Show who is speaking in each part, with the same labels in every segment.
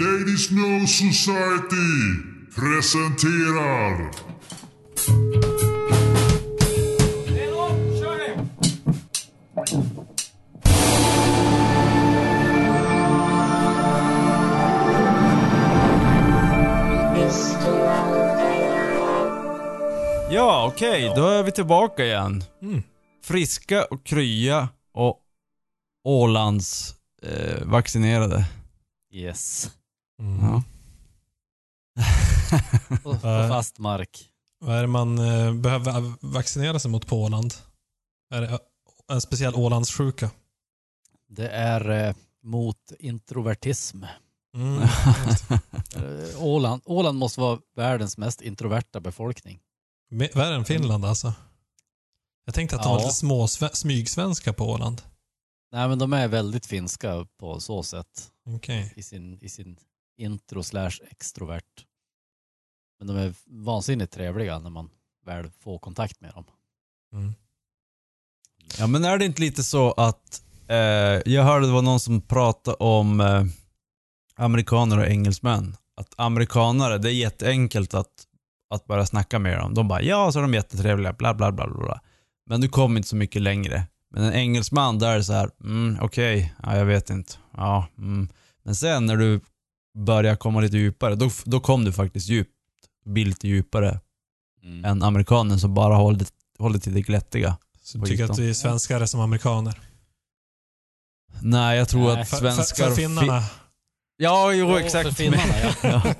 Speaker 1: Ladies No Society presenterar...
Speaker 2: Ja, okej. Då är vi tillbaka igen.
Speaker 3: Mm.
Speaker 2: Friska och krya och Ålands eh, vaccinerade.
Speaker 4: Yes.
Speaker 3: Mm.
Speaker 2: Ja.
Speaker 4: På, fast mark.
Speaker 3: Vad är det man eh, behöver vaccinera sig mot på Åland? Är det en speciell Ålandssjuka?
Speaker 4: Det är eh, mot introvertism.
Speaker 3: Mm.
Speaker 4: Eh, Åland, Åland måste vara världens mest introverta befolkning.
Speaker 3: Värre än Finland alltså. Jag tänkte att de var
Speaker 4: Ja.
Speaker 3: lite små smygsvenska på Åland.
Speaker 4: Nej men de är väldigt finska på så sätt.
Speaker 3: Okej.
Speaker 4: I sin, i sin intro slash extrovert. Men de är vansinnigt trevliga när man väl får kontakt med dem.
Speaker 3: Mm.
Speaker 2: Ja men är det inte lite så att, eh, jag hörde det var någon som pratade om eh, amerikaner och engelsmän. Att amerikanare, det är jätteenkelt att, att börja snacka med dem. De bara ja, så är de jättetrevliga, bla bla bla bla. Men du kommer inte så mycket längre. Men en engelsman, där är det så här, mm, okej, ja, jag vet inte. Ja, mm. Men sen när du börjar komma lite djupare, då, då kom du faktiskt djupt, blir lite djupare
Speaker 4: Mm.
Speaker 2: än amerikanen som bara håller, håller till det glättiga.
Speaker 3: Så du tycker att vi svenskar är som amerikaner?
Speaker 2: Nej, jag tror
Speaker 4: Nej.
Speaker 2: att svenskar...
Speaker 3: för, för finnarna?
Speaker 2: Ja, jo,
Speaker 4: Jo,
Speaker 2: exakt.
Speaker 4: För finnarna, ja.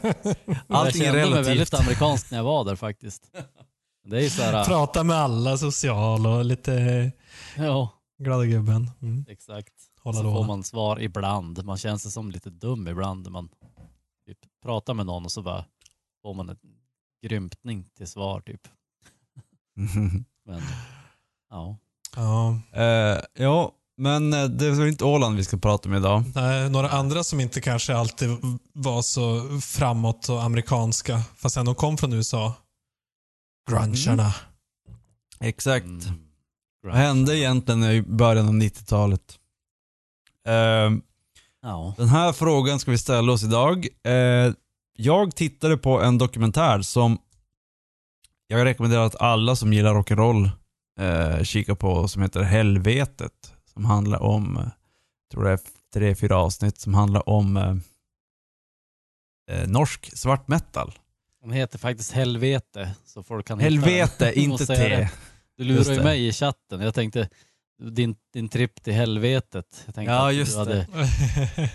Speaker 2: Ja. Allting är
Speaker 4: jag kände mig
Speaker 2: relativt.
Speaker 4: väldigt amerikanskt när jag var där faktiskt. Det är ju såhär,
Speaker 3: Prata med alla, social och lite
Speaker 4: ja
Speaker 3: glada gubben. Mm.
Speaker 4: exakt.
Speaker 3: Hålla
Speaker 4: så får
Speaker 3: låda.
Speaker 4: man svar ibland. Man känner sig som lite dum ibland när man pratar med någon och så bara får man en grymtning till svar typ. Men ja,
Speaker 3: Ja.
Speaker 2: Eh, ja, men eh, det är väl inte Åland vi ska prata med idag.
Speaker 3: Nej, några andra som inte kanske alltid var så framåt och amerikanska, fast ändå kom från USA. Grungerna.
Speaker 2: Exakt.
Speaker 4: mm,
Speaker 2: Vad hände egentligen i början av 90-talet? Eh,
Speaker 4: ja.
Speaker 2: den här frågan ska vi ställa oss idag. Eh, jag tittade på en dokumentär som jag rekommenderar att alla som gillar rock'n'roll eh, kika på som heter Helvetet. Som handlar om, eh, jag tror det är tre, fyra avsnitt som handlar om eh, eh, norsk svart metal.
Speaker 4: Hon heter faktiskt Helvete så folk kan
Speaker 2: Helvete,
Speaker 4: hitta
Speaker 2: inte
Speaker 4: det. Du lurar ju mig i chatten. Jag tänkte din, din tripp till helvetet. Jag tänkte
Speaker 2: Ja,
Speaker 4: att
Speaker 2: just
Speaker 4: du hade,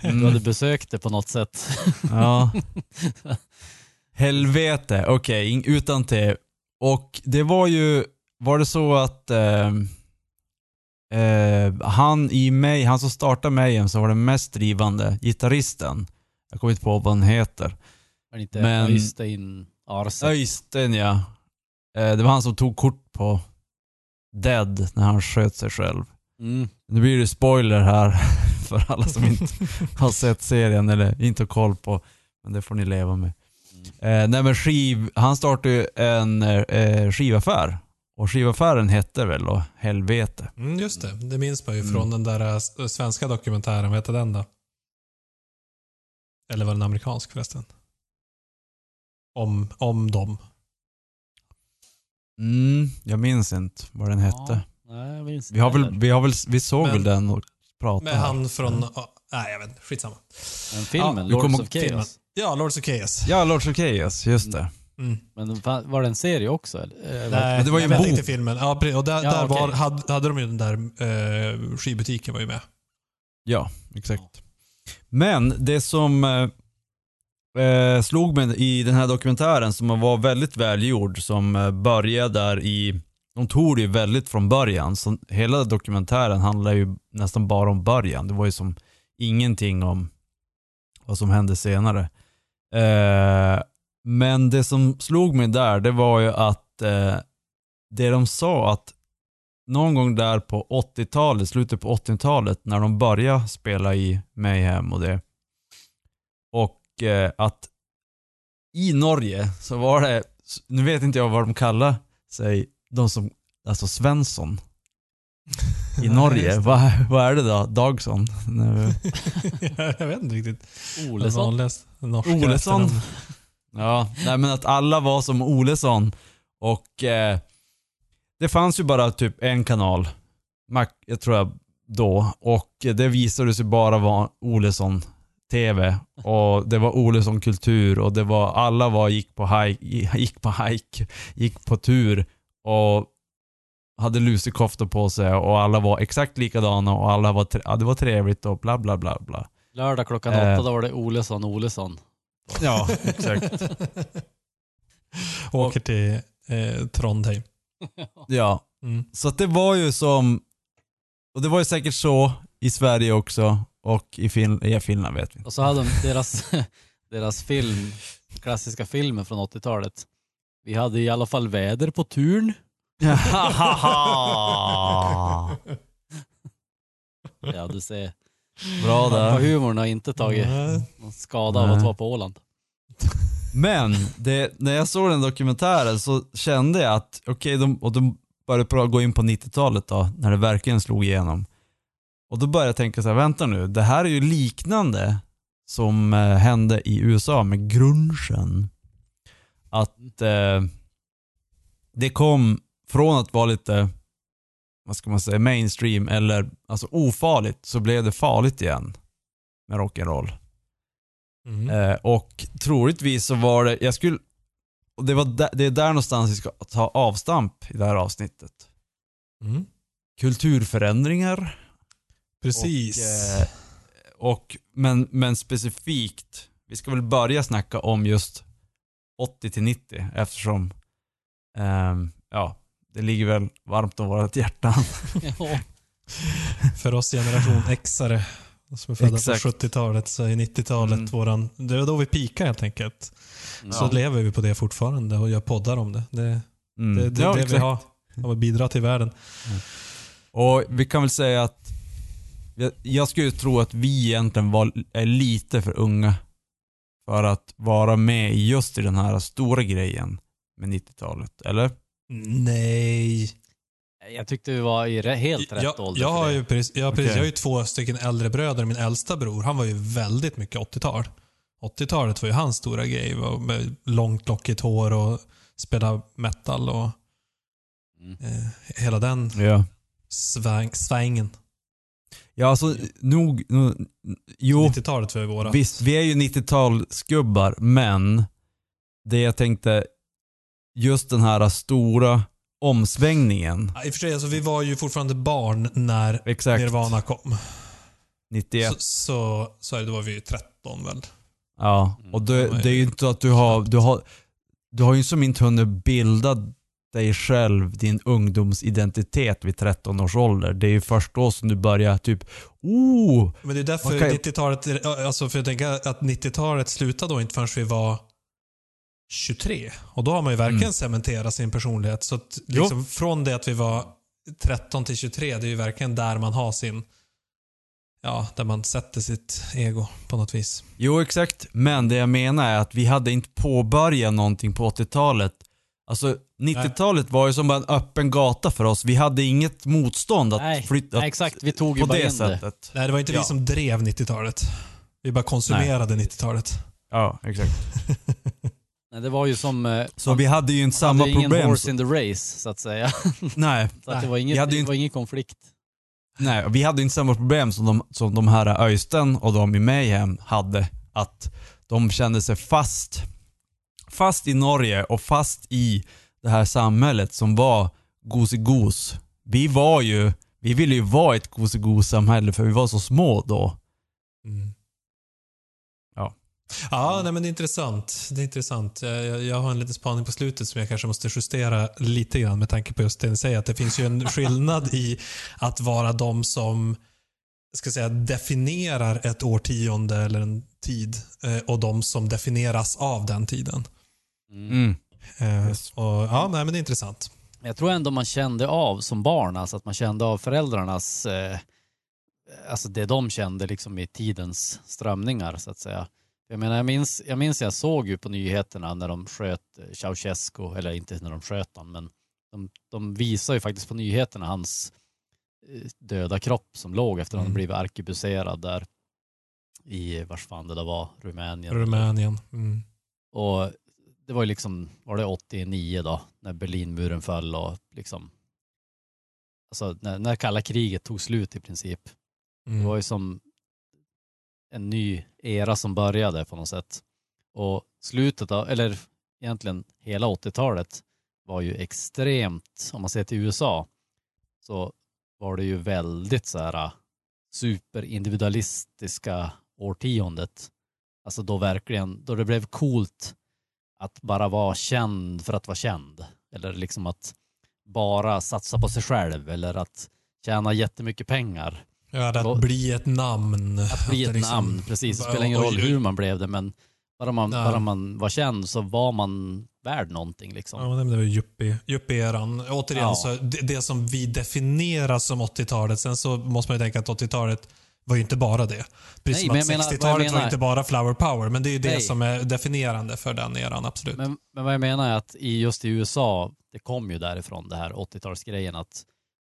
Speaker 4: du
Speaker 2: Mm.
Speaker 4: hade besökt det på något sätt.
Speaker 2: Ja. Helvete, okej, okay, utan te. Och det var ju, var det så att eh, eh, han i mig, han som startade Mayhem som var den mest drivande gitarristen, jag kommer inte på vad han heter.
Speaker 4: Men inte
Speaker 2: Men-
Speaker 4: Öystein Arse.
Speaker 2: Öystein ja. Eh, det var han som tog kort på Dead när han sköt sig själv.
Speaker 4: Mm.
Speaker 2: Nu blir det spoiler här för alla som inte har sett serien eller inte har koll på. Men det får ni leva med. Eh, nej men skiv, han startade ju en eh, skivaffär. Och skivaffären hette väl då Helvete.
Speaker 3: Mm, just det, det minns man ju
Speaker 2: Mm.
Speaker 3: från den där eh, s- svenska dokumentären. Vad heter den då? Eller var den amerikansk förresten? Om, om dem.
Speaker 2: Mm, jag minns inte vad den hette.
Speaker 4: Ja, nej, jag minns
Speaker 2: Vi, har väl, vi, har väl, vi såg
Speaker 3: Men-
Speaker 2: väl den och pratade.
Speaker 3: Med
Speaker 2: här.
Speaker 3: han från... ja, nej, jag vet inte. Skitsamma.
Speaker 4: Men filmen,
Speaker 2: Ja, vi
Speaker 4: Lords
Speaker 2: kommer
Speaker 4: of
Speaker 2: ihåg
Speaker 4: Chaos.
Speaker 3: Ja, Lords of Chaos.
Speaker 2: Ja, Lords of Chaos, just det.
Speaker 3: Mm.
Speaker 4: Men fa- var det en serie också? Eller? Eh,
Speaker 3: Nej,
Speaker 2: men det var ju
Speaker 3: jag
Speaker 2: en
Speaker 3: vet
Speaker 2: bok.
Speaker 3: inte filmen. Ja, precis. och där,
Speaker 4: Ja,
Speaker 3: där var,
Speaker 4: okej.
Speaker 3: hade, hade de ju den där eh, skivbutiken var ju med.
Speaker 2: Ja, exakt. Men det som eh, eh, slog mig i den här dokumentären som var väldigt välgjord, som eh, började där i, de tog det ju väldigt från början. Så hela dokumentären handlar ju nästan bara om början. Det var ju som ingenting om vad som hände senare. Eh, men det som slog mig där, det var ju att eh, det de sa att någon gång där på 80-talet, slutet på 80-talet, när de började spela i Mayhem och det. Och eh, att i Norge så var det, nu vet inte jag vad de kallar sig, de som, alltså Svensson. i Norge. Vad vad är det då? Dagson?
Speaker 3: Jag vet inte riktigt.
Speaker 4: Olesson.
Speaker 2: Olesson. Ja, nej men att alla var som Olesson. Och eh, det fanns ju bara typ en kanal. Mac, jag tror jag då. Och det visade sig bara vara Olesson TV. Och det var Olesson kultur och det var, alla var, gick på hike, gick på hike, gick på tur och hade lusekoftor på sig och alla var exakt likadana och alla var, ja, det var trevligt och bla bla bla bla.
Speaker 4: Lördag klockan
Speaker 2: Eh.
Speaker 4: åtta då var det Olesson, Olesson.
Speaker 2: Ja, exakt.
Speaker 3: Åker till eh, Trondheim.
Speaker 2: Ja,
Speaker 3: Mm.
Speaker 2: Så att det var ju som, och det var ju säkert så i Sverige också och i, fin, i Finland vet vi.
Speaker 4: Och så hade de deras, deras film, klassiska filmer från 80-talet. Vi hade i alla fall väder på turn. Ja du ser.
Speaker 2: Bra där.
Speaker 4: humorn har inte tagit någon skada av att vara på Åland.
Speaker 2: Men det, när jag såg den dokumentären så kände jag att, okej, de, och de började gå in på 90-talet då, när det verkligen slog igenom. Och då började jag tänka så här, vänta nu, det här är ju liknande som eh, hände i USA med grungen. Att eh, det kom från att vara lite, vad ska man säga, mainstream eller alltså ofarligt så blev det farligt igen med rock'n'roll.
Speaker 3: Mm.
Speaker 2: Eh, och troligtvis så var det, jag skulle, och det, var där, det är där någonstans vi ska ta avstamp i det här avsnittet.
Speaker 3: Mm.
Speaker 2: Kulturförändringar.
Speaker 3: Precis.
Speaker 2: Och, eh, och, men, men specifikt, vi ska väl börja snacka om just 80 till 90 eftersom, ehm, ja, det ligger väl varmt om vårt hjärta.
Speaker 4: Ja.
Speaker 3: För oss generation X-are som är födda
Speaker 2: Exakt.
Speaker 3: på 70-talet så är 90-talet
Speaker 2: Mm.
Speaker 3: våran... Det var då vi pikade helt enkelt. Så
Speaker 2: Ja.
Speaker 3: lever vi på det fortfarande och gör poddar om det. Det,
Speaker 2: Mm.
Speaker 3: det, det är
Speaker 2: Ja,
Speaker 3: det vi har. Av att bidra till världen.
Speaker 2: Och vi kan väl säga att jag- jag skulle ju tro att vi egentligen var, är lite för unga för att vara med i just i den här stora grejen med 90-talet, eller?
Speaker 3: Nej.
Speaker 4: Jag tyckte vi var i re- helt rätt
Speaker 3: jag,
Speaker 4: ålder
Speaker 3: jag, har ju precis, jag, har precis,
Speaker 2: Okej.
Speaker 3: jag har ju två stycken äldre bröder. Min äldsta bror, han var ju väldigt mycket 80-tal. 80-talet var ju hans stora grej. Med långt lockigt hår och spela metal och
Speaker 4: Mm.
Speaker 3: eh, hela den
Speaker 2: Ja.
Speaker 3: sväng, svängen.
Speaker 2: Ja, alltså nog, nog jo,
Speaker 3: 90-talet var ju vårat.
Speaker 2: visst, vi är ju 90-talsgubbar, men det jag tänkte, just den här stora omsvängningen,
Speaker 3: Ja, I och för sig, alltså, vi var ju fortfarande barn när
Speaker 2: exakt,
Speaker 3: Nirvana kom.
Speaker 2: 91.
Speaker 3: Så, så, så är det, då var vi ju 13 väl.
Speaker 2: Ja,
Speaker 4: Mm.
Speaker 2: och det, det är ju inte att du har, du har, du har ju som inte hunnit bilda dig själv, din ungdomsidentitet vid 13 års ålder. Det är ju först då som du börjar typ, oh,
Speaker 3: Men det är därför
Speaker 2: Okej.
Speaker 3: 90-talet, alltså för jag tänker att 90-talet slutade då inte förrän vi var 23. Och då har man ju verkligen
Speaker 2: Mm.
Speaker 3: cementerat sin personlighet. Så att liksom från det att vi var 13 till 23, det är ju verkligen där man har sin, ja, där man sätter sitt ego på något vis.
Speaker 2: Jo, exakt. Men det jag menar är att vi hade inte påbörjat någonting på 80-talet. Alltså, 90-talet var ju som en öppen gata för oss. Vi hade inget motstånd att
Speaker 4: Nej,
Speaker 2: flytta
Speaker 4: nej, exakt. Vi tog ju
Speaker 2: på
Speaker 4: bara
Speaker 2: det
Speaker 4: in det.
Speaker 2: sättet.
Speaker 3: Nej, det var inte
Speaker 2: Ja.
Speaker 3: vi som drev 90-talet. Vi bara konsumerade 90-talet.
Speaker 2: Ja, exakt.
Speaker 4: Nej, det var ju som... eh,
Speaker 2: Så vi hade ju inte
Speaker 4: man
Speaker 2: samma
Speaker 4: hade ingen
Speaker 2: problem.
Speaker 4: horse in the race, så att säga.
Speaker 2: Nej,
Speaker 4: Så att det var, inget,
Speaker 2: vi hade ju
Speaker 4: det
Speaker 2: inte-
Speaker 4: var ingen konflikt.
Speaker 2: nej, vi hade inte samma problem som de, som de här Öysten och de i Mayhem hade. Att de kände sig fast, fast i Norge och fast i det här samhället som var gosigos. Vi var ju, vi ville ju vara ett gosigos-samhälle för vi var så små då.
Speaker 3: Mm.
Speaker 2: Ja.
Speaker 3: Ja, nej, men det är intressant. Det är intressant. Jag, jag, jag har en liten spaning på slutet som jag kanske måste justera lite grann med tanke på just det ni säger. Att det finns ju en skillnad i att vara de som ska säga, definierar ett årtionde eller en tid eh, och de som definieras av den tiden.
Speaker 4: Mm.
Speaker 3: Eh, och, ja, nej, men det är intressant.
Speaker 4: Jag tror ändå man kände av som barn, alltså att man kände av föräldrarnas, eh, alltså det de kände liksom i tidens strömningar så att säga. Jag menar, jag minns, jag minns jag såg ju på nyheterna när de sköt eh, Ceausescu, eller inte när de sköt honom, men de, de visar ju faktiskt på nyheterna hans döda kropp som låg efter att han
Speaker 3: Mm.
Speaker 4: blivit arkebuserad där i, vars fan det där var, Rumänien.
Speaker 3: Rumänien. Mm.
Speaker 4: Och det var ju liksom, var det 89 då, när Berlinmuren föll och liksom, alltså när, när kalla kriget tog slut i princip. Det var
Speaker 3: Mm.
Speaker 4: ju som en ny era som började på något sätt. Och slutet av, eller egentligen hela 80-talet var ju extremt, om man ser till USA, så var det ju väldigt så här äh, superindividualistiska årtiondet. Alltså då verkligen, då det blev coolt att bara vara känd för att vara känd. Eller liksom att bara satsa på sig själv eller att tjäna jättemycket pengar.
Speaker 3: Ja, det
Speaker 4: Då-
Speaker 3: att bli ett namn.
Speaker 4: Att bli
Speaker 3: det
Speaker 4: ett
Speaker 3: liksom-
Speaker 4: namn, precis. Det spelar ingen roll hur man blev det, men bara man,
Speaker 3: Ja.
Speaker 4: bara man var känd så var man värd någonting. Liksom.
Speaker 3: Ja, det var yuppie-eran. Återigen,
Speaker 4: Ja.
Speaker 3: så det, det som vi definierar som 80-talet, sen så måste man ju tänka att 80-talet var ju inte bara det. Precis
Speaker 4: Nej,
Speaker 3: som att
Speaker 4: jag menar- vad jag
Speaker 3: 60-talet var inte bara flower power, men det är ju det
Speaker 4: Nej.
Speaker 3: som är definierande för den eran, absolut.
Speaker 4: Men, men vad jag menar är att i, just i USA, det kom ju därifrån det här 80-talsgrejen att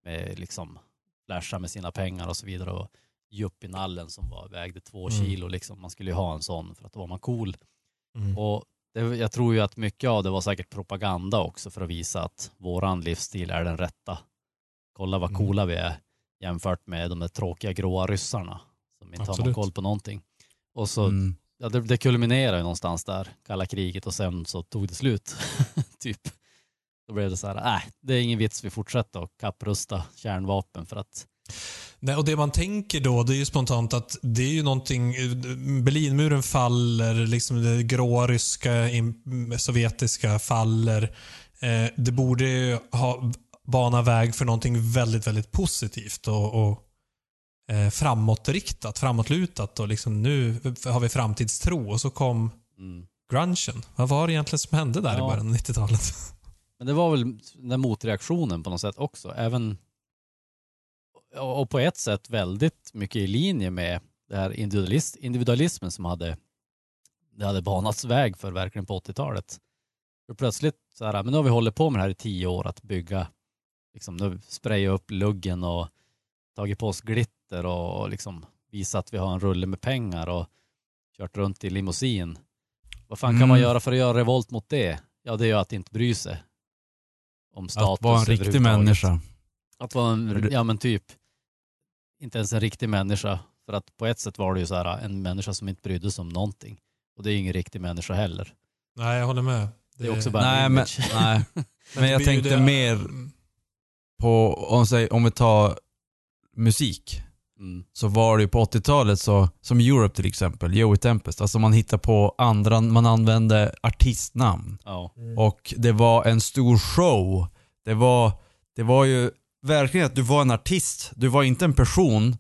Speaker 4: med liksom flasha med sina pengar och så vidare och yuppie-nallen som var, vägde två
Speaker 3: Mm.
Speaker 4: kilo liksom. Man skulle ju ha en sån för att då var man cool.
Speaker 3: Mm.
Speaker 4: Och det, jag tror ju att mycket av det var säkert propaganda också för att visa att våran livsstil är den rätta. Kolla vad
Speaker 3: Mm.
Speaker 4: coola vi är jämfört med de där tråkiga gråa ryssarna som inte har någon
Speaker 3: Absolut.
Speaker 4: koll på någonting. Och så,
Speaker 2: Mm.
Speaker 4: ja, det, det kulminerade ju någonstans där, kalla kriget och sen så tog det slut. typ. Då blev det så här, äh, det är ingen vits vi fortsätter att kapprusta kärnvapen för att
Speaker 3: Nej, och det man tänker då, det är ju spontant att det är ju någonting, Berlinmuren faller, liksom det grå ryska, sovjetiska faller. Eh, det borde ju ha bana väg för någonting väldigt, väldigt positivt och, och eh, framåtriktat, framåtlutat och liksom nu har vi framtidstro och så kom
Speaker 4: mm.
Speaker 3: grungen. Vad var det egentligen som hände där i
Speaker 4: Ja.
Speaker 3: början av 90-talet?
Speaker 4: Men det var väl den motreaktionen på något sätt också. Även och på ett sätt väldigt mycket i linje med det här individualist, individualismen som hade, det hade banats väg för verkligen på 80-talet. För plötsligt så här, men nu har vi hållit på med det här i tio år att bygga, liksom nu spraya upp luggen och tagit på oss glitter och, och liksom visa att vi har en rulle med pengar och kört runt i limousin. Vad fan kan
Speaker 2: Mm.
Speaker 4: man göra för att göra revolt mot det? Ja, det är ju att inte bry sig om status
Speaker 2: Att vara en riktig människa.
Speaker 4: Att vara en, ja men typ, inte ens en riktig människa. För att på ett sätt var det ju så här en människa som inte brydde sig om någonting. Och det är ju ingen riktig människa heller.
Speaker 3: Nej, jag håller med.
Speaker 4: Det är också bara
Speaker 2: Nej,
Speaker 4: en
Speaker 2: men,
Speaker 4: image.
Speaker 2: nej. men
Speaker 3: det
Speaker 2: jag tänkte
Speaker 3: det-
Speaker 2: mer på, om, säg, om vi tar musik.
Speaker 4: Mm.
Speaker 2: så var det ju på 80-talet så, som Europe till exempel, Joey Tempest, alltså man hittar på andra, man använde artistnamn.
Speaker 4: Ja.
Speaker 2: Och det var en stor show. Det var, det var ju verkligen att du var en artist. Du var inte en person,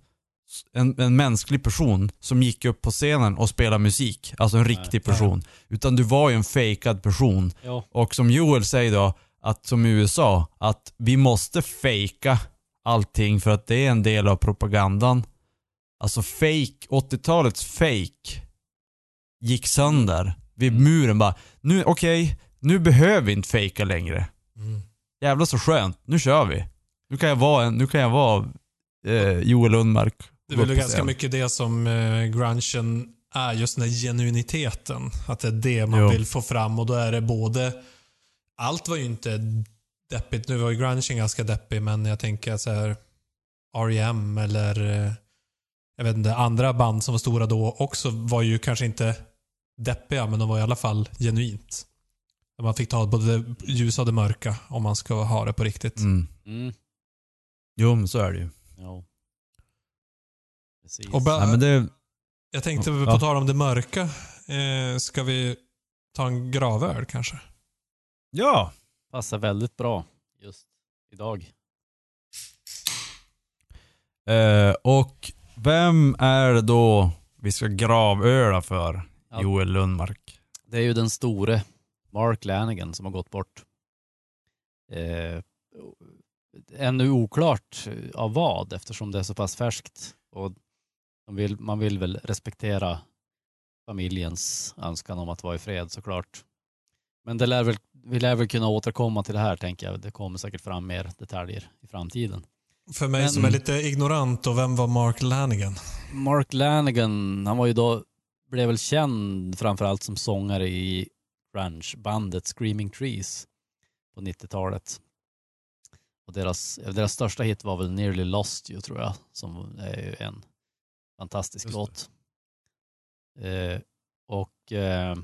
Speaker 2: en, en mänsklig person som gick upp på scenen och spelade musik. Alltså en riktig
Speaker 3: Nej.
Speaker 2: person. Utan du var ju en fejkad person.
Speaker 4: ja.
Speaker 2: Och som Joel säger då, att som i USA, att vi måste fejka allting för att det är en del av propagandan. Alltså fake, 80-talets fake gick sönder vid
Speaker 4: Mm.
Speaker 2: muren bara, nu okej, nu behöver vi inte fejka längre.
Speaker 3: Mm.
Speaker 2: Jävla så skönt, nu kör vi. Nu kan jag vara, nu kan jag vara eh, Joel Lundmark.
Speaker 3: Det är väl ganska mycket det som eh, grungen är, just den här genuiniteten. Att det är det man
Speaker 2: Jo.
Speaker 3: vill få fram och då är det både... Allt var ju inte deppigt. Nu var ju grungen ganska deppig, men jag tänker så här R.E.M. eller eh, jag vet inte, andra band som var stora då också var ju kanske inte deppiga, men de var i alla fall genuint. Man fick ta både det ljusa och det mörka om man ska ha det på riktigt.
Speaker 2: Mm.
Speaker 4: Mm.
Speaker 2: Jo, men så är det ju.
Speaker 4: ja. Precis.
Speaker 3: Och ba-
Speaker 2: Nej, men det,
Speaker 3: Jag tänkte
Speaker 2: Ja.
Speaker 3: på tal om det mörka. Eh, ska vi ta en gravöl kanske?
Speaker 2: Ja.
Speaker 4: Passar väldigt bra just idag.
Speaker 2: Eh, och vem är det då vi ska gravöla för?
Speaker 4: Ja.
Speaker 2: Joel Lundmark.
Speaker 4: Det är ju den store Mark Lanigan som har gått bort. Eh, ännu oklart av vad eftersom det är så pass färskt. Och de vill, man vill väl respektera familjens önskan om att vara i fred såklart. Men det lär väl, vi lär väl kunna återkomma till det här tänker jag. Det kommer säkert fram mer detaljer i framtiden.
Speaker 3: För mig
Speaker 4: Men-
Speaker 3: som är lite ignorant, och vem var Mark Lanigan?
Speaker 4: Mark Lanigan, han var ju då, blev väl känd framförallt som sångare i grunge-bandet Screaming Trees på 90-talet. Och deras, deras största hit var väl Nearly Lost You tror jag, som är ju en fantastisk
Speaker 3: Just
Speaker 4: låt. Eh, och eh,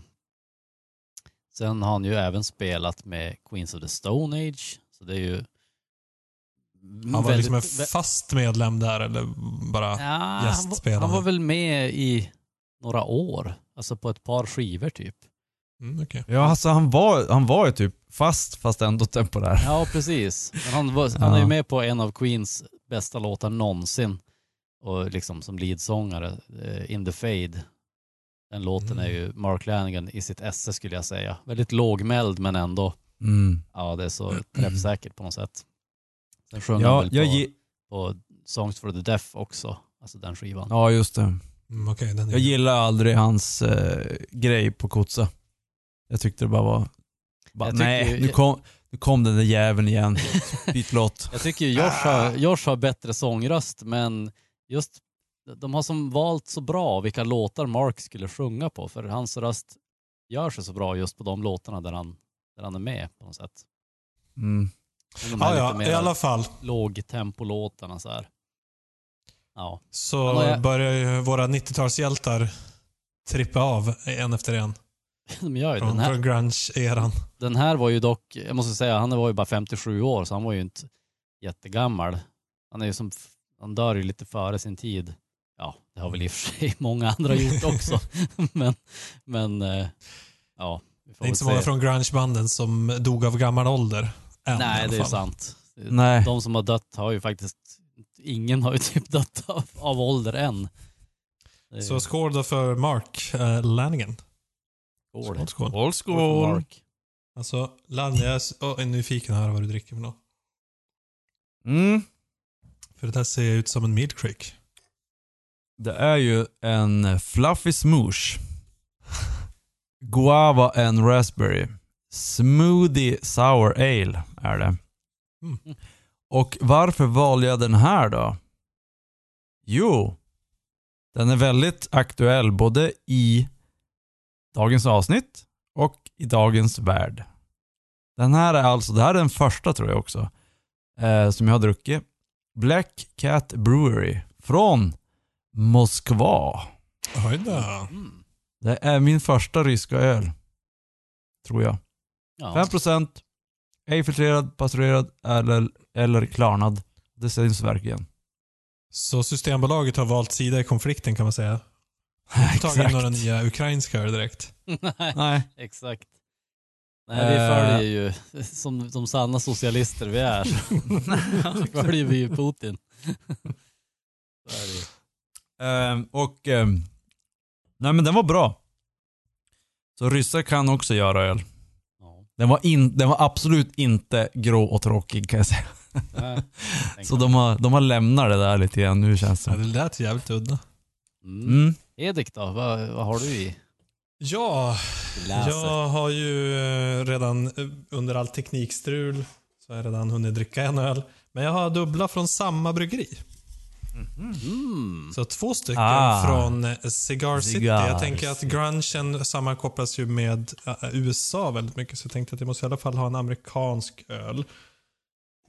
Speaker 4: sen har han ju även spelat med Queens of the Stone Age, så det är ju
Speaker 3: Han var liksom en fast medlem där, eller bara...
Speaker 4: Ja, han, var,
Speaker 3: gästspelare.
Speaker 4: han var väl med i några år, alltså på ett par skivor typ.
Speaker 3: Mm, okej.
Speaker 2: Ja, alltså han var, han var ju typ fast, fast ändå temporär.
Speaker 4: Ja, precis. Men han, var, han är ju med på en av Queens bästa låtar någonsin. Och liksom som leadsångare, eh, In the Fade. Den låten
Speaker 3: Mm.
Speaker 4: är ju Mark Lanigan i sitt esse skulle jag säga. Väldigt lågmäld men ändå,
Speaker 2: Mm.
Speaker 4: ja det är så träffsäkert på något sätt. Sen sjöng han
Speaker 2: Ja,
Speaker 4: väl
Speaker 2: jag
Speaker 4: på,
Speaker 2: ge,
Speaker 4: på Songs for the Deaf också, alltså den skivan.
Speaker 2: ja, just det.
Speaker 3: Mm, är...
Speaker 2: Jag gillar aldrig hans eh, grej på Kotsa. Jag tyckte det bara var... Bara, nej,
Speaker 4: ju-
Speaker 2: nu kom, nu kom den där jäveln igen. Byt låt.
Speaker 4: Jag tycker ju Josh har, Josh har bättre sångröst men just de har som valt så bra vilka låtar Mark skulle sjunga på för hans röst gör sig så bra just på de låtarna där han, där han är med på något sätt.
Speaker 2: Mm.
Speaker 4: Här
Speaker 3: Ja, i alla fall.
Speaker 4: lågtempolåtarna så här. Ja.
Speaker 3: Så
Speaker 4: Ja, jag-
Speaker 3: börjar ju våra 90-talshjältar trippa av en efter en.
Speaker 4: De gör ju.
Speaker 3: Från,
Speaker 4: den, här,
Speaker 3: från grunge-eran.
Speaker 4: den här var ju dock, jag måste säga, han var ju bara 57 år så han var ju inte jättegammal. Han är ju som, han dör ju lite före sin tid. Ja, det har väl i och för sig många andra gjort också. men, men eh, ja. Vi får
Speaker 3: Det är inte så många från grungebanden som dog av gammal ålder. Än,
Speaker 4: Nej, det är sant.
Speaker 2: Nej.
Speaker 4: De som har dött har ju faktiskt, ingen har ju typ dött av, av ålder än. Är
Speaker 3: Så skål då för Mark uh, Lanigan.
Speaker 4: skål.
Speaker 3: skål.
Speaker 4: Skål Mark.
Speaker 3: Alltså, Lange, jag är nyfiken här vad du dricker för något.
Speaker 2: Mm.
Speaker 3: För det där ser ut som en milkshake.
Speaker 2: Det är ju en fluffy smoosh. Guava and raspberry. Smoothie sour ale är det.
Speaker 3: Mm.
Speaker 2: Och varför valde jag den här då? Jo, den är väldigt aktuell både i dagens avsnitt och i dagens värld. Den här är alltså, det här är den första tror jag också, eh, som jag har druckit. Black Cat Brewery från Moskva.
Speaker 3: Oj då.
Speaker 4: Mm.
Speaker 2: Det är min första ryska öl. Tror jag.
Speaker 4: Ja.
Speaker 2: 5% ej filtrerad, pasteurerad eller, eller klarnad. Det syns verkligen.
Speaker 3: Så Systembolaget har valt sida i konflikten kan man säga. Inte tagit några nya ukrainska öl direkt.
Speaker 4: Nej,
Speaker 2: Nej.
Speaker 4: exakt. Nej, vi
Speaker 2: Eh.
Speaker 4: följer ju, som, som sanna socialister vi är, så följer vi ju Putin. Så är det ju.
Speaker 2: Ehm, och... ehm, nej men den var bra. Så ryssar kan också göra öl.
Speaker 4: Ja.
Speaker 2: Den var, in, den var absolut inte grå och tråkig kan jag säga.
Speaker 4: Nej,
Speaker 2: Så de har, de har lämnat det där lite grann nu känns det
Speaker 3: Ja, det lät jävligt udda.
Speaker 4: Mm.
Speaker 2: Mm.
Speaker 4: Edik då, vad, vad har du i
Speaker 3: Ja, jag har ju eh, redan eh, under all teknikstrul så har jag redan hunnit dricka en öl. Men jag har dubbla från samma bryggeri.
Speaker 4: Mm.
Speaker 3: Så två stycken
Speaker 2: Ah.
Speaker 3: från Cigar City.
Speaker 2: Cigar
Speaker 3: jag tänker att grungen sammankopplas ju med eh, USA väldigt mycket. Så jag tänkte att jag måste i alla fall ha en amerikansk öl.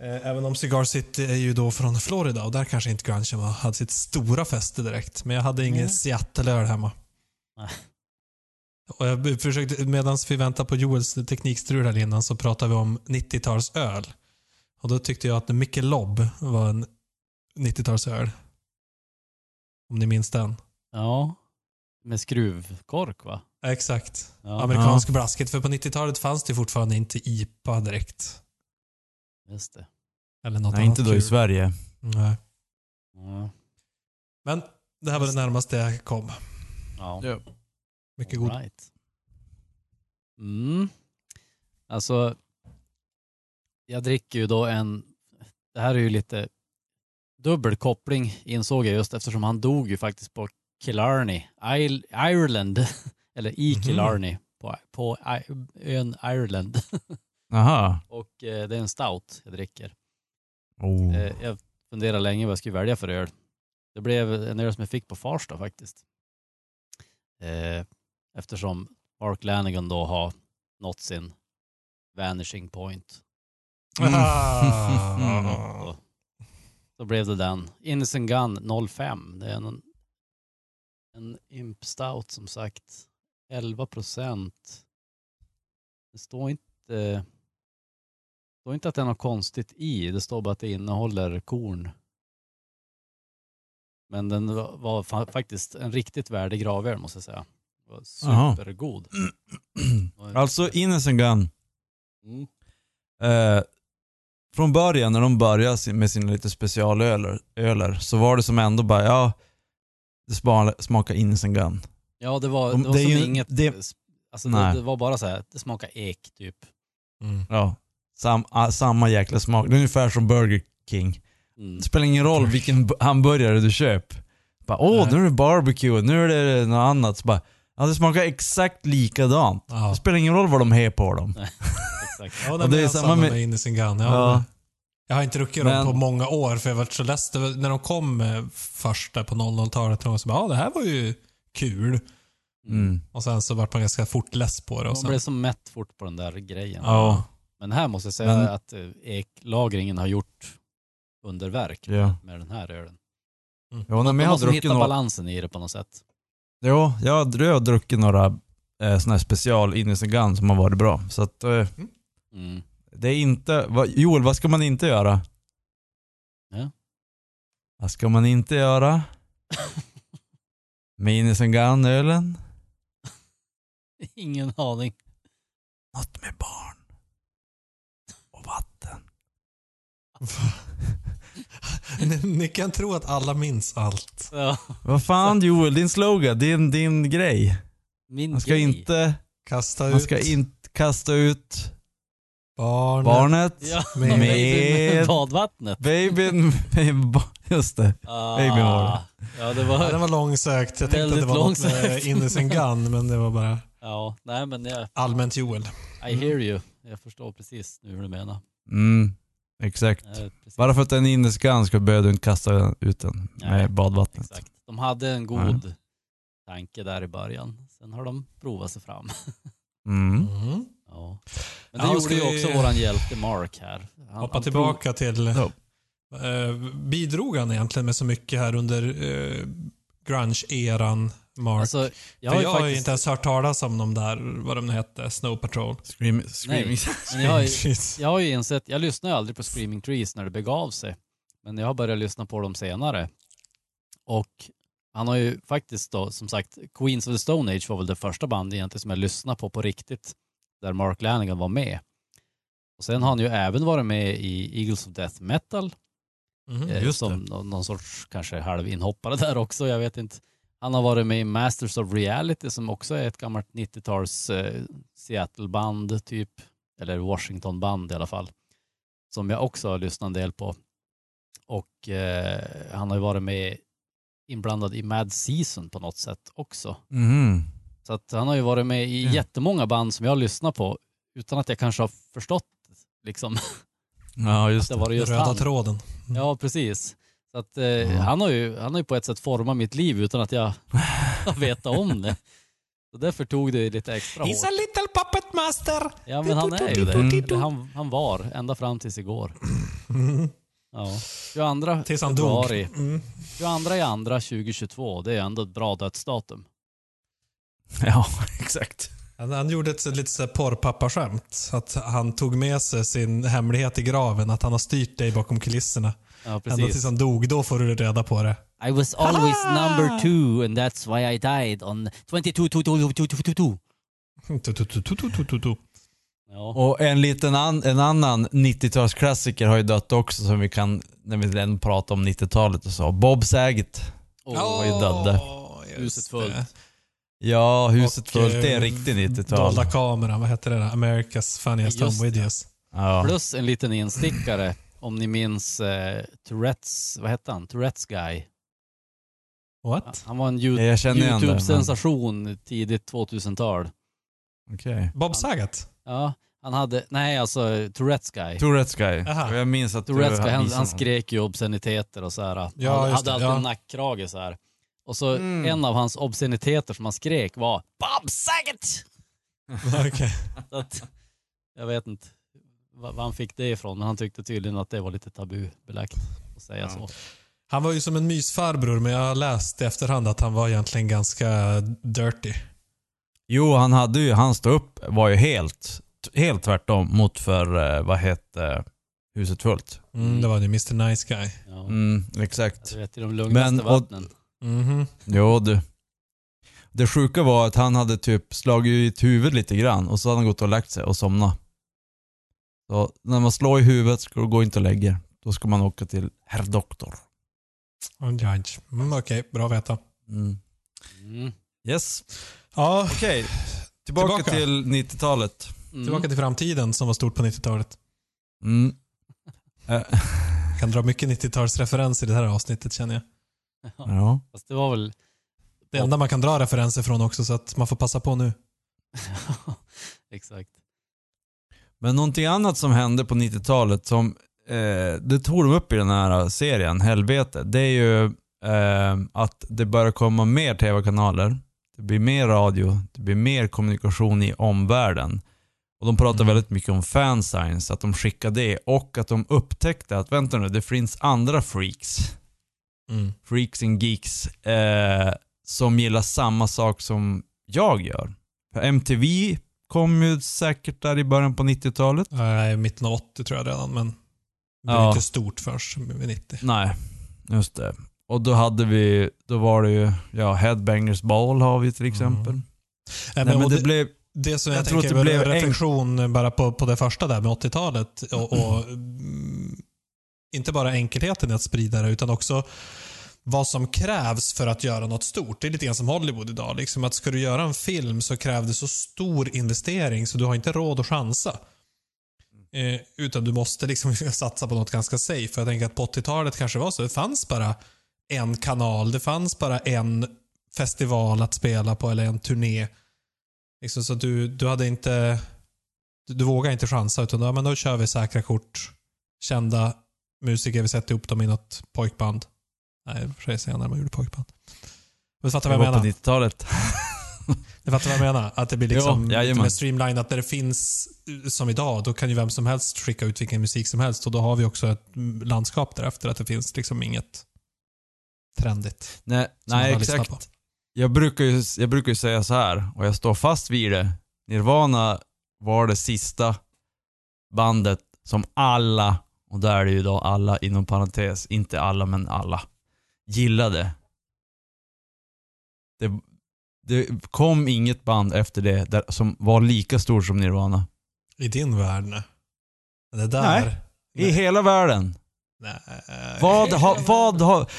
Speaker 3: Eh, Även om Cigar City är ju då från Florida och där kanske inte grungen var, hade sitt stora fäste direkt. Men jag hade ingen
Speaker 4: Mm.
Speaker 3: Seattle-öl hemma. Och jag försökte, medan vi väntar på Joels teknikstrul här innan så pratade vi om 90-talsöl. Och då tyckte jag att Michelob var en 90-talsöl. Om ni minns den.
Speaker 4: Ja, med skruvkork va?
Speaker 3: Exakt.
Speaker 4: Ja,
Speaker 3: Amerikansk blaskigt. För på 90-talet fanns det fortfarande inte IPA direkt.
Speaker 4: just det.
Speaker 3: Eller något
Speaker 2: Nej,
Speaker 3: annat
Speaker 2: inte då i
Speaker 3: kul.
Speaker 2: Sverige.
Speaker 3: Nej.
Speaker 4: Ja.
Speaker 3: Men det här var det närmaste jag kom.
Speaker 4: Ja.
Speaker 2: Ja.
Speaker 3: Mycket god.
Speaker 4: Right. Mm. Alltså, jag dricker ju då en, det här är ju lite dubbel koppling insåg jag just eftersom han dog ju faktiskt på Killarney, Isle- Ireland, eller i. Killarney på, på I- ön Ireland.
Speaker 2: Aha.
Speaker 4: Och eh, det är en stout jag dricker.
Speaker 2: Oh.
Speaker 4: Eh, jag funderade länge vad jag skulle välja för öl. Det blev en öl som jag fick på Farsta faktiskt. Eh, eftersom Mark Lanigan då har nått sin vanishing point.
Speaker 2: Mm.
Speaker 4: Då blev det den. Innocent Gun 05. Det är en, en Imp Stout som sagt. 11 procent. Det står inte, det står inte att det är något konstigt i. Det står bara att det innehåller korn. Men den var, var fa- faktiskt en riktigt värdig gravöl måste jag säga. Den var supergod.
Speaker 2: Alltså Innocent Gun.
Speaker 4: Mm.
Speaker 2: Eh, från början när de började med sina lite specialöler öler, så var det som ändå bara, ja, det sma- smakar Innocent Gun.
Speaker 4: Ja, det var,
Speaker 2: De-
Speaker 4: det var
Speaker 2: det är
Speaker 4: som
Speaker 2: ju-
Speaker 4: inget...
Speaker 2: det-
Speaker 4: alltså det,
Speaker 2: Nej.
Speaker 4: det var bara så här, det smakar ek typ.
Speaker 3: Mm.
Speaker 2: Ja, sam, ah, samma jäkla smak. Det är ungefär som Burger King.
Speaker 4: Mm.
Speaker 2: Det spelar ingen roll vilken hamburgare du köper. Bara, åh,
Speaker 3: Nej.
Speaker 2: nu är det barbecue, nu är det något annat. Så bara, ja, det smakar exakt likadant.
Speaker 3: Ja.
Speaker 2: Det spelar ingen roll vad de har på dem.
Speaker 3: Ja,
Speaker 2: Och
Speaker 3: det,
Speaker 2: är samma med-
Speaker 3: med Innocent Gun. Ja.
Speaker 2: Ja.
Speaker 3: Jag har inte druckit
Speaker 2: Men-
Speaker 3: dem på många år för jag varit så less. När de kom eh, först där på 00-talet, så bara, ja det här var ju kul.
Speaker 2: Mm.
Speaker 3: Och sen så vart man ganska fort less på det. Och
Speaker 4: Man
Speaker 3: sen,
Speaker 4: blev så mätt fort på den där grejen.
Speaker 2: Ja.
Speaker 4: Men här måste jag säga
Speaker 2: Men-
Speaker 4: att eh, eklagringen har gjort underverk
Speaker 2: Ja.
Speaker 4: med den här ölen.
Speaker 2: Nej,
Speaker 4: De
Speaker 2: men jag har druckit
Speaker 4: hitta
Speaker 2: några,
Speaker 4: balansen i det på något sätt.
Speaker 2: jo, jag har, jag har druckit några eh, såna här special Innocent Gun som har varit bra. Så att, eh,
Speaker 4: Mm.
Speaker 2: Det är inte, vad, Joel, vad ska man inte göra?
Speaker 4: Ja.
Speaker 2: Vad ska man inte göra? Med Innocent Gun-ölen?
Speaker 4: Ingen aning.
Speaker 2: Något med barn. Och vatten.
Speaker 3: ni, ni kan tro att alla minns allt.
Speaker 4: Ja,
Speaker 2: Vad fan Joel, din slogan, din, din grej.
Speaker 4: min
Speaker 2: Man ska
Speaker 4: grej.
Speaker 2: inte,
Speaker 3: Kasta
Speaker 2: man
Speaker 3: ut
Speaker 2: ska inte kasta ut
Speaker 3: barnet.
Speaker 2: barnet,
Speaker 4: Ja,
Speaker 3: Med-
Speaker 4: med badvattnet.
Speaker 2: babyn, med just det. Baby var det.
Speaker 4: Ah, ja, det
Speaker 3: Ja,
Speaker 4: var...
Speaker 3: den var långsökt. Jag tänkte att det var något med
Speaker 4: långsökt.
Speaker 3: Innocent Gun, men det var bara
Speaker 4: Ja, nej men jag,
Speaker 3: allmänt Joel.
Speaker 4: I hear you. Jag förstår precis nu hur du menar.
Speaker 2: Mm, exakt.
Speaker 4: Precis.
Speaker 2: Bara för att den är Innocent Gun ska behöver du inte kasta ut den
Speaker 4: Nej,
Speaker 2: med badvattnet.
Speaker 4: Exakt. De hade en god tanke där i början. Sen har de provat sig fram.
Speaker 2: Mm.
Speaker 3: Mm.
Speaker 4: Ja. Men det
Speaker 3: Ja,
Speaker 4: gjorde ju
Speaker 3: vi-
Speaker 4: också våran hjälte Mark här. Han,
Speaker 3: Hoppa
Speaker 4: han
Speaker 3: tillbaka till...
Speaker 2: Ja.
Speaker 3: Eh, bidrog han egentligen med så mycket här under eh, grunge-eran, Mark?
Speaker 4: Alltså, jag
Speaker 3: För
Speaker 4: har
Speaker 3: jag
Speaker 4: ju
Speaker 3: har ju
Speaker 4: faktiskt...
Speaker 3: inte ens hört talas om de där, vad de nu hette, Snow Patrol.
Speaker 2: Scream, screaming.
Speaker 4: Men jag, har ju, jag har ju insett, jag lyssnade ju aldrig på Screaming Trees när det begav sig. Men jag har börjat lyssna på dem senare. Och han har ju faktiskt då, som sagt, Queens of the Stone Age var väl det första bandet egentligen som jag lyssnade på på riktigt. Där Mark Lanigan var med. Och sen har han ju även varit med i Eagles of Death Metal.
Speaker 3: Mhm.
Speaker 4: eh, som nå- någon sorts kanske halvinhoppare där också, jag vet inte. Han har varit med i Masters of Reality som också är ett gammalt 90-tals eh, Seattle-band typ. Eller Washington-band i alla fall. Som jag också har lyssnat en del på. Och eh, han har ju varit med inblandad i Mad Season på något sätt också.
Speaker 2: Mhm.
Speaker 4: Så att han har ju varit med i
Speaker 2: Ja.
Speaker 4: jättemånga band som jag har lyssnat på utan att jag kanske har förstått liksom,
Speaker 2: Ja, just
Speaker 4: det
Speaker 2: det.
Speaker 4: var just
Speaker 3: Röda
Speaker 4: han.
Speaker 3: tråden.
Speaker 4: Ja, precis. Så att, eh,
Speaker 2: Ja.
Speaker 4: han, har ju, han har ju på ett sätt format mitt liv utan att jag har vetat om det. Så därför tog det lite extra hårt.
Speaker 3: He's a little puppet master!
Speaker 4: Ja, men han är ju det. Han, han var, ända fram tills igår.
Speaker 3: Mm.
Speaker 4: Ja. 22
Speaker 3: Tills han dog.
Speaker 4: februari.
Speaker 3: Mm.
Speaker 4: 22 i andra 2022, det är ändå ett bra dödsdatum.
Speaker 2: Ja, exakt.
Speaker 3: Han, han gjorde ett lite så porrpappaskämt. Att han tog med sig sin hemlighet i graven, att han har styrt dig bakom kulisserna.
Speaker 4: Ja,
Speaker 3: Ända tills han dog, då får du reda på det.
Speaker 4: I was always number two and that's why I died on 22 22 22 22.
Speaker 3: Tu, tu, tu, tu, tu, tu, tu, tu.
Speaker 4: Ja.
Speaker 2: Och en liten an, en annan 90-talsklassiker har ju dött också som vi kan, när vi redan pratar om 90-talet och så. Bob Saget.
Speaker 4: Åh,
Speaker 2: var ju
Speaker 3: just
Speaker 4: Huset fullt.
Speaker 2: Ja, huset
Speaker 3: Och,
Speaker 2: fullt. Det är en
Speaker 3: eh,
Speaker 2: riktig 90-tal.
Speaker 3: Dolda kameran, vad heter det? där? America's funniest
Speaker 4: Just
Speaker 3: home
Speaker 4: det.
Speaker 3: videos.
Speaker 2: Ja.
Speaker 4: Plus en liten instickare om ni minns eh, Tourettes, vad hette han? Tourettes guy.
Speaker 3: What?
Speaker 4: Han var en
Speaker 2: Ja,
Speaker 4: You-
Speaker 2: jag känner igen det, men-
Speaker 4: YouTube-sensation tidigt 2000-tal.
Speaker 2: Okej.
Speaker 3: Bob Saget?
Speaker 4: Ja, Han hade, nej alltså Tourette's guy.
Speaker 2: Tourettes guy.
Speaker 3: Aha.
Speaker 2: Jag minns att du
Speaker 4: Tourette's guy, han, han skrek ju obsceniteter och så här.
Speaker 3: Ja,
Speaker 4: han hade
Speaker 3: det,
Speaker 4: alltid
Speaker 3: ja.
Speaker 4: en nackkrage så här. Och så
Speaker 2: Mm.
Speaker 4: en av hans obsceniteter som han skrek var Bob Saget! Så att, jag vet inte var han fick det ifrån, men han tyckte tydligen att det var lite tabubelagt att säga
Speaker 2: Ja.
Speaker 4: så.
Speaker 3: Han var ju som en mysfarbror, men jag har läst i efterhand att han var egentligen ganska dirty.
Speaker 2: Jo, han hade ju, hans upp var ju helt, helt tvärtom mot för, eh, vad hette Huset Fullt.
Speaker 3: Mm, det var ju Mr Nice Guy.
Speaker 4: Ja.
Speaker 2: Mm, exakt.
Speaker 4: Du vet, i de lugnaste
Speaker 2: Men- och-
Speaker 4: vattnen.
Speaker 3: Mhm.
Speaker 2: Jo du. Det sjuka var att han hade typ slagit ut huvudet lite grann och så hade han gått och lagt sig och somnat. Så när man slår i huvudet ska du gå inte och lägga. Då ska man åka till herr doktor.
Speaker 3: Judge. Mm, Okej, bra att veta.
Speaker 2: Mm.
Speaker 4: Mm.
Speaker 2: Yes.
Speaker 3: Ja,
Speaker 2: Okej. Tillbaka,
Speaker 3: Tillbaka.
Speaker 2: till 90-talet.
Speaker 4: Mm.
Speaker 3: tillbaka till framtiden som var stort på 90-talet.
Speaker 2: Mm.
Speaker 3: Jag kan dra mycket 90-talsreferenser i det här avsnittet känner jag.
Speaker 2: Ja.
Speaker 4: Fast det var väl...
Speaker 3: Det enda man kan dra referenser från också, så att man får passa på nu.
Speaker 4: Exakt.
Speaker 2: Men någonting annat som hände på 90-talet som eh, det tog de upp i den här serien, Helvete, det är ju eh, att det börjar komma mer tv-kanaler. Det blir mer radio, det blir mer kommunikation i omvärlden. Och de pratar
Speaker 3: Mm.
Speaker 2: väldigt mycket om fansigns, att de skickar det och att de upptäckte att vänta nu, det finns andra freaks,
Speaker 3: Mm.
Speaker 2: freaks and geeks, eh, som gillar samma sak som jag gör. För MTV kom ju säkert där i början på 90-talet.
Speaker 3: Nej, mitten av 80 tror jag redan, men det blev
Speaker 2: Ja.
Speaker 3: inte stort förrän vid 90.
Speaker 2: Nej, just det. Och då hade vi, då var det ju, ja, Headbangers Ball har vi till exempel.
Speaker 3: Mm.
Speaker 2: Nej,
Speaker 3: Nej,
Speaker 2: men det,
Speaker 3: det,
Speaker 2: blev,
Speaker 3: det som jag,
Speaker 2: jag tror
Speaker 3: tänker
Speaker 2: att det blev
Speaker 3: en reflektion bara på, på det första där med 80-talet och, och mm, inte bara enkelheten i att sprida det utan också vad som krävs för att göra något stort. Det är lite grann som Hollywood idag. Liksom att ska du göra en film så krävs det så stor investering så du har inte råd att chansa. Eh, utan du måste liksom satsa på något ganska safe. För jag tänker att på 80-talet kanske var så. Det fanns bara en kanal. Det fanns bara en festival att spela på eller en turné. Liksom, så du, du hade inte... Du, du vågade inte chansa utan då, men då kör vi säkra kort. Kända musiker, vi sätter ihop dem i något pojkband. Nej, för sig senare man gjorde pojkband. Men du fattar vad jag
Speaker 2: var på
Speaker 3: menar?
Speaker 2: 90-talet.
Speaker 3: Du fattar vad jag menar? Att det blir liksom
Speaker 2: Ja,
Speaker 3: lite mer streamlinat. Där det finns, som idag, då kan ju vem som helst skicka ut vilken musik som helst och då har vi också ett landskap därefter. Att det finns liksom inget trendigt.
Speaker 2: Nej, nej exakt. Jag brukar, ju, jag brukar ju säga så här och jag står fast vid det. Nirvana var det sista bandet som alla, och där är det ju då alla inom parentes, inte alla men alla, gillade. Det, det kom inget band efter det där, som var lika stort som Nirvana.
Speaker 3: I din värld, nej. Det där...
Speaker 2: Nej. I hela världen.
Speaker 3: Nej.
Speaker 2: Vad har, vad har...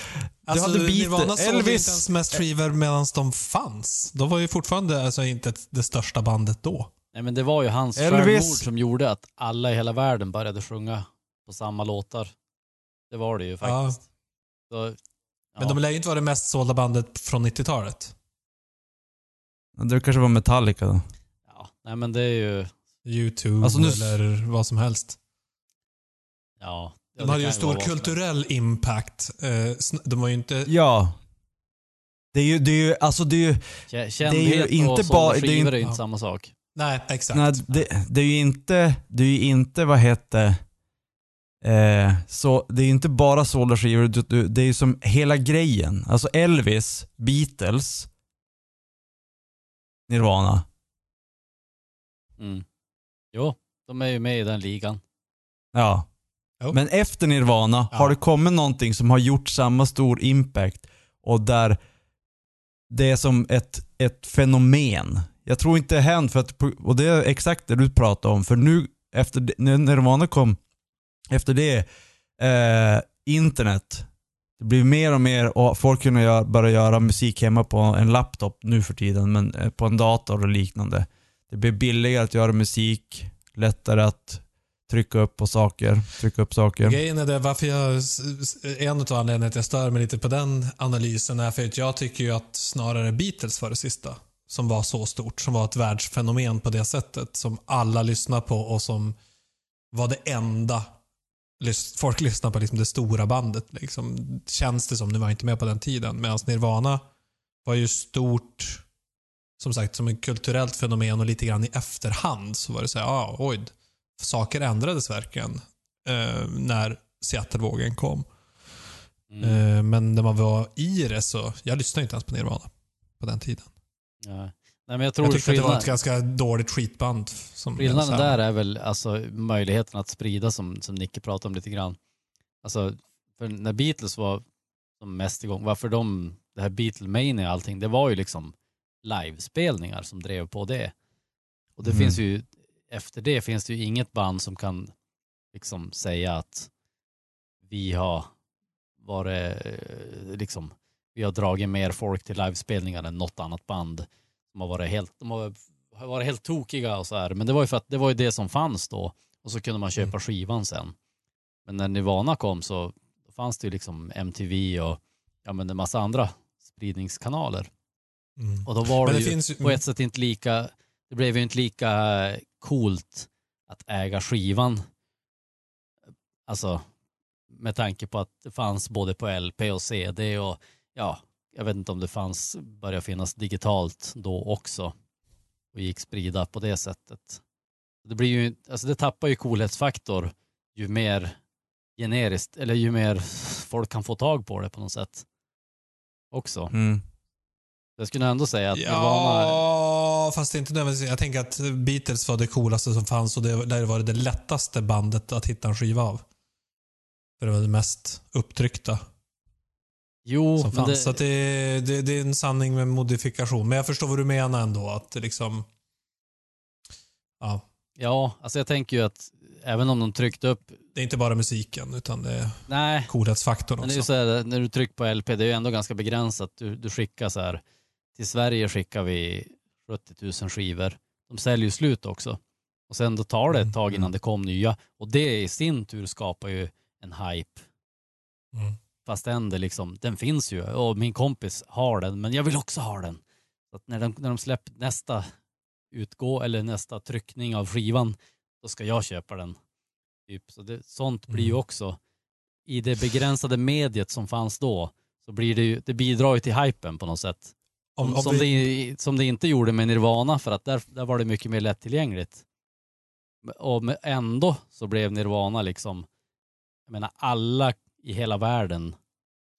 Speaker 3: Alltså,
Speaker 2: hade Beatles-
Speaker 3: Nirvana sålde
Speaker 2: Elvis-
Speaker 3: inte ens mest skivor medan de fanns. De var ju fortfarande alltså, inte det största bandet då.
Speaker 4: Nej men det var ju hans
Speaker 2: Elvis-
Speaker 4: självmord som gjorde att alla i hela världen började sjunga på samma låtar. Det var det ju faktiskt. Så, ja.
Speaker 3: Men de lär ju inte vara det mest sålda bandet från 90-talet.
Speaker 2: Det kanske var Metallica då.
Speaker 4: ja. Nej men det är ju...
Speaker 3: YouTube
Speaker 2: Alltså, nu-
Speaker 3: eller vad som helst.
Speaker 4: Ja. ja,
Speaker 3: De
Speaker 4: det
Speaker 3: hade ju en stor kulturell impact. Eh, De var ju inte...
Speaker 2: Ja. Det är ju, det är ju, alltså det är ju,
Speaker 4: helst. Kä-
Speaker 2: det är ju
Speaker 4: Kändhet
Speaker 2: inte bara- det är ju inte-
Speaker 4: är inte
Speaker 3: ja.
Speaker 4: samma sak.
Speaker 3: Nej, exakt.
Speaker 2: nej, det, det är ju inte, det är ju inte, vad heter eh, så det är inte bara sålda skivor, det är ju som hela grejen. Alltså Elvis, Beatles, Nirvana.
Speaker 4: Mm. Jo, de är ju med i den ligan.
Speaker 2: Ja.
Speaker 3: Jo.
Speaker 2: Men efter Nirvana
Speaker 3: Ja.
Speaker 2: har det kommit någonting som har gjort samma stor impact och där det är som ett, ett fenomen. Jag tror inte det hänt, för att, och det är exakt det du pratar om, för nu efter när Nirvana kom, efter det, eh, internet, det blir mer och mer och folk kunde göra, börja göra musik hemma på en laptop nu för tiden, men eh, på en dator och liknande. Det blir billigare att göra musik, lättare att trycka upp på saker, trycka upp saker.
Speaker 3: Grejen är det, varför jag, en av anledningarna att jag stör mig lite på den analysen är för att jag tycker ju att snarare Beatles var det sista som var så stort, som var ett världsfenomen på det sättet, som alla lyssnar på och som var det enda folk lyssnar på liksom det stora bandet. Liksom. Känns det som, nu var jag inte med på den tiden, medan Nirvana var ju stort, som sagt, som ett kulturellt fenomen och lite grann i efterhand så var det så här, ah, oj, saker ändrades verkligen eh, när Seattle-vågen kom.
Speaker 4: Mm.
Speaker 3: Eh, men när man var i det så, jag lyssnade inte ens på Nirvana på den tiden.
Speaker 4: Ja. Nej, men jag tror
Speaker 3: Jag tyckte att det var
Speaker 4: skillnad-
Speaker 3: ett ganska dåligt skitband. Som
Speaker 4: Skillnaden där är väl alltså möjligheten att sprida som, som Nicke pratade om lite grann. Alltså, för när Beatles var som mest igång, varför de, det här Beatlemania och allting, det var ju liksom livespelningar som drev på det. Och det
Speaker 2: Mm.
Speaker 4: finns ju, efter det finns det ju inget band som kan liksom säga att vi har varit, eh, liksom, vi har dragit mer folk till livespelningar än något annat band. De har varit helt, de har har varit helt tokiga och så här. Men det var ju för att det var ju det som fanns då. Och så kunde man köpa
Speaker 3: Mm.
Speaker 4: skivan sen. Men när Nirvana kom så fanns det ju liksom MTV och ja, men en massa andra spridningskanaler.
Speaker 3: Mm.
Speaker 4: Och då var
Speaker 3: Men
Speaker 4: det,
Speaker 3: det
Speaker 4: ju
Speaker 3: finns
Speaker 4: på ett sätt inte lika, det blev ju inte lika coolt att äga skivan. Alltså med tanke på att det fanns både på LP och CD och ja, jag vet inte om det fanns, började finnas digitalt då också och gick sprida på det sättet. Det blir ju, alltså det tappar ju coolhetsfaktor ju mer generiskt, eller ju mer folk kan få tag på det på något sätt. Också.
Speaker 2: Mm.
Speaker 4: Jag skulle ändå säga att Nirvana,
Speaker 3: Ja, fast inte nödvändigtvis. Jag tänker att Beatles var det coolaste som fanns och det, där var det det lättaste bandet att hitta en skiva av. För det var det mest upptryckta
Speaker 4: jo,
Speaker 3: som fanns.
Speaker 4: det,
Speaker 3: Så det, det, det är en sanning med modifikation. Men jag förstår vad du menar ändå. Att liksom... Ja,
Speaker 4: ja, alltså jag tänker ju att även om de tryckte upp,
Speaker 3: det är inte bara musiken utan det är
Speaker 4: nej,
Speaker 3: coolhetsfaktorn
Speaker 4: men det är ju
Speaker 3: också.
Speaker 4: så här, när du trycker på LP, det är ju ändå ganska begränsat. Du, du skickar så här, till Sverige skickar vi 70 000 skivor. De säljer ju slut också. Och sen då tar det ett tag innan
Speaker 2: Mm.
Speaker 4: det kom nya. Och det i sin tur skapar ju en hype.
Speaker 3: Mm.
Speaker 4: Fast den, det liksom, den finns ju och min kompis har den, men jag vill också ha den. Så när de, när de släpper nästa utgå eller nästa tryckning av skivan, då ska jag köpa den. Typ. Så det, sånt blir ju
Speaker 3: Mm.
Speaker 4: också, i det begränsade mediet som fanns då, så blir det ju, det bidrar ju till hypen på något sätt.
Speaker 3: Om, om
Speaker 4: som,
Speaker 3: vi,
Speaker 4: det, som det inte gjorde med Nirvana, för att där, där var det mycket mer lättillgängligt. Och ändå så blev Nirvana liksom, jag menar alla i hela världen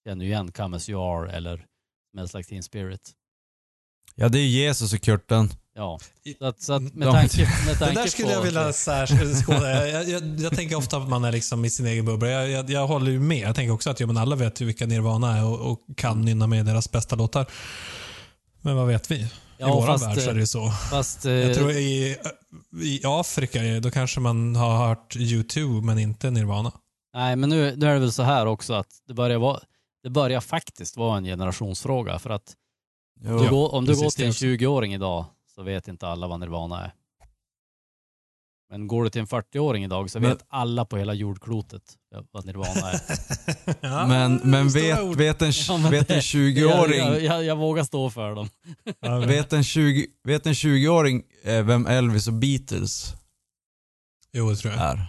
Speaker 4: känner ju igen Come As You Are eller Smells Like Teen Spirit.
Speaker 2: Ja, det är Jesus och Kurten.
Speaker 4: Ja, så att, så att med, tanke, med
Speaker 3: det
Speaker 4: tanke
Speaker 3: där skulle
Speaker 4: på...
Speaker 3: jag vilja särskåda. Jag, jag, jag, tänker ofta att man är liksom i sin egen bubbla. Jag, jag, jag håller ju med. Jag tänker också att ja, men alla vet ju vilka Nirvana är och, och kan nynna med deras bästa låtar. Men vad vet vi? I
Speaker 4: Ja,
Speaker 3: våran
Speaker 4: fast,
Speaker 3: värld så är det ju så.
Speaker 4: Fast, eh,
Speaker 3: Jag tror i, i Afrika, då kanske man har hört U2 men inte Nirvana.
Speaker 4: Nej, men nu, nu är det väl så här också att det börjar, vara, det börjar faktiskt vara en generationsfråga. För att
Speaker 2: Jo.
Speaker 4: du går, om du går till en
Speaker 3: också.
Speaker 4: 20-åring idag så vet inte alla vad Nirvana är. Men går du till en 40-åring idag så
Speaker 2: Men-
Speaker 4: vet alla på hela jordklotet vad Nirvana är.
Speaker 3: Ja,
Speaker 2: Men, men vet, vet en,
Speaker 4: Ja,
Speaker 2: vet en
Speaker 4: det-
Speaker 2: 20-åring
Speaker 4: Jag, jag, jag vågar stå för dem.
Speaker 3: Ja,
Speaker 2: vet en 20 vet en 20-åring eh, vem Elvis och Beatles
Speaker 3: Jo, det tror jag.
Speaker 2: är?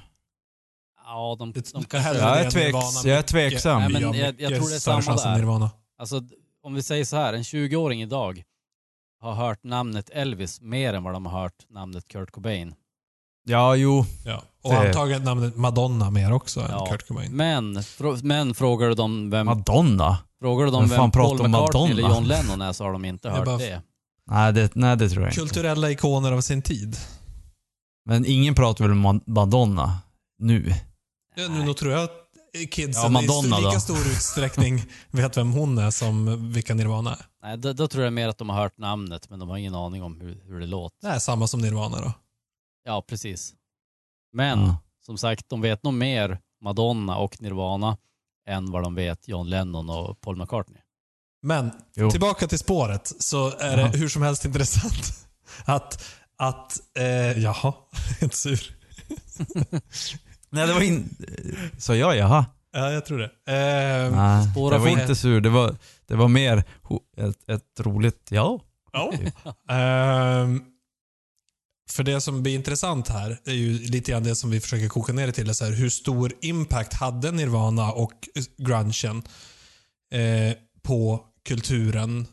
Speaker 4: Ja, de, de
Speaker 3: det
Speaker 4: kanske...
Speaker 2: Jag är, tveks, jag är tveksam.
Speaker 4: Nej, men
Speaker 3: Ja,
Speaker 4: jag- jag tror det är samma där. Alltså, om vi säger så här, en 20-åring idag har hört namnet Elvis mer än vad de har hört namnet Kurt Cobain.
Speaker 2: Ja, jo.
Speaker 3: Ja. Och
Speaker 2: Det-
Speaker 3: antagligen namnet Madonna mer också
Speaker 4: Ja.
Speaker 3: än Kurt Cobain.
Speaker 4: Men, frå- men frågar du dem vem,
Speaker 2: Madonna?
Speaker 4: frågar du dem
Speaker 2: Vem
Speaker 4: vem Paul
Speaker 2: om
Speaker 4: McCartney
Speaker 2: Madonna?
Speaker 4: eller John Lennon är så har de inte hört
Speaker 3: bara-
Speaker 4: det.
Speaker 2: Nej det, nej, det tror jag inte.
Speaker 3: Kulturella ikoner av sin tid.
Speaker 2: Men ingen pratar väl om Ma- Madonna nu?
Speaker 3: Ja, nu, nog tror jag att kidsen
Speaker 2: Ja, Madonna
Speaker 3: i lika
Speaker 2: då.
Speaker 3: stor utsträckning vet vem hon är som vilka Nirvana är.
Speaker 4: Nej, då, då tror jag mer att de har hört namnet men de har ingen aning om hur, hur det låter.
Speaker 3: Det är samma som Nirvana då.
Speaker 4: Ja, precis. Men
Speaker 2: Ja.
Speaker 4: som sagt, de vet nog mer Madonna och Nirvana än vad de vet John Lennon och Paul McCartney.
Speaker 3: Men
Speaker 2: Jo.
Speaker 3: tillbaka till spåret så är det
Speaker 2: Jaha.
Speaker 3: hur som helst intressant att, att eh, jaha, inte sur.
Speaker 2: Nej det var in... Så jag jaha?
Speaker 3: Ja, jag tror det. Eh,
Speaker 2: Nej,
Speaker 4: Spåra
Speaker 2: jag var inte sur. Det var, det var mer ett, ett roligt ja.
Speaker 3: Ja. Ehm, för det som blir intressant här är ju lite grann det som vi försöker koka ner det till. Är så här, hur stor impact hade Nirvana och grungen eh, på kulturen?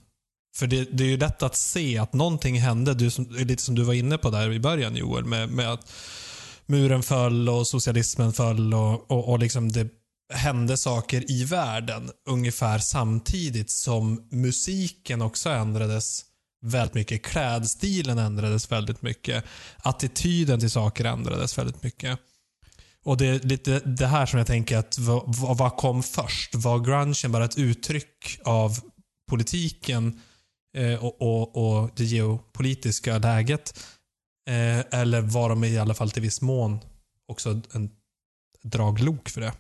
Speaker 3: För det, det är ju lätt att se att någonting hände, du som, lite som du var inne på där i början Joel, med, med att muren föll och socialismen föll och, och, och liksom det hände saker i världen ungefär samtidigt som musiken också ändrades väldigt mycket. Klädstilen ändrades väldigt mycket. Attityden till saker ändrades väldigt mycket. Och det är lite det här som jag tänker att vad, vad kom först? Var grungen bara ett uttryck av politiken eh, och, och, och, det geopolitiska läget? Eh, eller var de i alla fall till viss mån också en draglok för det?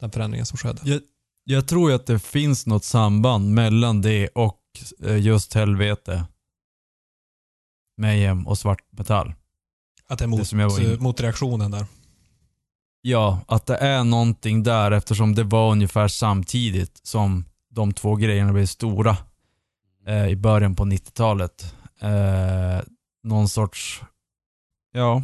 Speaker 3: Den förändringen som skedde.
Speaker 2: Jag, jag tror ju att det finns något samband mellan det och eh, just helvete. Mayhem och svart metall.
Speaker 3: Att det är
Speaker 2: Det
Speaker 3: mot,
Speaker 2: inne-
Speaker 3: mot reaktionen där.
Speaker 2: Ja, att det är någonting där eftersom det var ungefär samtidigt som de två grejerna blev stora eh, i början på 90-talet. Eh, någon sorts, ja,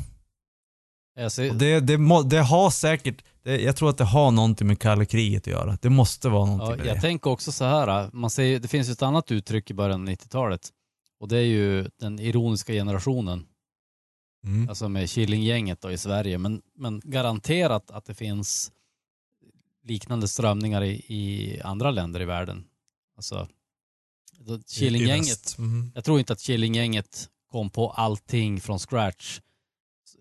Speaker 4: Jag ser,
Speaker 2: det, det, må, det har säkert, det, jag tror att det har någonting med kalla kriget att göra. Det måste vara någonting
Speaker 4: ja,
Speaker 2: med
Speaker 4: jag
Speaker 2: det.
Speaker 4: tänker också så här, man säger, det finns ju ett annat uttryck i början av 90-talet och det är ju den ironiska generationen.
Speaker 3: Mm.
Speaker 4: alltså med Killinggänget då i Sverige, men, men garanterat att det finns liknande strömningar i, i andra länder i världen. Alltså, Killinggänget.
Speaker 3: Mm.
Speaker 4: jag tror inte att Killinggänget kom på allting från scratch.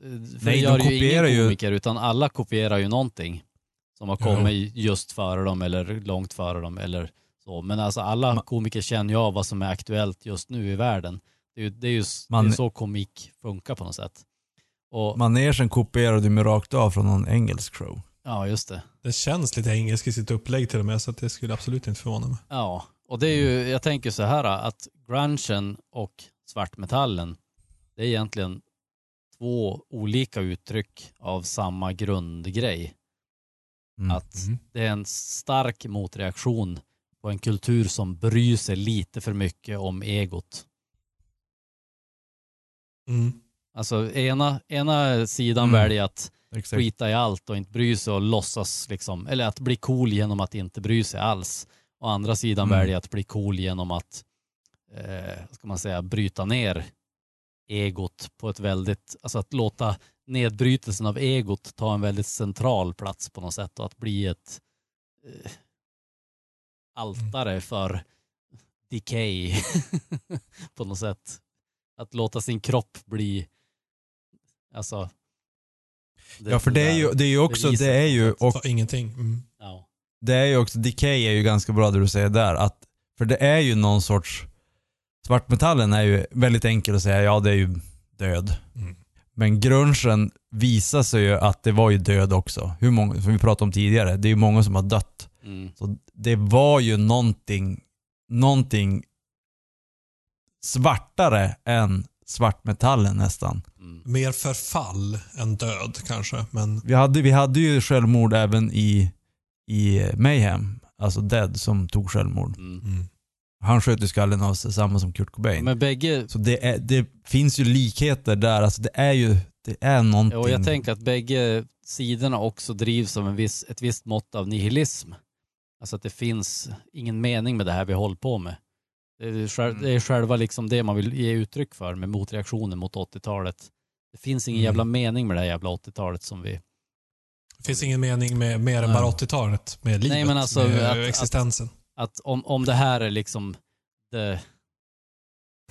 Speaker 4: För
Speaker 2: Nej,
Speaker 4: det
Speaker 2: de
Speaker 4: gör ju
Speaker 2: kopierar
Speaker 4: ingen
Speaker 2: ju-
Speaker 4: komiker, utan alla kopierar ju någonting som har
Speaker 3: Ja.
Speaker 4: kommit just före dem eller långt före dem eller så. Men alltså alla
Speaker 2: Ma-
Speaker 4: komiker känner ju av vad som är aktuellt just nu i världen. Det är ju, det är ju s- det är
Speaker 2: Man-
Speaker 4: så komik funkar på något sätt. Och,
Speaker 2: Manegen kopierade ju mig rakt av från någon engelsk show.
Speaker 4: ja, just det.
Speaker 3: Det känns lite engelskt i sitt upplägg till och med, så att det skulle absolut inte förvåna mig.
Speaker 4: Ja, och det är ju, jag tänker så här att grungen och svartmetallen, det är egentligen två olika uttryck av samma grundgrej.
Speaker 2: Mm.
Speaker 4: Att det är en stark motreaktion på en kultur som bryr sig lite för mycket om egot.
Speaker 3: Mm.
Speaker 4: Alltså ena, ena sidan
Speaker 2: Mm.
Speaker 4: väljer att
Speaker 2: Exakt.
Speaker 4: skita i allt och inte bry sig och låtsas liksom, eller att bli cool genom att inte bry sig alls. Och andra sidan
Speaker 2: Mm.
Speaker 4: väljer att bli cool genom att, eh, ska man säga, bryta ner egot på ett väldigt, alltså att låta nedbrytelsen av egot ta en väldigt central plats på något sätt och att bli ett eh, altare för decay på något sätt. Att låta sin kropp bli, alltså.
Speaker 2: Ja för det är ju, det är ju också, det är ju,
Speaker 3: Och,
Speaker 2: och
Speaker 3: ingenting. Mm.
Speaker 4: Ja.
Speaker 2: det är ju också, Decay är ju ganska bra det du säger där. Att, för det är ju någon sorts, svartmetallen är ju väldigt enkel att säga, ja det är ju död.
Speaker 3: Mm.
Speaker 2: Men grungen visar sig ju att det var ju död också. Hur många, som vi pratade om tidigare, det är ju många som har dött.
Speaker 4: Mm.
Speaker 2: Så det var ju någonting, någonting svartare än svartmetallen nästan.
Speaker 4: Mm.
Speaker 3: Mer förfall än död kanske, men
Speaker 2: Vi hade, vi hade ju självmord även i, i Mayhem, alltså Dead som tog självmord.
Speaker 4: Mm.
Speaker 2: Han sköt ju skallen av sig, samma som Kurt Cobain.
Speaker 4: Men bägge,
Speaker 2: Så det, är, det finns ju likheter där, alltså det är ju, det är någonting.
Speaker 4: och jag tänker att bägge sidorna också drivs av en viss, ett visst mått av nihilism. Alltså att det finns ingen mening med det här vi håller på med. Det är,
Speaker 2: Mm.
Speaker 4: det är själva liksom det man vill ge uttryck för med motreaktionen mot 80-talet. Det finns ingen
Speaker 3: Mm.
Speaker 4: jävla mening med det här jävla 80-talet som vi...
Speaker 3: det finns ingen mening med mer än
Speaker 2: Nej.
Speaker 3: bara 80-talet. Med livet,
Speaker 4: men alltså
Speaker 3: med
Speaker 4: att-
Speaker 3: existensen.
Speaker 4: Att om, om det här är liksom the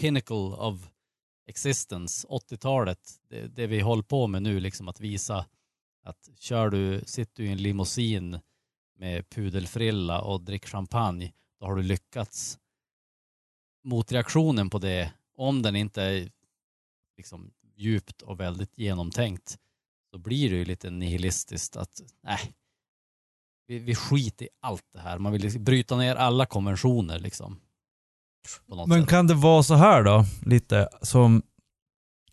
Speaker 4: pinnacle of existence, 80-talet, det, det vi håller på med nu, liksom att visa att kör du, sitter du i en limousin med pudelfrilla och dricker champagne, då har du lyckats. Motreaktionen på det, om den inte är liksom djupt och väldigt genomtänkt, så blir det ju lite nihilistiskt att nej, vi, vi skiter i allt det här. Man vill liksom bryta ner alla konventioner liksom.
Speaker 2: Men
Speaker 4: sätt.
Speaker 2: kan det vara så här då, lite som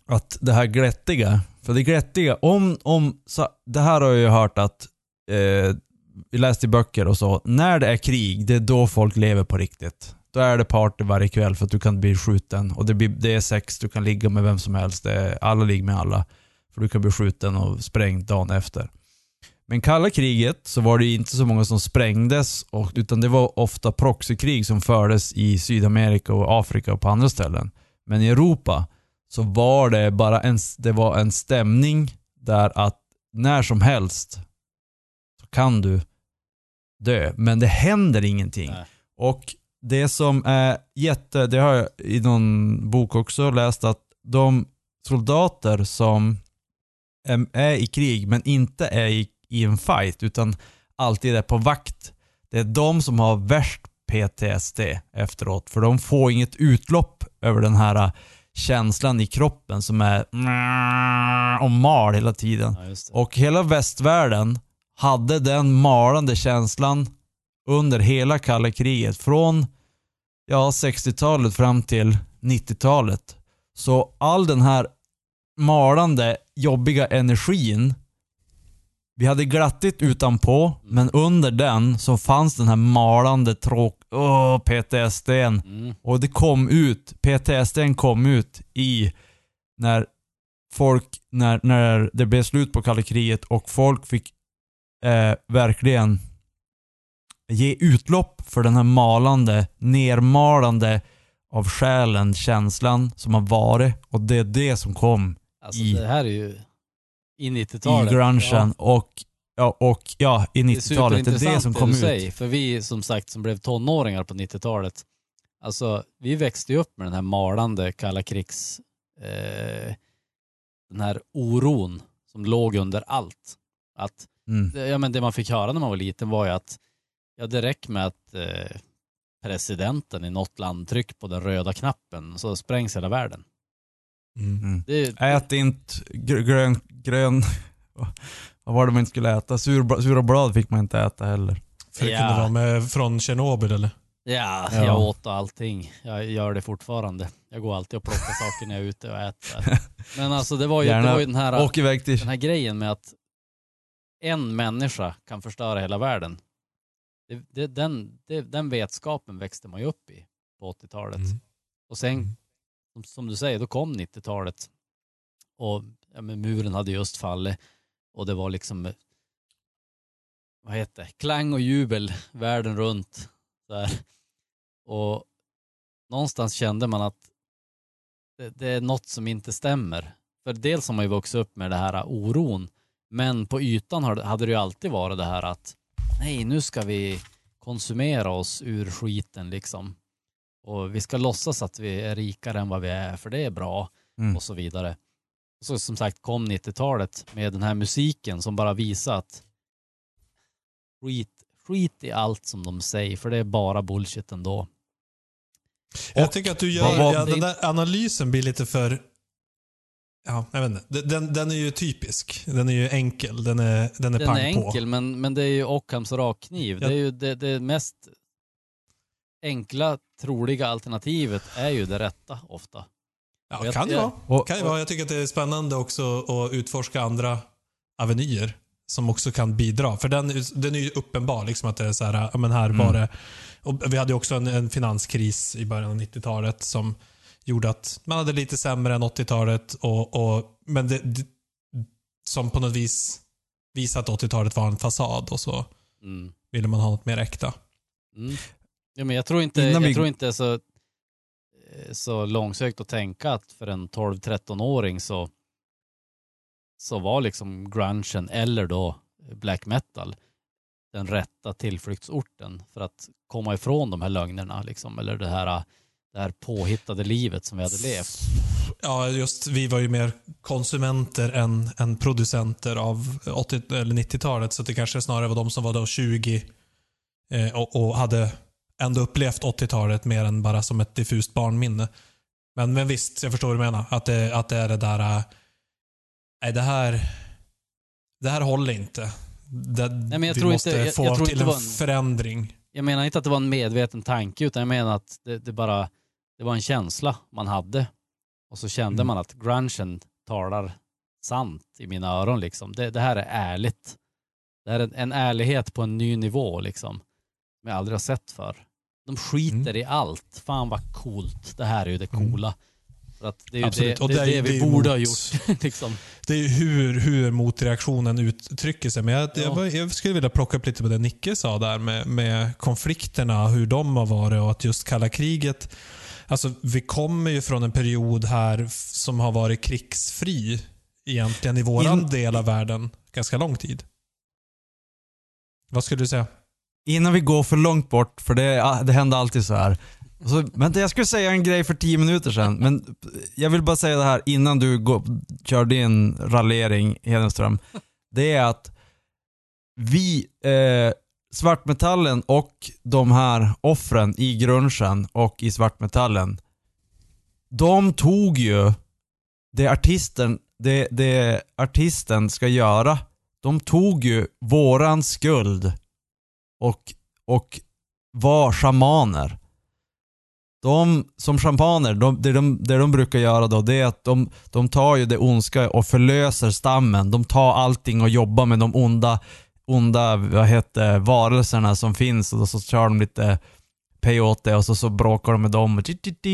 Speaker 2: att det här glättiga, för det glättiga, om, om så, det här har jag ju hört att, eh, vi läste i böcker och så, när det är krig, det är då folk lever på riktigt. då är det party varje kväll för att du kan bli skjuten. Och det, blir, det är sex, du kan ligga med vem som helst. Alla ligger med alla. För du kan bli skjuten och sprängd dagen efter. Men kalla kriget så var det inte så många som sprängdes, och, utan det var ofta proxykrig som fördes i Sydamerika och Afrika och på andra ställen. Men i Europa så var det bara en, det var en stämning där att när som helst så kan du dö. Men det händer ingenting.
Speaker 4: Nej.
Speaker 2: Och det som är jätte, det har jag i någon bok också läst att de soldater som är- i krig men inte är i, i en fight utan alltid är på vakt. Det är de som har värst PTSD efteråt för de får inget utlopp över den här känslan i kroppen som är och mal hela tiden.
Speaker 4: Ja.
Speaker 2: Och hela västvärlden hade den malande känslan under hela kalla kriget. Från ja, 60-talet fram till 90-talet. Så all den här malande, jobbiga energin. Vi hade glattigt utanpå, men under den så fanns den här malande tråk... Åh, PTSDn.
Speaker 4: Mm.
Speaker 2: Och det kom ut, PTSDn kom ut i när folk, när, när det blev slut på kalla kriget och folk fick eh, verkligen ge utlopp för den här malande, nermalande av själen, känslan som har varit. Och det är det som kom
Speaker 4: Alltså
Speaker 2: i-
Speaker 4: det här är ju i
Speaker 2: i
Speaker 4: 90-talet.
Speaker 2: grungen och, ja, och ja, i
Speaker 4: Det är
Speaker 2: 90-talet. Det är det som kom
Speaker 4: du
Speaker 2: ut.
Speaker 4: säger, för vi som sagt som blev tonåringar på 90-talet, alltså vi växte ju upp med den här malande kalla krigs, eh, den här oron som låg under allt. Att,
Speaker 2: Mm.
Speaker 4: det- ja, men det man fick höra när man var liten var ju att ja, det räcker med att eh, presidenten i något land trycker på den röda knappen så sprängs hela världen.
Speaker 3: Mm.
Speaker 2: Mm.
Speaker 4: Det,
Speaker 2: Ät inte gr- grön, grön, vad var det man inte skulle äta? Sur, sura blad fick man inte äta heller.
Speaker 3: För det
Speaker 4: Ja.
Speaker 3: kunde vara med, från Tjernobyl eller?
Speaker 4: Ja,
Speaker 2: Ja.
Speaker 4: jag åt allting. Jag gör det fortfarande. Jag går alltid och plockar saker när jag är ute och äter. Men alltså det var ju, det var ju den, här,
Speaker 2: till...
Speaker 4: den här grejen med att en människa kan förstöra hela världen. Det, det, den, det, den vetskapen växte man ju upp i på 80-talet.
Speaker 3: Mm.
Speaker 4: Och sen,
Speaker 3: Mm
Speaker 4: som, som du säger, då kom 90-talet. Och ja, men muren hade just fallit. Och det var liksom, eh, vad heter det, klang och jubel världen runt. Där. Och någonstans kände man att det, det är något som inte stämmer. För dels har man ju vuxit upp med det här oron. Men på ytan hade det ju alltid varit det här att nej, nu ska vi konsumera oss ur skiten liksom. Och vi ska låtsas att vi är rikare än vad vi är, för det är bra
Speaker 2: Mm.
Speaker 4: och så vidare. Och så som sagt kom 90-talet med den här musiken som bara visar att skit, skit i allt som de säger, för det är bara bullshit ändå.
Speaker 3: Jag
Speaker 2: Och
Speaker 3: tycker att du
Speaker 2: vad
Speaker 3: gör,
Speaker 2: var-
Speaker 3: ja, den där analysen blir lite för, ja, jag vet inte. Den, den är ju typisk. Den är ju enkel. Den är, den är
Speaker 4: Den
Speaker 3: pang
Speaker 4: är enkel,
Speaker 3: på.
Speaker 4: men, men det är ju Ockhams rakkniv.
Speaker 3: Ja.
Speaker 4: Det är ju det, det mest enkla, troliga alternativet är ju det rätta ofta.
Speaker 3: Ja,
Speaker 4: jag-
Speaker 3: kan
Speaker 4: jag-
Speaker 3: vara.
Speaker 2: Och,
Speaker 3: Kan ju vara. Jag tycker att det är spännande också att utforska andra avenyer som också kan bidra. För den, den är ju uppenbar, liksom att det är så här, ja men här
Speaker 2: Mm.
Speaker 3: var det... Och vi hade ju också en, en finanskris i början av 90-talet som gjorde att man hade lite sämre än 80-talet. Och, och, men det, det, som på något vis visade att 80-talet var en fasad och så
Speaker 4: Mm.
Speaker 3: ville man ha något mer äkta.
Speaker 4: Mm. Ja, men jag tror inte,
Speaker 2: Innan
Speaker 4: jag
Speaker 2: vi-
Speaker 4: tror inte så, eh, så långsökt att tänka att för en 12-13-åring så, så var liksom grungen eller då black metal den rätta tillflyktsorten för att komma ifrån de här lögnerna liksom, eller det här, det här påhittade livet som vi hade levt.
Speaker 3: Ja, just vi var ju mer konsumenter än, än producenter av 80 eller 90-talet. Så det kanske snarare var de som var då 20 eh, och, och hade ändå upplevt 80-talet mer än bara som ett diffust barnminne. Men, men visst, jag förstår vad du menar. Att det, att det är det där... äh, Nej, det här... Det här håller inte. Det,
Speaker 4: men jag
Speaker 3: vi
Speaker 4: tror
Speaker 3: måste
Speaker 4: inte- jag-
Speaker 3: få
Speaker 4: jag tror
Speaker 3: till
Speaker 4: inte
Speaker 3: en
Speaker 4: en-
Speaker 3: förändring.
Speaker 4: Jag menar inte att det var en medveten tanke utan jag menar att det, det bara det var en känsla man hade. Och så kände
Speaker 3: Mm.
Speaker 4: man att grungen talar sant i mina öron liksom. Det, det här är ärligt. Det här är en ärlighet på en ny nivå liksom. Som jag aldrig har sett för. de skiter
Speaker 3: Mm.
Speaker 4: i allt. Fan vad coolt. Det här är ju det coola. För att det är ju
Speaker 3: Absolut.
Speaker 4: det, det, är
Speaker 3: det
Speaker 4: det
Speaker 3: är-
Speaker 4: vi borde
Speaker 3: mot-
Speaker 4: ha gjort. liksom.
Speaker 3: Det är hur, hur motreaktionen uttrycker sig. Men jag,
Speaker 4: Ja.
Speaker 3: jag, jag skulle vilja plocka upp lite på det Nicke sa där med, med konflikterna, hur de har varit och att just kalla kriget. Alltså, vi kommer ju från en period här som har varit krigsfri egentligen i våran
Speaker 2: In-
Speaker 3: del av världen ganska lång tid. Vad skulle du säga?
Speaker 2: Innan vi går för långt bort, för det, det händer alltid så här. Så, vänta, jag skulle säga en grej för tio minuter sedan, men jag vill bara säga det här innan du går, kör din rallering, Hedenström. Det är att vi, eh, svartmetallen och de här offren i grunchen och i svartmetallen, de tog ju det artisten, det, det artisten ska göra. De tog ju våran skuld och, och var shamaner. De som shamaner, de, det, de, det de brukar göra då, det är att de, de tar ju det ondska och förlöser stammen. De tar allting och jobbar med de onda, onda vad heter, varelserna som finns och så kör de lite peyote och så, så bråkar de med dem och,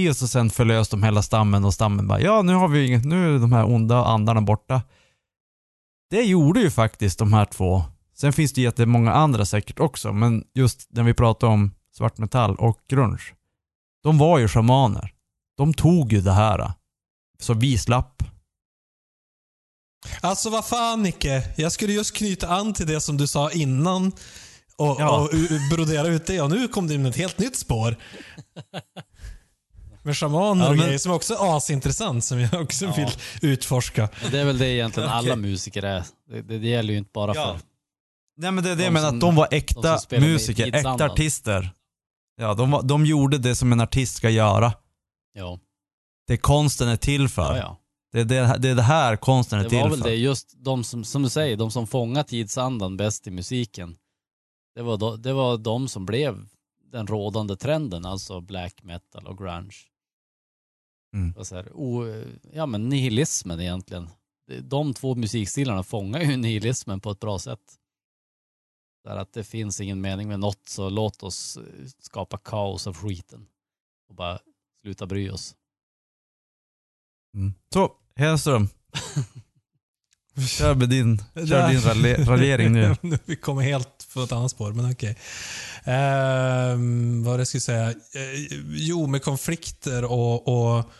Speaker 2: och så sen förlöser de hela stammen och stammen bara ja nu har vi inget, nu är de här onda andarna borta. Det gjorde ju faktiskt de här två. Sen finns det jättemånga andra säkert också, men just när vi pratar om svartmetall och grunge. De var ju shamaner. De tog ju det här. Så vi slapp.
Speaker 3: Alltså vad fan Nicke, jag skulle just knyta an till det som du sa innan och,
Speaker 2: Ja.
Speaker 3: och brodera ut det och nu kom det in ett helt nytt spår. Med shamaner
Speaker 2: Ja,
Speaker 3: och
Speaker 2: men-
Speaker 3: grejer som också är asintressant som jag också
Speaker 4: Ja.
Speaker 3: vill utforska.
Speaker 4: Men det är väl det egentligen alla
Speaker 2: Okej.
Speaker 4: musiker är. Det, det, det gäller ju inte bara
Speaker 2: Ja.
Speaker 4: för...
Speaker 2: Nej men det är det
Speaker 4: De
Speaker 2: jag menar, att de var
Speaker 4: de
Speaker 2: äkta
Speaker 4: med
Speaker 2: musiker, äkta artister. Ja, de, var, de gjorde det som en artist ska göra.
Speaker 4: Ja,
Speaker 2: Det konsten är till för.
Speaker 4: ja, ja.
Speaker 2: Det, är det, det är det här konsten är
Speaker 4: Det
Speaker 2: till
Speaker 4: var väl
Speaker 2: för.
Speaker 4: det, just de som, som du säger, de som fångar tidsandan bäst i musiken. Det var, då, det var de som blev den rådande trenden, alltså black metal och grunge.
Speaker 2: Mm.
Speaker 4: Och så här, o, ja men nihilismen egentligen. Det- De två musikstilarna fångar ju nihilismen på ett bra sätt. Där att det finns ingen mening med något så låt oss eh, skapa kaos av skiten. Och bara sluta bry oss.
Speaker 2: Mm. Så, Hedström. Kör med din, kör din raljering nu.
Speaker 3: Vi kommer helt på ett annat spår, men okej. Ehm, vad jag skulle säga? Eh, jo, med konflikter och, och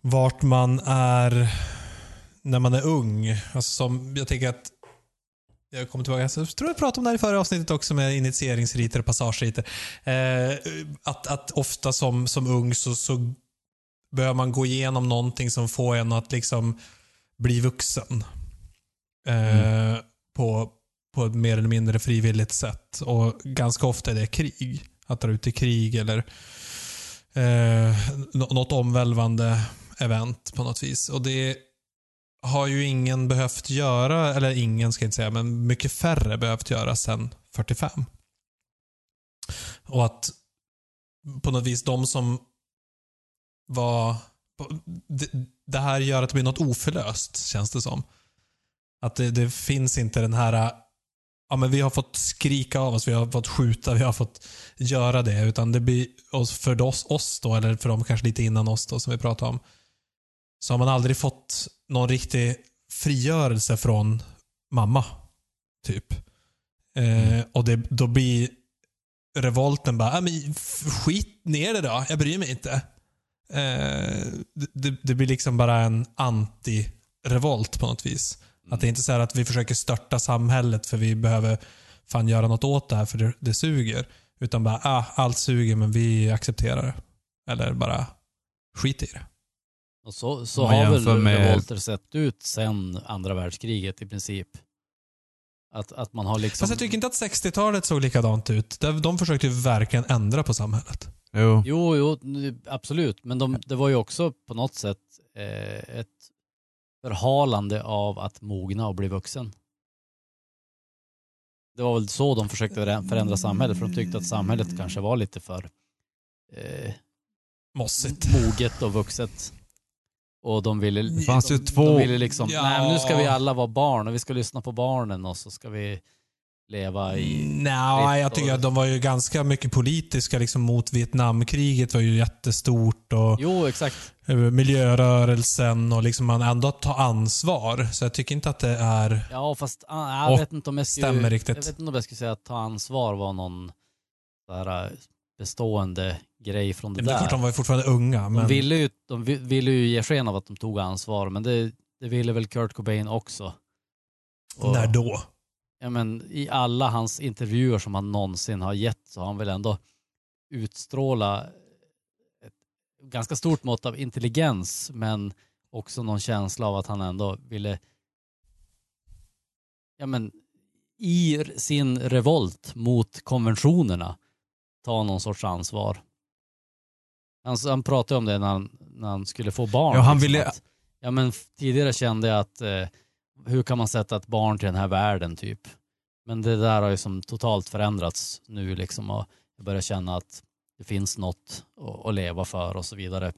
Speaker 3: vart man är när man är ung. Alltså som, jag tänker att jag kommer tillbaka, jag tror jag pratade om det här i förra avsnittet också med initieringsriter och passageriter. Eh, att, att ofta som, som ung så, så behöver man gå igenom någonting som får en att liksom bli vuxen. Eh, på, på ett mer eller mindre frivilligt sätt. Och ganska ofta är det krig. Att dra ut i krig eller eh, nå- något omvälvande event på något vis. Och det har ju ingen behövt göra, eller ingen ska jag inte säga, men mycket färre behövt göra sedan 45. Och att på något vis de som var... Det, det här gör att det blir något oförlöst, känns det som. Att det, det finns inte den här... Ja, men vi har fått skrika av oss, vi har fått skjuta, vi har fått göra det. Utan det blir, för oss, oss då, eller för dem kanske lite innan oss då, som vi pratade om. Så har man aldrig fått någon riktig frigörelse från mamma. Typ. Eh, och det, då blir revolten bara, "Ja, men skit ner det då, jag bryr mig inte. Eh, det- det, blir liksom bara en anti-revolt på något vis. Att det är inte så här att vi försöker störta samhället för vi behöver fan göra något åt det här för det, det suger. Utan bara, ah, allt suger men vi accepterar det. Eller bara skit i det.
Speaker 4: Och så, så har väl
Speaker 2: med-
Speaker 4: revolter sett ut sen andra världskriget i princip. Att, att man har liksom...
Speaker 3: Fast jag tycker inte att 60-talet såg likadant ut. De, de försökte ju verkligen ändra på samhället.
Speaker 2: Jo.
Speaker 4: Jo, jo, absolut. Men de, det var ju också på något sätt eh, ett förhalande av att mogna och bli vuxen. Det var väl så de försökte förä- förändra samhället, för de tyckte att samhället kanske var lite för eh,
Speaker 3: Mossigt.
Speaker 4: moget och vuxet. Och de ville,
Speaker 2: Det fanns ju
Speaker 4: de,
Speaker 2: två-
Speaker 4: de ville liksom,
Speaker 3: Ja.
Speaker 4: nej nu ska vi alla vara barn och vi ska lyssna på barnen och så ska vi leva i...
Speaker 3: Nej, jag tycker att de var ju ganska mycket politiska liksom, mot Vietnamkriget var ju jättestort och
Speaker 4: Jo, exakt.
Speaker 3: eh, miljörörelsen och liksom man ändå tar ansvar. Så jag tycker inte att det är...
Speaker 4: Ja, fast ah, jag vet inte om jag skulle...
Speaker 3: stämmer riktigt.
Speaker 4: Jag vet inte om jag skulle säga att ta ansvar var någon så här, eh, bestående grej från det
Speaker 3: Det är
Speaker 4: där.
Speaker 3: klart, de var ju fortfarande unga.
Speaker 4: De
Speaker 3: Men...
Speaker 4: ville, ju, de vi- ville ju ge sken av att de tog ansvar, men det, det ville väl Kurt Cobain också. Och-
Speaker 3: När då?
Speaker 4: Ja, men I alla hans intervjuer som han någonsin har gett så har han väl ändå utstråla ett ganska stort mått av intelligens men också någon känsla av att han ändå ville ja, men, i sin revolt mot konventionerna ta någon sorts ansvar. Han, han pratade om det när han, när han skulle få barn.
Speaker 2: Ja, han
Speaker 4: liksom,
Speaker 2: ville-
Speaker 4: att, ja, men tidigare kände jag att eh, hur kan man sätta ett barn till den här världen typ. Men det där har ju som totalt förändrats nu liksom och jag börjar känna att det finns något att, att leva för och så vidare.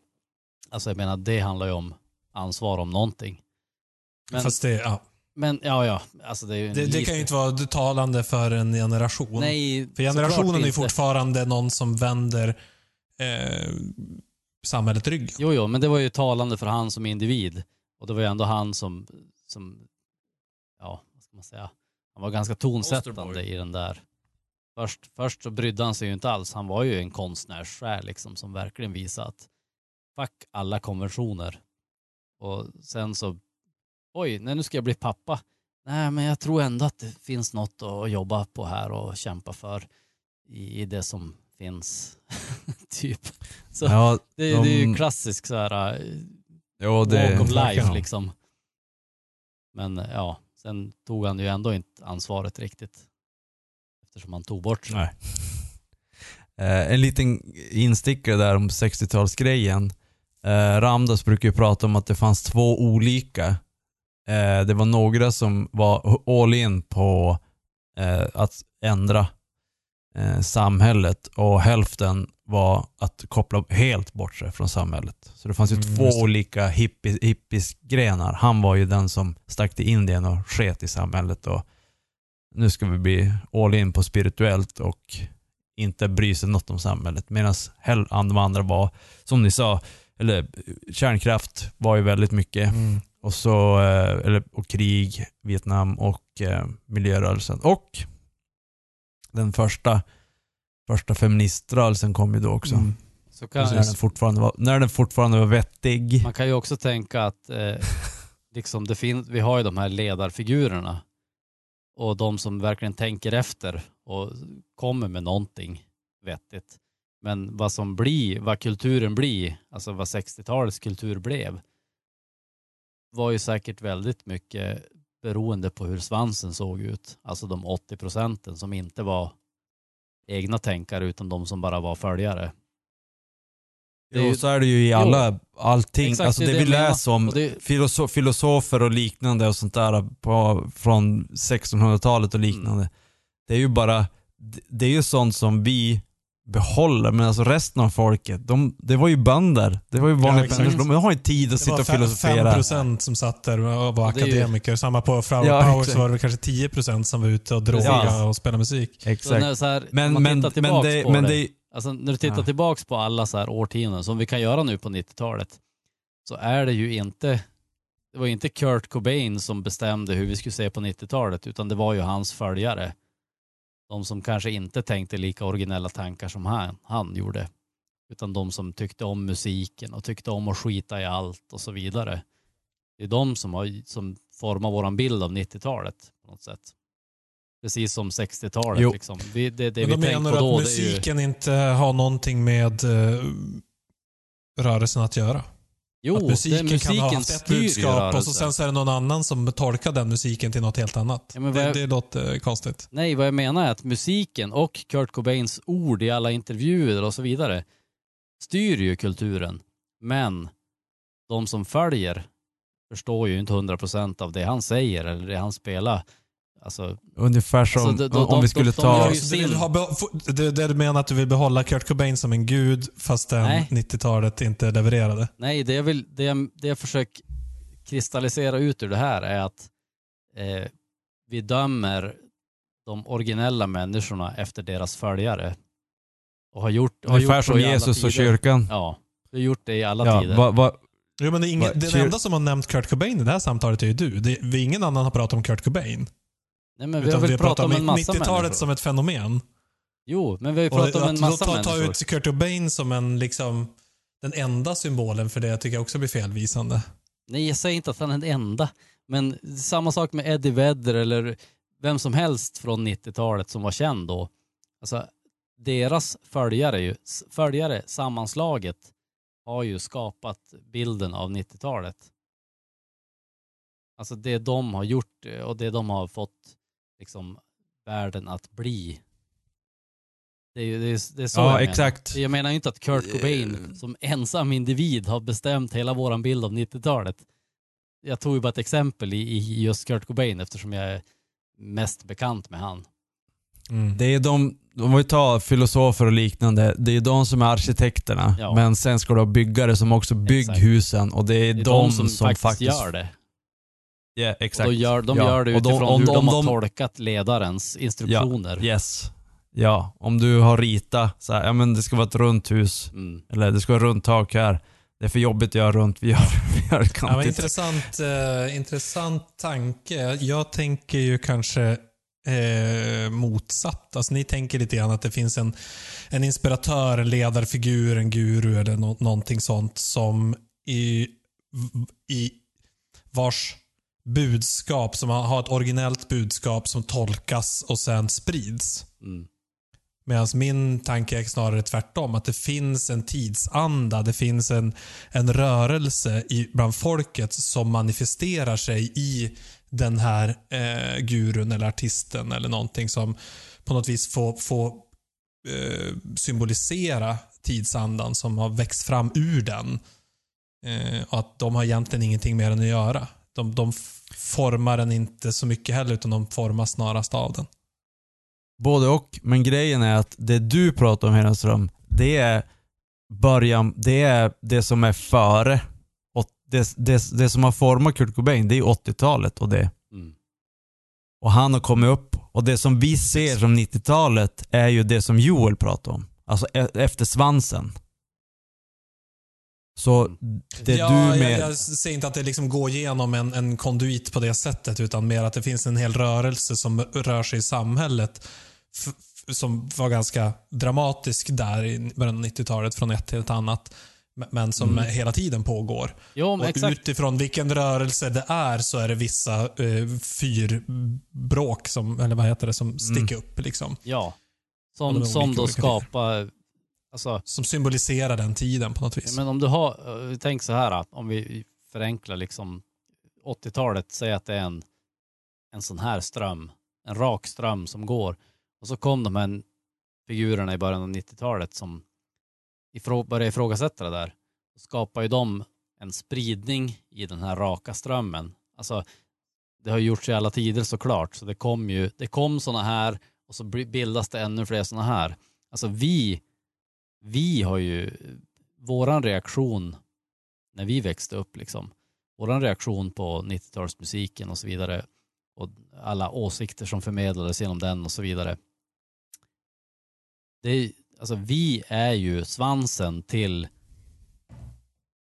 Speaker 4: Alltså jag menar det handlar ju om ansvar om någonting. Men,
Speaker 3: Fast det, ja.
Speaker 4: Men ja, ja, alltså det är
Speaker 3: det, det kan ju inte vara talande för en generation.
Speaker 4: Nej,
Speaker 3: för generationen är ju fortfarande någon som vänder eh, samhället ryggen.
Speaker 4: Jo, jo, men det var ju talande för han som individ. Och det var ju ändå han som, som ja, vad ska man säga, han var ganska tonsättande i den där. Först, först så brydde han sig ju inte alls. Han var ju en konstnärssjäl liksom som verkligen visade att fuck alla konventioner. Och sen så, oj, nej, nu ska jag bli pappa. Nej, men jag tror ändå att det finns något att jobba på här och kämpa för i, det som finns. typ. Så
Speaker 2: Ja,
Speaker 4: det, det är ju
Speaker 2: de-
Speaker 4: klassisk så här äh,
Speaker 2: ja, det,
Speaker 4: walk of life liksom. Men äh, ja, sen tog han ju ändå inte ansvaret riktigt. Eftersom han tog bort.
Speaker 2: Nej. Eh, en liten instickare där om 60-talsgrejen. Eh, Ramdas brukar ju prata om att det fanns två olika. Eh, det var några som var all in på eh, att ändra eh, samhället och hälften var att koppla helt bort sig från samhället. Så det fanns ju
Speaker 3: Mm,
Speaker 2: två olika hippie, hippiesgrenar. Han var ju den som stack till Indien och sket i samhället och nu ska vi bli all in på spirituellt och inte bry sig något om samhället. Medan de andra var, som ni sa, eller kärnkraft var ju väldigt mycket.
Speaker 3: Mm.
Speaker 2: Och så, eh, eller, och krig, Vietnam och eh, miljörörelsen. Och den första, första feministrörelsen kom ju då också.
Speaker 3: Mm.
Speaker 4: Så kan,
Speaker 2: När, den fortfarande var, när den fortfarande var vettig.
Speaker 4: man kan ju också tänka att eh, liksom det finns, vi har ju de här ledarfigurerna och de som verkligen tänker efter och kommer med någonting vettigt. Men vad som blir, vad kulturen blir, alltså vad 60-talets kultur blev, var ju säkert väldigt mycket beroende på hur svansen såg ut. Alltså de 80 procenten som inte var egna tänkare utan de som bara var följare. Det är
Speaker 2: Jo,
Speaker 4: ju-
Speaker 2: så är det ju i alla, allting.
Speaker 4: Exakt,
Speaker 2: alltså
Speaker 4: det
Speaker 2: det, vi läser om,
Speaker 4: det-
Speaker 2: filoso filosofer och liknande och sånt där på, från 1600-talet och liknande.
Speaker 4: Mm.
Speaker 2: Det är ju bara, det är ju sånt som vi behåller, men alltså resten av folket, de, det var ju bönder. Det var ju vanliga
Speaker 3: exakt.
Speaker 2: människor. De har ju tid att
Speaker 3: Det
Speaker 2: sitta
Speaker 3: var
Speaker 2: och
Speaker 3: fem-
Speaker 2: filosofera.
Speaker 3: 5% som satt där och var
Speaker 4: Och det är ju-
Speaker 3: akademiker. Samma på Flower
Speaker 2: Ja,
Speaker 3: Power
Speaker 2: exakt.
Speaker 3: så var det kanske 10% som var ute och droga
Speaker 2: Ja.
Speaker 3: och spelade musik.
Speaker 2: Exakt.
Speaker 4: här,
Speaker 2: Men, men, men, det, men
Speaker 4: det,
Speaker 2: det,
Speaker 4: alltså när du tittar
Speaker 2: Ja.
Speaker 4: tillbaks på alla så här årtionden som vi kan göra nu på 90-talet så är det ju inte det var inte Kurt Cobain som bestämde hur vi skulle se på 90-talet utan det var ju hans följare. De som kanske inte tänkte lika originella tankar som han, han gjorde. Utan de som tyckte om musiken och tyckte om att skita i allt och så vidare. Det är de som, har, som formar våran bild av 90-talet på något sätt. Precis som 60-talet.
Speaker 2: Jo.
Speaker 4: Liksom. Vi, det det
Speaker 3: Men
Speaker 4: vi
Speaker 3: menar du att
Speaker 4: är ju...
Speaker 3: musiken inte har någonting med eh, rörelsen att göra?
Speaker 4: Jo,
Speaker 3: att musiken,
Speaker 4: det,
Speaker 3: kan ha
Speaker 4: musiken
Speaker 3: haft ett budskap och så sen så är det någon annan som tolkar den musiken till något helt annat.
Speaker 4: Ja,
Speaker 3: det,
Speaker 4: jag-
Speaker 3: det låter eh, konstigt.
Speaker 4: Nej, vad jag menar är att musiken och Kurt Cobains ord i alla intervjuer och så vidare styr ju kulturen. Men de som följer förstår ju inte 100% av det han säger eller det han spelar. Alltså,
Speaker 2: ungefär som
Speaker 4: Alltså, de- de-
Speaker 2: om vi skulle
Speaker 4: de- de
Speaker 2: ta...
Speaker 3: du, vill ha, få- det, du menar att du vill behålla Kurt Cobain som en gud fastän
Speaker 4: Nej.
Speaker 3: 90-talet inte levererade?
Speaker 4: nej, det jag, vill, det jag, det jag försöker kristallisera ut ur det här är att eh, vi dömer de originella människorna efter deras följare. Och har gjort, har
Speaker 2: Ungefär
Speaker 4: gjort
Speaker 2: som
Speaker 4: så i alla
Speaker 2: Jesus och kyrkan.
Speaker 4: Ja, det har gjort det i alla
Speaker 2: Ja,
Speaker 4: tider.
Speaker 2: va, va,
Speaker 3: Jo, men det är ingen,
Speaker 2: Va-
Speaker 3: den enda som har nämnt Kurt Cobain i det här samtalet är ju du. Det, vi, ingen annan har pratat om Kurt Cobain.
Speaker 4: Nej, men vi har väl
Speaker 3: vi
Speaker 4: pratat om en massa
Speaker 3: 90-talet
Speaker 4: människor.
Speaker 3: som ett fenomen.
Speaker 4: Jo, men vi har ju
Speaker 3: Och
Speaker 4: pratat om en
Speaker 3: att
Speaker 4: massa
Speaker 3: ta, ta
Speaker 4: människor.
Speaker 3: ut Kurt Cobain som en, liksom, den enda symbolen för det jag tycker jag också blir felvisande.
Speaker 4: Nej, jag säger inte att han är den enda. Men samma sak med Eddie Vedder eller vem som helst från 90-talet som var känd då. Alltså, deras följare, ju, följare sammanslaget har ju skapat bilden av 90-talet. Alltså det de har gjort och det de har fått liksom världen att bli. Det är, ju- det är, det är så jag
Speaker 2: ja,
Speaker 4: menar.
Speaker 2: exakt.
Speaker 4: Jag menar ju inte att Kurt Cobain som ensam individ har bestämt hela våran bild av 90-talet. Jag tog ju bara ett exempel i, i just Kurt Cobain eftersom jag är mest bekant med han.
Speaker 2: Det är de, om vi tar filosofer och liknande, det är de som är arkitekterna.
Speaker 4: Ja.
Speaker 2: Men sen ska du ha byggare som också bygger husen och det är,
Speaker 4: Det är
Speaker 2: de,
Speaker 4: de som, faktiskt,
Speaker 2: faktiskt
Speaker 4: gör det.
Speaker 2: Ja,
Speaker 4: Och
Speaker 2: exakt.
Speaker 4: då gör, de
Speaker 2: Ja.
Speaker 4: gör det
Speaker 2: Och de-
Speaker 4: utifrån
Speaker 2: om
Speaker 4: hur
Speaker 2: de-
Speaker 4: de, har
Speaker 2: de-
Speaker 4: tolkat ledarens instruktioner.
Speaker 2: Yes. Ja, om du har ritat så här, ja men det ska vara ett runt hus,
Speaker 4: Mm.
Speaker 2: eller det ska vara runt tak här. Det är för jobbigt att göra runt, vi gör, vi gör det
Speaker 3: Ja, men
Speaker 2: kantigt.
Speaker 3: intressant, eh, intressant tanke. Jag tänker ju kanske eh, motsatt. Alltså, ni tänker lite grann att det finns en, en inspiratör, en ledarfigur, en guru eller nå någonting sånt som i, i vars budskap, som har ett originellt budskap som tolkas och sen sprids.
Speaker 4: Mm.
Speaker 3: Medan min tanke är snarare tvärtom. Att det finns en tidsanda, det finns en, en rörelse i, bland folket som manifesterar sig i den här eh, gurun eller artisten eller någonting som på något vis får, får eh, symbolisera tidsandan som har växt fram ur den. Eh, och att de har egentligen ingenting med den att göra. De, de formar den inte så mycket heller utan de formas snarast av den.
Speaker 2: Både och, men grejen är att det du pratar om Hedenström, det är början, det är det som är före. Och det, det, det som har format Kurt Cobain, det är 80-talet och det.
Speaker 4: Mm.
Speaker 2: Och han har kommit upp. Och det som vi ser som 90-talet är ju det som Joel pratar om. Alltså e- efter svansen. Så det
Speaker 3: ja,
Speaker 2: du
Speaker 3: jag,
Speaker 2: med...
Speaker 3: jag säger inte att det liksom går igenom en, en konduit på det sättet, utan mer att det finns en hel rörelse som rör sig i samhället som var ganska dramatisk där i början av 90-talet från ett till ett annat. men- som
Speaker 2: Mm.
Speaker 3: hela tiden pågår.
Speaker 4: Jo, men
Speaker 3: Och
Speaker 4: exakt.
Speaker 3: utifrån vilken rörelse det är så är det vissa eh, fyrbråk, som, eller vad heter det, som sticker upp. Liksom,
Speaker 4: Ja. Som, som då skapar... Alltså,
Speaker 3: som symboliserar den tiden på något vis.
Speaker 4: men om du har... Eh, tänk så här, att om vi förenklar liksom 80-talet, säg att det är en, en sån här ström, en rak ström som går. Och så kom de här figurerna i början av 90-talet som ifrå, började ifrågasätta det där. Och skapar ju de en spridning i den här raka strömmen. Alltså, det har gjorts i alla tider såklart, så det kom ju, det kom sådana här och så bildas det ännu fler sådana här. Alltså vi, vi har ju, våran reaktion när vi växte upp liksom, våran reaktion på 90-talsmusiken och så vidare och alla åsikter som förmedlades genom den och så vidare. Det är, alltså vi är ju svansen till,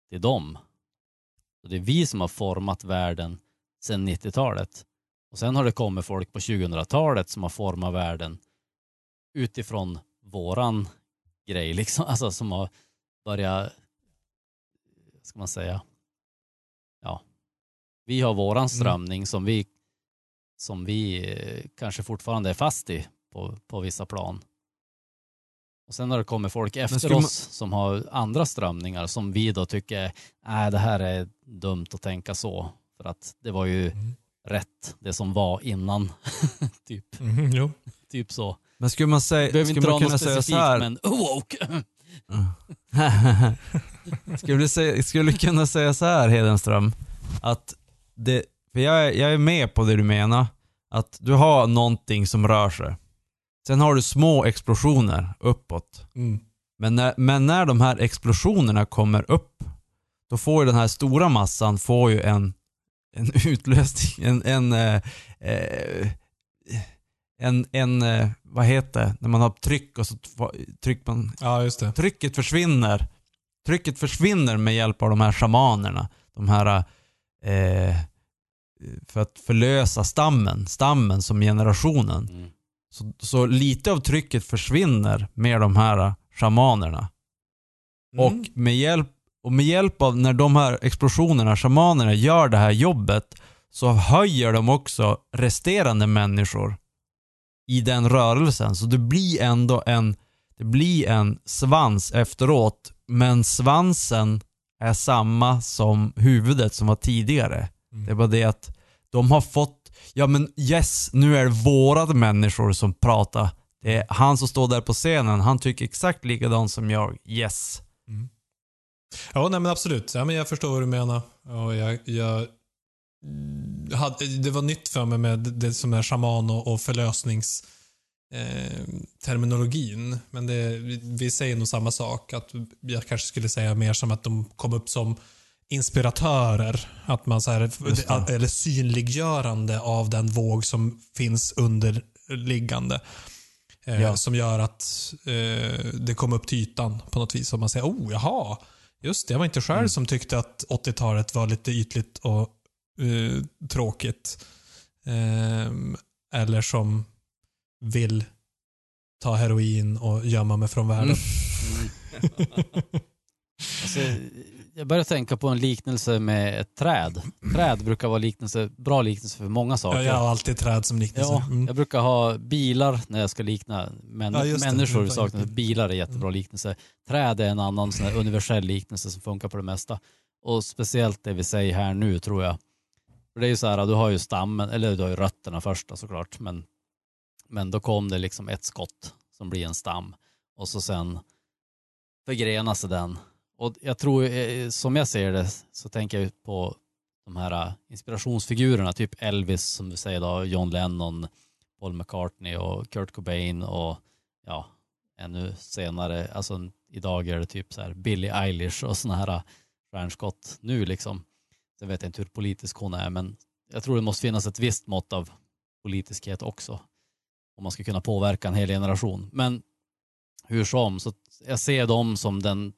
Speaker 4: till dem. Och det är vi som har format världen sedan 90-talet. Och sen har det kommit folk på 2000-talet som har format världen utifrån våran grej liksom. Alltså som har börjat, ska man säga, ja. Vi har våran strömning som vi, som vi eh, kanske fortfarande är fast i på, på vissa plan. Och sen har det kommit folk efter
Speaker 2: man-
Speaker 4: oss som har andra strömningar som vi då tycker, nej det här är dumt att tänka så. För att det var ju
Speaker 3: Mm.
Speaker 4: rätt, det som var innan. typ,
Speaker 3: jo.
Speaker 4: typ så.
Speaker 2: Men skulle man säga, skulle
Speaker 4: inte
Speaker 2: man kunna säga så här?
Speaker 4: men woke.
Speaker 2: skulle, säga, skulle kunna säga så här Hedenström, att det, för jag, är- jag är med på det du menar, att du har någonting som rör sig. Sen har du små explosioner uppåt.
Speaker 3: Mm.
Speaker 2: Men när, men när de här explosionerna kommer upp, då får ju den här stora massan får ju en, en utlösning, en, en, eh, eh, en, en eh, vad heter det, när man har tryck och så trycker man,
Speaker 3: Ja, just det.
Speaker 2: trycket försvinner. Trycket försvinner med hjälp av de här shamanerna. De här, eh, för att förlösa stammen, stammen som generationen.
Speaker 4: Mm.
Speaker 2: Så, så lite av trycket försvinner med de här shamanerna.
Speaker 3: Mm.
Speaker 2: Och, med hjälp, och med hjälp av när de här explosionerna, shamanerna, gör det här jobbet så höjer de också resterande människor i den rörelsen. Så det blir ändå en, det blir en svans efteråt, men svansen är samma som huvudet som var tidigare.
Speaker 3: Mm.
Speaker 2: Det är bara det att de har fått, ja men yes, nu är det våra människor som pratar. Det är han som står där på scenen, han tycker exakt likadant som jag. Yes.
Speaker 3: Ja, nej men absolut. Ja, men jag förstår vad du menar. Och jag, jag mm, hade, det var nytt för mig med det som är shaman och, och förlösnings eh, terminologin. Men det, vi, säger nog samma sak. Att jag kanske skulle säga mer som att de kom upp som inspiratörer. Att man så här, eller synliggörande av den våg som finns underliggande. Eh,
Speaker 2: Ja.
Speaker 3: Som gör att eh, det kom upp till ytan på något vis. Och man säger, oh jaha, just det. Jag var inte själv som tyckte att 80-talet var lite ytligt och eh, tråkigt. Ehm, eller som vill ta heroin och gömma mig från världen.
Speaker 4: Alltså, jag börjar tänka på en liknelse med ett träd. Träd brukar vara liknelse, bra liknelse för många saker.
Speaker 3: Ja, jag har alltid träd som liknelse.
Speaker 4: Ja,
Speaker 3: Mm.
Speaker 4: jag brukar ha bilar när jag ska likna män,
Speaker 3: Ja,
Speaker 4: människor.
Speaker 3: Inte-
Speaker 4: bilar är jättebra liknelse. Träd är en annan sån universell liknelse som funkar på det mesta. Och speciellt det vi säger här nu tror jag. För det är ju så här, du har ju stammen, eller du har ju rötterna först då, såklart. Men, men då kom det liksom ett skott som blir en stam. Och så sen förgrenar sig den. Och jag tror, eh, eh, som jag ser det, så tänker jag på de här eh, inspirationsfigurerna, typ Elvis som du säger då, John Lennon, Paul McCartney och Kurt Cobain och ja, ännu senare, alltså idag är det typ så här Billie Eilish och sådana här stjärnskott nu liksom. Sen vet jag inte hur politisk hon är, men jag tror det måste finnas ett visst mått av politiskhet också. Om man ska kunna påverka en hel generation. Men hur som, så jag ser dem som den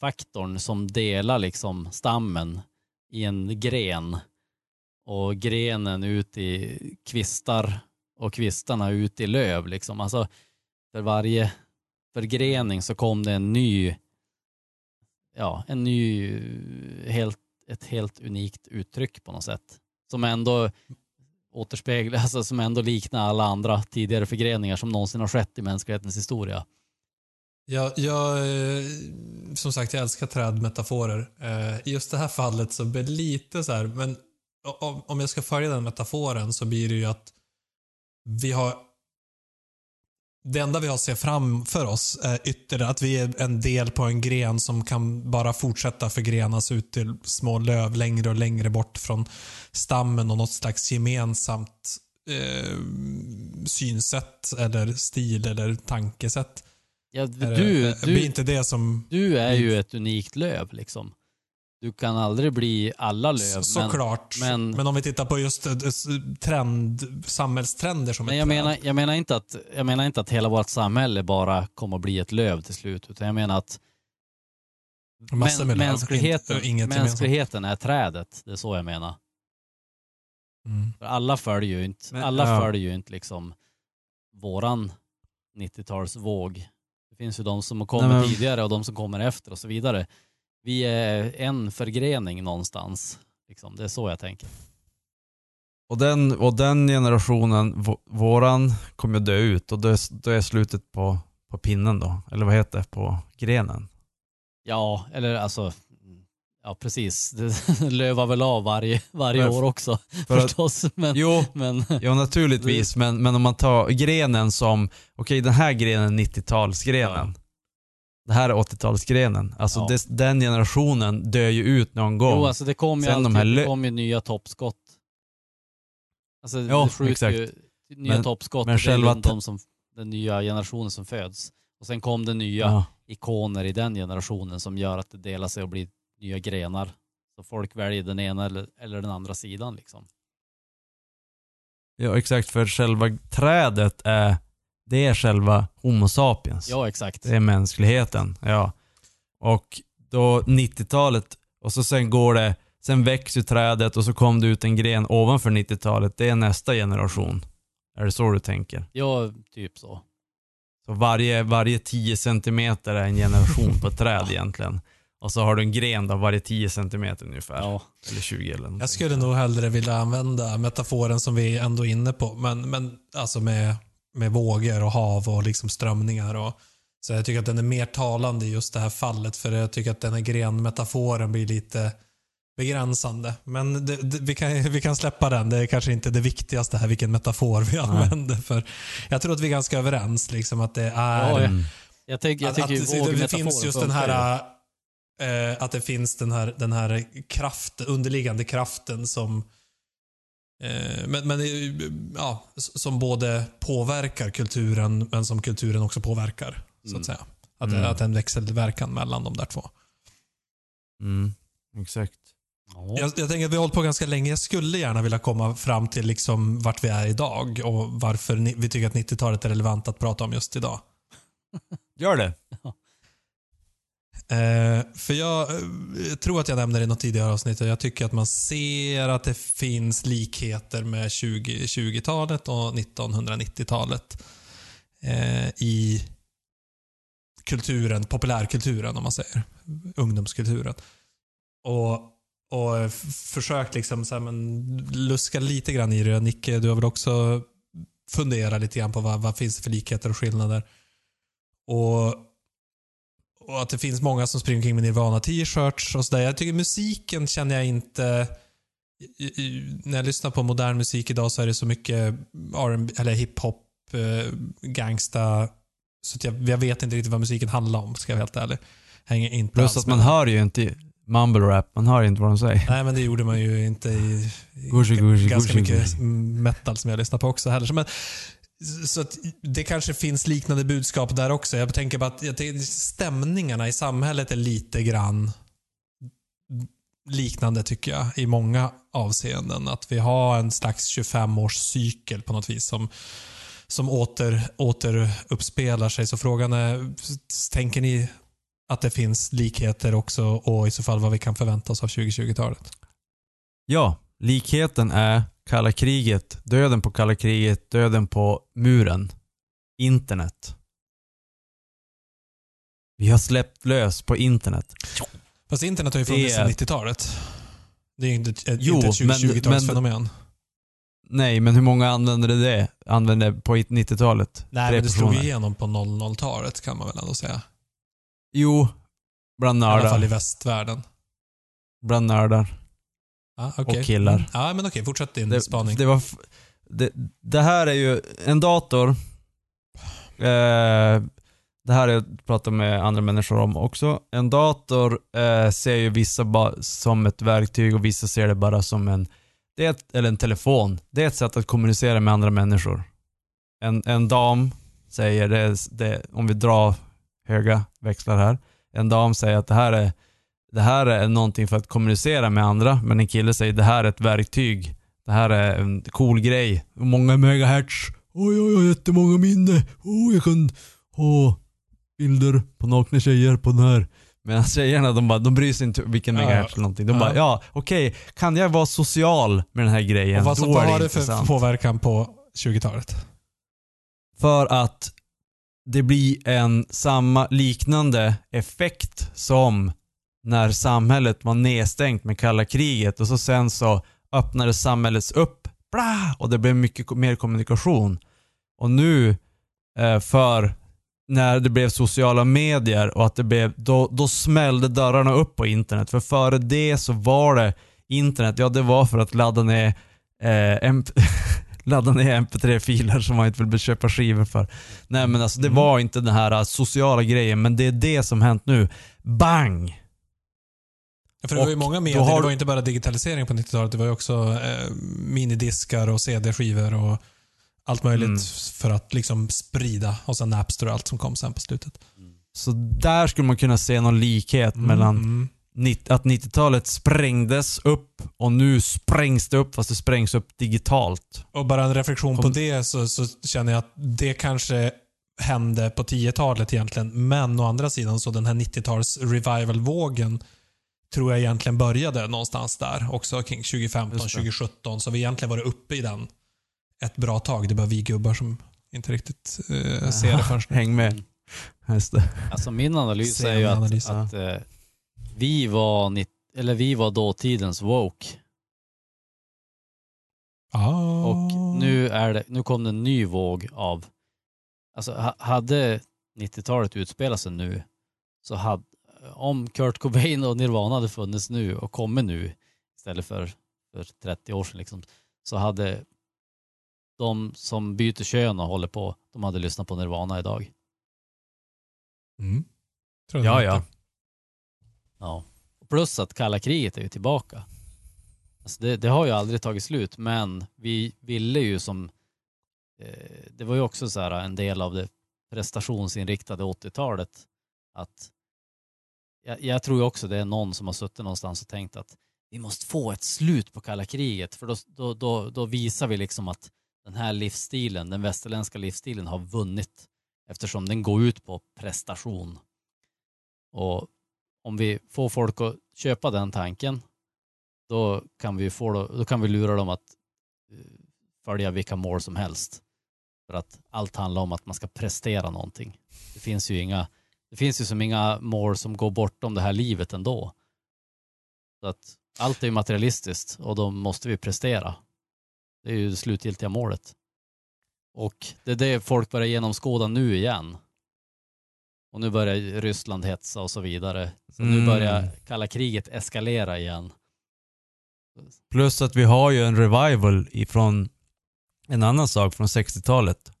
Speaker 4: faktorn som delar liksom stammen i en gren och grenen ut i kvistar och kvistarna ut i löv liksom. Alltså för varje förgrening så kom det en ny, ja, en ny, helt, ett helt unikt uttryck på något sätt. Som ändå återspeglar, alltså som ändå liknar alla andra tidigare förgreningar som någonsin har skett i mänsklighetens historia.
Speaker 3: Jag, jag, eh, som sagt, jag älskar trädmetaforer. Eh, I just det här fallet så blir det lite så här, men om jag ska följa den metaforen så blir det ju att vi har det enda vi har att se framför oss är ytterligare att vi är en del på en gren som kan bara fortsätta förgrenas ut till små löv längre och längre bort från stammen och något slags gemensamt eh, synsätt eller stil eller tankesätt.
Speaker 4: Ja,
Speaker 3: Är
Speaker 4: du,
Speaker 3: är- blir
Speaker 4: du,
Speaker 3: inte det som...
Speaker 4: du är ju ett unikt löv liksom. Du kan aldrig bli alla löv.
Speaker 3: Såklart. Men,
Speaker 4: men-
Speaker 3: om vi tittar på just eh, trend, samhällstrender som
Speaker 4: men
Speaker 3: ett
Speaker 4: jag menar, jag, menar inte att, jag menar inte att hela vårt samhälle bara kommer att bli ett löv till slut. Utan jag menar att
Speaker 3: Massor med
Speaker 4: mänskligheten,
Speaker 3: inget
Speaker 4: mänskligheten är trädet. Det är så jag menar.
Speaker 3: Mm.
Speaker 4: För alla följer ju inte,
Speaker 2: Men-
Speaker 4: alla
Speaker 2: ja.
Speaker 4: följer ju inte liksom våran 90-talsvåg. Det finns ju de som kommit
Speaker 2: Nej,
Speaker 4: tidigare och de som kommer efter och så vidare. Vi är en förgrening någonstans. Liksom. Det är så jag tänker.
Speaker 2: Och den, och den generationen, vå- våran, kommer dö ut och då är, då är slutet på, på pinnen då. Eller vad heter det? På grenen.
Speaker 4: Ja, eller alltså, ja precis. Det lövar väl av varje, varje
Speaker 2: Varför?
Speaker 4: år också
Speaker 2: För att-
Speaker 4: förstås. Men,
Speaker 2: Jo,
Speaker 4: men
Speaker 2: jo naturligtvis. Men, men om man tar grenen som, okej den här grenen är 90-talsgrenen. Det här är 80-talsgrenen. Alltså
Speaker 4: Ja.
Speaker 2: det, den generationen dör ju ut någon gång.
Speaker 4: jo, alltså det kommer ju
Speaker 2: de här
Speaker 4: det kommer ju nya toppskott. Alltså det skjuter
Speaker 2: exakt.
Speaker 4: ju nya
Speaker 2: Men-
Speaker 4: toppskott.
Speaker 2: men
Speaker 4: och det är
Speaker 2: själva
Speaker 4: de som, den nya generationen som föds. Och sen kom det nya
Speaker 2: ja.
Speaker 4: ikoner i den generationen som gör att det delar sig och blir nya grenar. Så folk väljer den ena eller, eller den andra sidan liksom.
Speaker 2: Ja, exakt. För själva trädet är, det är själva Homo sapiens.
Speaker 4: Ja, exakt.
Speaker 2: Det är mänskligheten. Ja. Och då 90-talet, och så sen går det, sen växer trädet och så kom det ut en gren ovanför 90-talet. Det är nästa generation. Är det så du tänker?
Speaker 4: Ja, typ så.
Speaker 2: Så varje, varje 10 centimeter är en generation på ett träd egentligen. Och så har du en gren då varje 10 centimeter ungefär.
Speaker 4: Ja.
Speaker 2: Eller 20 eller någonting.
Speaker 3: Jag skulle nog hellre vilja använda metaforen som vi ändå är inne på, men, men alltså med, med vågor och hav och liksom strömningar. Och, så jag tycker att den är mer talande i just det här fallet, för jag tycker att den här grenmetaforen blir lite begränsande. Men det, det, vi, kan, vi kan släppa den. Det är kanske inte det viktigaste här, vilken metafor vi använder. För jag tror att vi är ganska överens, liksom, att det är...
Speaker 4: Ja,
Speaker 2: Mm.
Speaker 4: Jag, tänker, jag
Speaker 3: att,
Speaker 4: tycker
Speaker 3: att
Speaker 4: ju
Speaker 3: det, finns just den här, eh, att det finns den här, den här kraft, underliggande kraften som men, men, eh, ja, som både påverkar kulturen, men som kulturen också påverkar. Så
Speaker 4: Mm.
Speaker 3: att säga. Att,
Speaker 2: Mm.
Speaker 3: att en växelverkan mellan de där två.
Speaker 2: Mm. Exakt.
Speaker 4: Ja.
Speaker 3: Jag, jag tänker att vi har hållit på ganska länge. Jag skulle gärna vilja komma fram till liksom vart vi är idag och varför ni, vi tycker att 90-talet är relevant att prata om just idag.
Speaker 2: Gör det.
Speaker 3: Eh, för jag, jag tror att jag nämnde det i något tidigare avsnitt och jag tycker att man ser att det finns likheter med 20 20-talet och 1990-talet eh, i kulturen, populärkulturen om man säger. Ungdomskulturen. Och, och försökt liksom så här, men luska lite grann i det. Nicke, du har väl också funderat lite grann på vad, vad finns det för likheter och skillnader. Och och att det finns många som springer omkring med Nirvana-t-shirts och sådär. Jag tycker musiken känner jag inte... i- i- När jag lyssnar på modern musik idag så är det så mycket R&B eller hiphop, eh, gangsta. Så att jag, jag vet inte riktigt vad musiken handlar om, ska jag vara helt ärlig. Hänger inte
Speaker 2: Plus att
Speaker 3: med.
Speaker 2: man hör ju inte mumble rap, man hör inte vad de säger.
Speaker 3: Nej, men det gjorde man ju inte i, i
Speaker 2: Gucci, Gucci,
Speaker 3: ganska
Speaker 2: Gucci,
Speaker 3: mycket metal som jag lyssnar på också heller. Men, så att det kanske finns liknande budskap där också. Jag tänker bara att stämningarna i samhället är lite grann liknande tycker jag i många avseenden. Att vi har en slags 25-års cykel på något vis som, som åter, åter uppspelar sig. Så frågan är, tänker ni att det finns likheter också och i så fall vad vi kan förvänta oss av 2020-talet?
Speaker 2: Ja, likheten är kalla kriget, döden på kalla kriget, döden på muren, internet. Vi har släppt lös på internet.
Speaker 3: Fast internet har ju funnits sedan 90-talet. Det är inte ett,
Speaker 2: Jo,
Speaker 3: inte ett
Speaker 2: men-
Speaker 3: 2020-talsfenomen.
Speaker 2: Nej, men hur många använde det? Använde på 90-talet?
Speaker 3: Nej, men det slog igenom på 00-talet kan man väl ändå säga.
Speaker 2: Jo, bland
Speaker 3: I alla fall i
Speaker 2: nördar.
Speaker 3: västvärlden.
Speaker 2: Bland nördar.
Speaker 3: Ja, okej.
Speaker 2: Och killar.
Speaker 3: Mm. Ja, men okej. Fortsätt din
Speaker 2: Det,
Speaker 3: spaning.
Speaker 2: det, var, det, det här är ju en dator. Eh, det här har jag pratat med andra människor om också. En dator eh, ser ju vissa bara som ett verktyg och vissa ser det bara som en, det ett, eller en telefon. Det är ett sätt att kommunicera med andra människor. En, en dam säger, det, det, om vi drar höga växlar här. En dam säger att det här är det här är någonting för att kommunicera med andra, men en kille säger det här är ett verktyg. Det här är en cool grej. Många megahertz? Oj, oj, oj, jättemånga minne. Oh, jag kan ha bilder på nakna tjejer på den här. Medan tjejerna, de, bara, de bryr sig inte vilken
Speaker 3: Ja.
Speaker 2: megahertz eller någonting. De
Speaker 3: Ja.
Speaker 2: bara, ja, okej, kan jag vara social med den här grejen?
Speaker 3: och vad,
Speaker 2: Då
Speaker 3: vad har
Speaker 2: det
Speaker 3: för påverkan på 20-talet?
Speaker 2: För att det blir en samma liknande effekt som när samhället var nedstängt med kalla kriget och så sen så öppnade samhället upp bla, och det blev mycket mer kommunikation. Och nu eh, för när det blev sociala medier och att det blev, då, då smällde dörrarna upp på internet. För före det så var det internet, ja det var för att ladda ner eh, ladda ner mp3-filer som man inte vill köpa skivor för. Nej men alltså det
Speaker 3: Mm.
Speaker 2: var inte den här eh, sociala grejen, men det är det som hänt nu. Bang!
Speaker 3: Ja, För det var ju många medier.
Speaker 2: har
Speaker 3: Det var inte bara digitalisering på 90-talet. Det var ju också eh, minidiskar och CD-skivor och allt möjligt
Speaker 2: Mm.
Speaker 3: för att liksom sprida. Och sen Napster och allt som kom sen på slutet.
Speaker 2: Så där skulle man kunna se någon likhet mellan
Speaker 3: Mm.
Speaker 2: att 90-talet sprängdes upp och nu sprängs det upp fast det sprängs upp digitalt.
Speaker 3: Och bara en reflektion på det så, så känner jag att det kanske hände på 10-talet egentligen. Men å andra sidan så den här 90-tals revival-vågen tror jag egentligen började någonstans där. Också kring 2015,
Speaker 2: Just det.
Speaker 3: 2017. Så vi egentligen varit uppe i den ett bra tag. Det är bara vi gubbar som inte riktigt eh, ser det först.
Speaker 2: Häng med. Just det.
Speaker 4: Alltså min analys är ju att,
Speaker 3: Scenanalys.
Speaker 4: att eh, vi, var, eller vi var dåtidens woke.
Speaker 3: Ah.
Speaker 4: Och nu, är det, nu kom det en ny våg av... Alltså ha- hade 90-talet utspelat sig nu så hade... Om Kurt Cobain och Nirvana hade funnits nu och kommit nu istället för, för 30 år sedan liksom, så hade de som byter kön och håller på, de hade lyssnat på Nirvana idag.
Speaker 3: Mm. Tror jag
Speaker 2: Ja, ja.
Speaker 4: Ja. Plus att kalla kriget är ju tillbaka. Alltså det, det har ju aldrig tagit slut, men vi ville ju som... Eh, det var ju också så här en del av det prestationsinriktade 80-talet. Att jag, jag tror ju också det är någon som har suttit någonstans och tänkt att vi måste få ett slut på kalla kriget, för då, då, då, då visar vi liksom att den här livsstilen, den västerländska livsstilen har vunnit eftersom den går ut på prestation. Och om vi får folk att köpa den tanken, då kan vi, få, då kan vi lura dem att eh, följa vilka mål som helst. För att allt handlar om att man ska prestera någonting. Det finns ju inga, det finns ju som inga mål som går bortom det här livet ändå. Så att allt är ju materialistiskt och då måste vi prestera. Det är ju det slutgiltiga målet. Och det är det folk börjar genomskåda nu igen. Och nu börjar Ryssland hetsa och så vidare. Så nu
Speaker 2: Mm.
Speaker 4: börjar kalla kriget eskalera igen.
Speaker 2: Plus att vi har ju en revival ifrån en annan sak från 60-talet.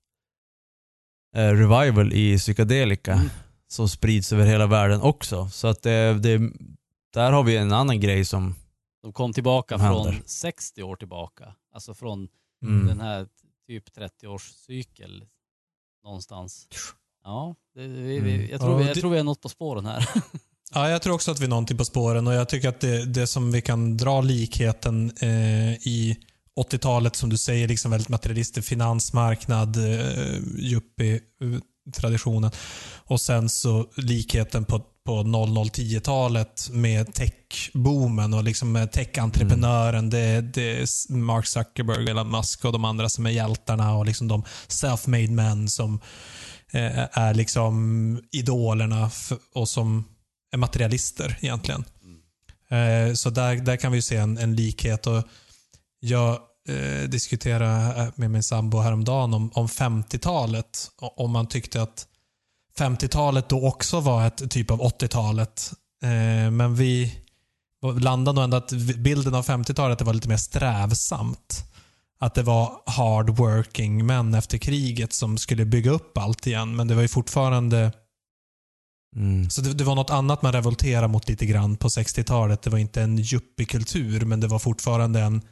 Speaker 2: Eh, revival i psykedelika
Speaker 4: Mm.
Speaker 2: Som sprids över hela världen också. Så att det, det, där har vi en annan grej som...
Speaker 4: De kom tillbaka
Speaker 2: Som
Speaker 4: från
Speaker 2: händer.
Speaker 4: 60 år tillbaka. Alltså från
Speaker 2: Mm.
Speaker 4: den här typ 30-års cykel någonstans. Ja, det, vi, vi,
Speaker 2: Mm.
Speaker 4: jag, tror, vi- jag tror vi är något på spåren här.
Speaker 3: Ja, jag tror också att vi är någonting på spåren och jag tycker att det, det som vi kan dra likheten eh, i 80-talet, som du säger, liksom väldigt materialistisk finansmarknad, eh, yuppie-traditionen. Och sen så likheten på, på 00-10-talet med tech-boomen och liksom med tech-entreprenören. Det, det är Mark Zuckerberg, Elon Musk och de andra som är hjältarna och liksom de self-made men som eh, är liksom idolerna och som är materialister egentligen. Eh, så där, där kan vi se en, en likhet. Och jag eh, diskuterade med min sambo häromdagen om, om 50-talet. O- Om man tyckte att 50-talet då också var ett typ av 80-talet. Eh, men vi landade nog ändå att bilden av 50-talet det var lite mer strävsamt. Att det var hard working män efter kriget som skulle bygga upp allt igen. Men det var ju fortfarande
Speaker 2: Mm.
Speaker 3: så det, det var något annat man revolterade mot lite grann på 60-talet. Det var inte en yuppiekultur, men det var fortfarande en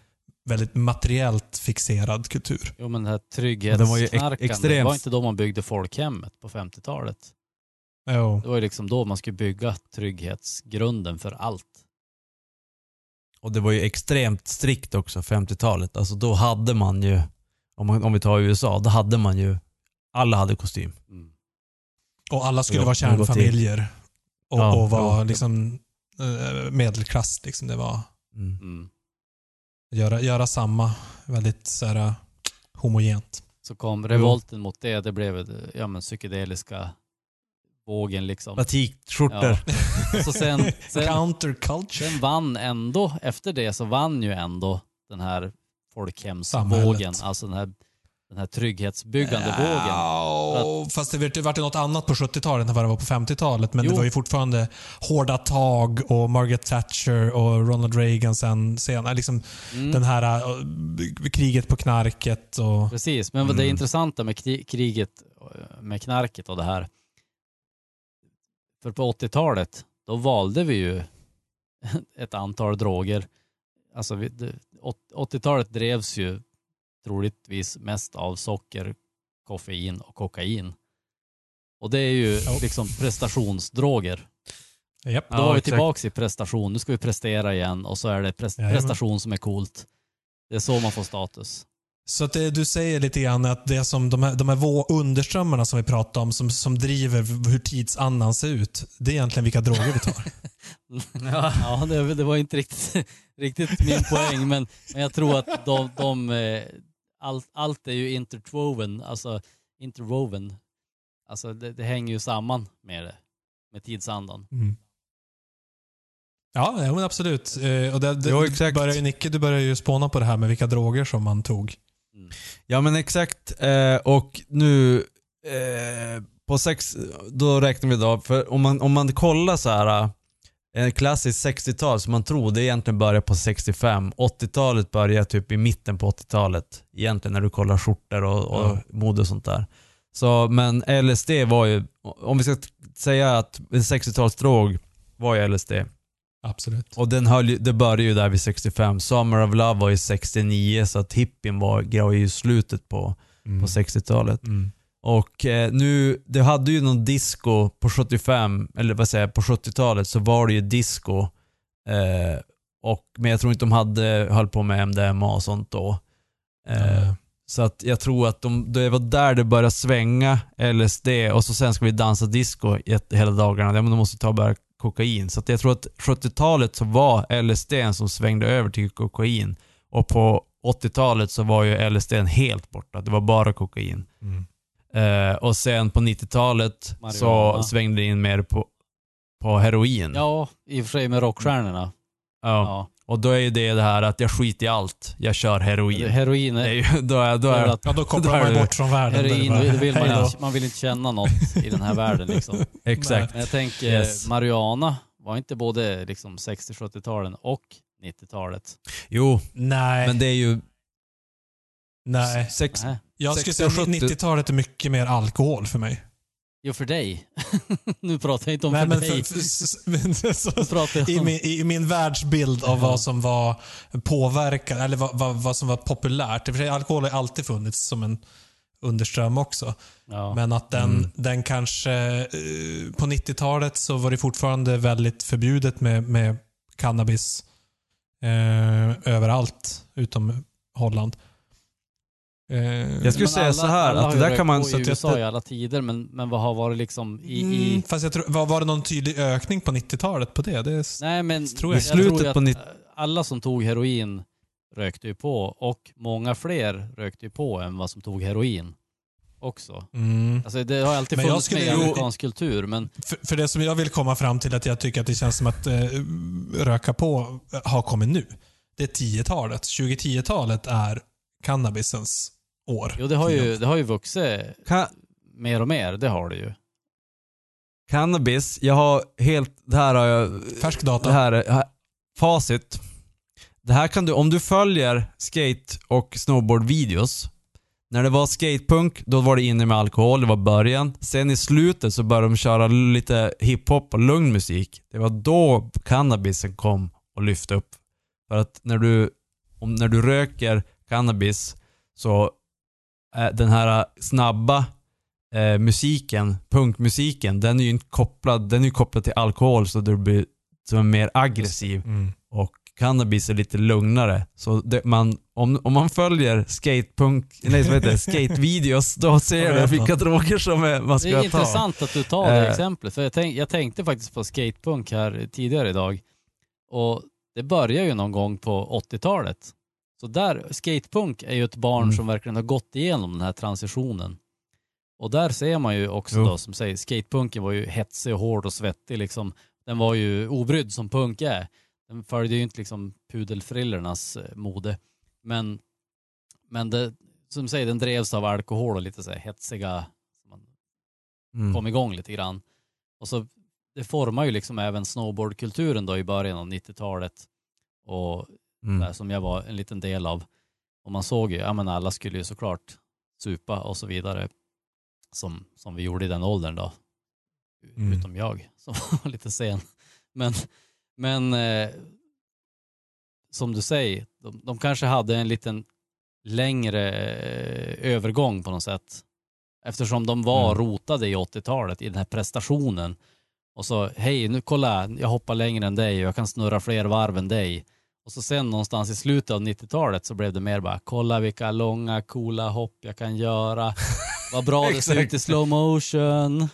Speaker 3: väldigt materiellt fixerad kultur.
Speaker 4: Jo men det här
Speaker 2: den var ju ex-
Speaker 4: trygghetsknarkande, det var inte då man byggde folkhemmet på 50-talet.
Speaker 3: Jo.
Speaker 4: Det var ju liksom då man skulle bygga trygghetsgrunden för allt.
Speaker 2: Och det var ju extremt strikt också, 50-talet. Alltså då hade man ju, om, man, om vi tar USA, då hade man ju, alla hade kostym.
Speaker 4: Mm.
Speaker 3: Och alla skulle
Speaker 2: Ja,
Speaker 3: vara kärnfamiljer. Och,
Speaker 2: Ja,
Speaker 3: och vara
Speaker 2: ja.
Speaker 3: liksom eh, medelklass. Liksom. Det var
Speaker 2: Mm.
Speaker 4: Mm.
Speaker 3: Göra, göra samma. Väldigt så här, eh, homogent.
Speaker 4: Så kom revolten mot det, det blev det, ja, men psykedeliska vågen liksom.
Speaker 2: Batikskjortor.
Speaker 4: Ja. Så sen, sen,
Speaker 3: Counterculture.
Speaker 4: sen vann ändå, efter det så vann ju ändå den här folkhemsvågen,
Speaker 3: Samhället.
Speaker 4: alltså den här, den här trygghetsbyggande vågen.
Speaker 3: Ja, fast det vart- vart ju något annat på 70-talet än vad det var på 50-talet. Men
Speaker 4: Jo.
Speaker 3: det var ju fortfarande hårda tag och Margaret Thatcher och Ronald Reagan sen senare. Liksom
Speaker 4: Mm.
Speaker 3: Den här äh, kriget på knarket och...
Speaker 4: Precis, men vad det
Speaker 2: Mm.
Speaker 4: intressanta med kri- kriget eh, med knarket och det här. För på 80-talet, då valde vi ju ett antal droger. Alltså vi- det- åt- 80-talet drevs ju troligtvis mest av socker, koffein och kokain. Och det är ju
Speaker 3: Ja.
Speaker 4: liksom prestationsdroger. Då
Speaker 2: Ja,
Speaker 4: var vi tillbaka i prestation. Nu ska vi prestera igen och så är det pres-
Speaker 3: Jajamän.
Speaker 4: prestation som är coolt. Det är så man får status.
Speaker 3: Så att det, du säger lite grann att det som de här, de här vå- underströmmarna som vi pratade om, som, som driver hur tidsandan ser ut, det är egentligen vilka droger vi tar.
Speaker 4: Ja, det, det var inte riktigt, riktigt min poäng, men, men jag tror att de, de, eh, allt, allt är ju interwoven, alltså interwoven. Alltså det, det hänger ju samman med det, med tidsandan.
Speaker 3: Mm. Ja, ja, men absolut. Eh, och det, det,
Speaker 2: Jo, exakt.
Speaker 3: Börjar ju, Nicke, du börjar ju spåna på det här med vilka droger som man tog.
Speaker 4: Mm.
Speaker 2: Ja men exakt. Eh, och nu eh, på sex, då räknar vi då, för om man, om man kollar så här eh, en klassisk 60-tal som man tror det egentligen börjar på 65. 80-talet börjar typ i mitten på 80-talet. Egentligen när du kollar skjortor och, och
Speaker 3: Ja.
Speaker 2: mode och sånt där. Så, men LSD var ju, om vi ska säga att en 60-talsdrog var ju LSD.
Speaker 3: Absolut.
Speaker 2: Och den höll, det började ju där vid 65. Summer of Love var ju 69 så att hippien var, var ju slutet på,
Speaker 3: Mm.
Speaker 2: på 60-talet.
Speaker 3: Mm.
Speaker 2: Och eh, nu, det hade ju någon disco på 75, eller vad säger jag, på 70-talet så var det ju disco. Eh, och, men jag tror inte de hade, höll på med MDMA och sånt då. Eh. Så att jag tror att de, det var där det började svänga, LSD, och så sen ska vi dansa disco hela dagarna. Ja, men de måste ta bara kokain. Så att jag tror att 70-talet så var LSD som svängde över till kokain. Och på 80-talet så var ju LSD helt borta. Det var bara kokain.
Speaker 3: Mm.
Speaker 2: Eh, och sen på 90-talet så svängde det in mer på, på heroin.
Speaker 4: Ja, i och för sig med rockstjärnorna.
Speaker 2: Ja.
Speaker 4: Ja.
Speaker 2: Och då är ju det det här att jag skiter i allt. Jag kör heroin.
Speaker 4: Heroin
Speaker 2: Det är
Speaker 4: är,
Speaker 2: ju, då är, då
Speaker 4: är att
Speaker 3: Ja, då kopplar man bort från världen.
Speaker 4: heroin,
Speaker 3: bara,
Speaker 4: vill man, man vill inte känna något i den här världen liksom.
Speaker 2: exakt.
Speaker 4: Men jag tänker,
Speaker 2: Yes.
Speaker 4: marijuana var inte både liksom 60-70-talen och 90-talet.
Speaker 2: Jo,
Speaker 3: Nej,
Speaker 2: men det är ju
Speaker 3: nej.
Speaker 2: sex,
Speaker 4: Nej.
Speaker 3: Jag skulle
Speaker 2: 60
Speaker 3: säga att
Speaker 2: 70.
Speaker 3: 90-talet är mycket mer alkohol för mig.
Speaker 4: Jo, för dig. nu pratar jag inte om
Speaker 3: Nej,
Speaker 4: för
Speaker 3: men
Speaker 4: dig.
Speaker 3: för, för, i, min, I min världsbild av vad som var påverkan, eller vad, vad, vad som var populärt. För alkohol har alltid funnits som en underström också.
Speaker 4: Ja.
Speaker 3: Men att den,
Speaker 2: Mm.
Speaker 3: den kanske... eh, På 90-talet så var det fortfarande väldigt förbjudet med, med cannabis eh, överallt, utom Holland. Eh,
Speaker 2: Jag skulle säga
Speaker 4: alla-
Speaker 2: så här, att
Speaker 4: har
Speaker 2: det
Speaker 4: ju
Speaker 2: där
Speaker 4: rökt
Speaker 2: kan man-
Speaker 4: på
Speaker 2: så
Speaker 4: i
Speaker 2: att jag-
Speaker 4: USA i alla tider, men, men vad har varit liksom i...
Speaker 3: mm,
Speaker 4: i
Speaker 3: fast jag tror, var, var det någon tydlig ökning på 90-talet på det? det
Speaker 4: nej, men
Speaker 3: tror jag.
Speaker 4: jag
Speaker 2: I slutet
Speaker 4: tror ju
Speaker 2: på
Speaker 4: att
Speaker 2: 90
Speaker 4: alla som tog heroin rökte ju på och många fler rökte ju på än vad som tog heroin också.
Speaker 3: mm.
Speaker 4: Alltså det har alltid
Speaker 3: jag
Speaker 4: funnits med i
Speaker 3: skulle-
Speaker 4: amerikansk kultur, men
Speaker 3: För, för det som jag vill komma fram till att jag tycker att det känns som att eh, röka på har kommit nu. Det är 10-talet. 2010-talet är cannabisens år.
Speaker 4: jo, det har ju, det har ju vuxit
Speaker 2: Ka-
Speaker 4: mer och mer, det har det ju.
Speaker 2: cannabis, jag har helt, det här har jag,
Speaker 3: Färsk data.
Speaker 2: det här är här- facit. Det här kan du, om du följer skate och snowboard-videos. När det var skatepunk, då var det inne med alkohol, det var början. Sen i slutet så började de köra lite hiphop och lugn musik. Det var då cannabisen kom och lyfte upp. För att när du, om, när du röker cannabis så den här snabba eh, musiken, punkmusiken, den är ju inte kopplad, den är ju kopplad till alkohol så du blir som är mer aggressiv.
Speaker 3: Mm.
Speaker 2: Och cannabis är lite lugnare. Så det, man, om, om man följer skatepunk, nej vad heter det, skatevideos, då ser
Speaker 3: Jag
Speaker 2: du vilka droger som är, man
Speaker 4: Det
Speaker 2: ska
Speaker 4: är
Speaker 2: ta.
Speaker 4: intressant att du tar det
Speaker 2: Eh.
Speaker 4: exemplet, för jag, tänk, jag tänkte faktiskt på skatepunk här tidigare idag. Och det börjar ju någon gång på 80-talet. Så där, skatepunk är ju ett barn
Speaker 2: Mm.
Speaker 4: som verkligen har gått igenom den här transitionen. Och där ser man ju också
Speaker 2: Jo.
Speaker 4: då, som säger, skatepunken var ju hetsig och hård och svettig liksom. Den var ju obrydd som punk är. Den följde ju inte liksom pudelfrillernas eh, mode. Men, men det, som säger, den drevs av alkohol och lite så här hetsiga, man
Speaker 2: Mm.
Speaker 4: kom igång lite grann. Och så, det formar ju liksom även snowboardkulturen då i början av 90-talet. Och
Speaker 2: Mm.
Speaker 4: där som jag var en liten del av. Och man såg ju, ja men alla skulle ju såklart supa och så vidare. Som, som vi gjorde i den åldern då.
Speaker 3: Mm.
Speaker 4: Utom jag som var lite sen. Men, men eh, som du säger, de, de kanske hade en liten längre eh, övergång på något sätt. Eftersom de var
Speaker 2: Mm.
Speaker 4: rotade i 80-talet i den här prestationen. Och så, hej nu kolla, jag hoppar längre än dig och jag kan snurra fler varv än dig. Och så sen någonstans i slutet av 90-talet så blev det mer bara, kolla vilka långa coola hopp jag kan göra. Vad bra det ser ut i slow motion.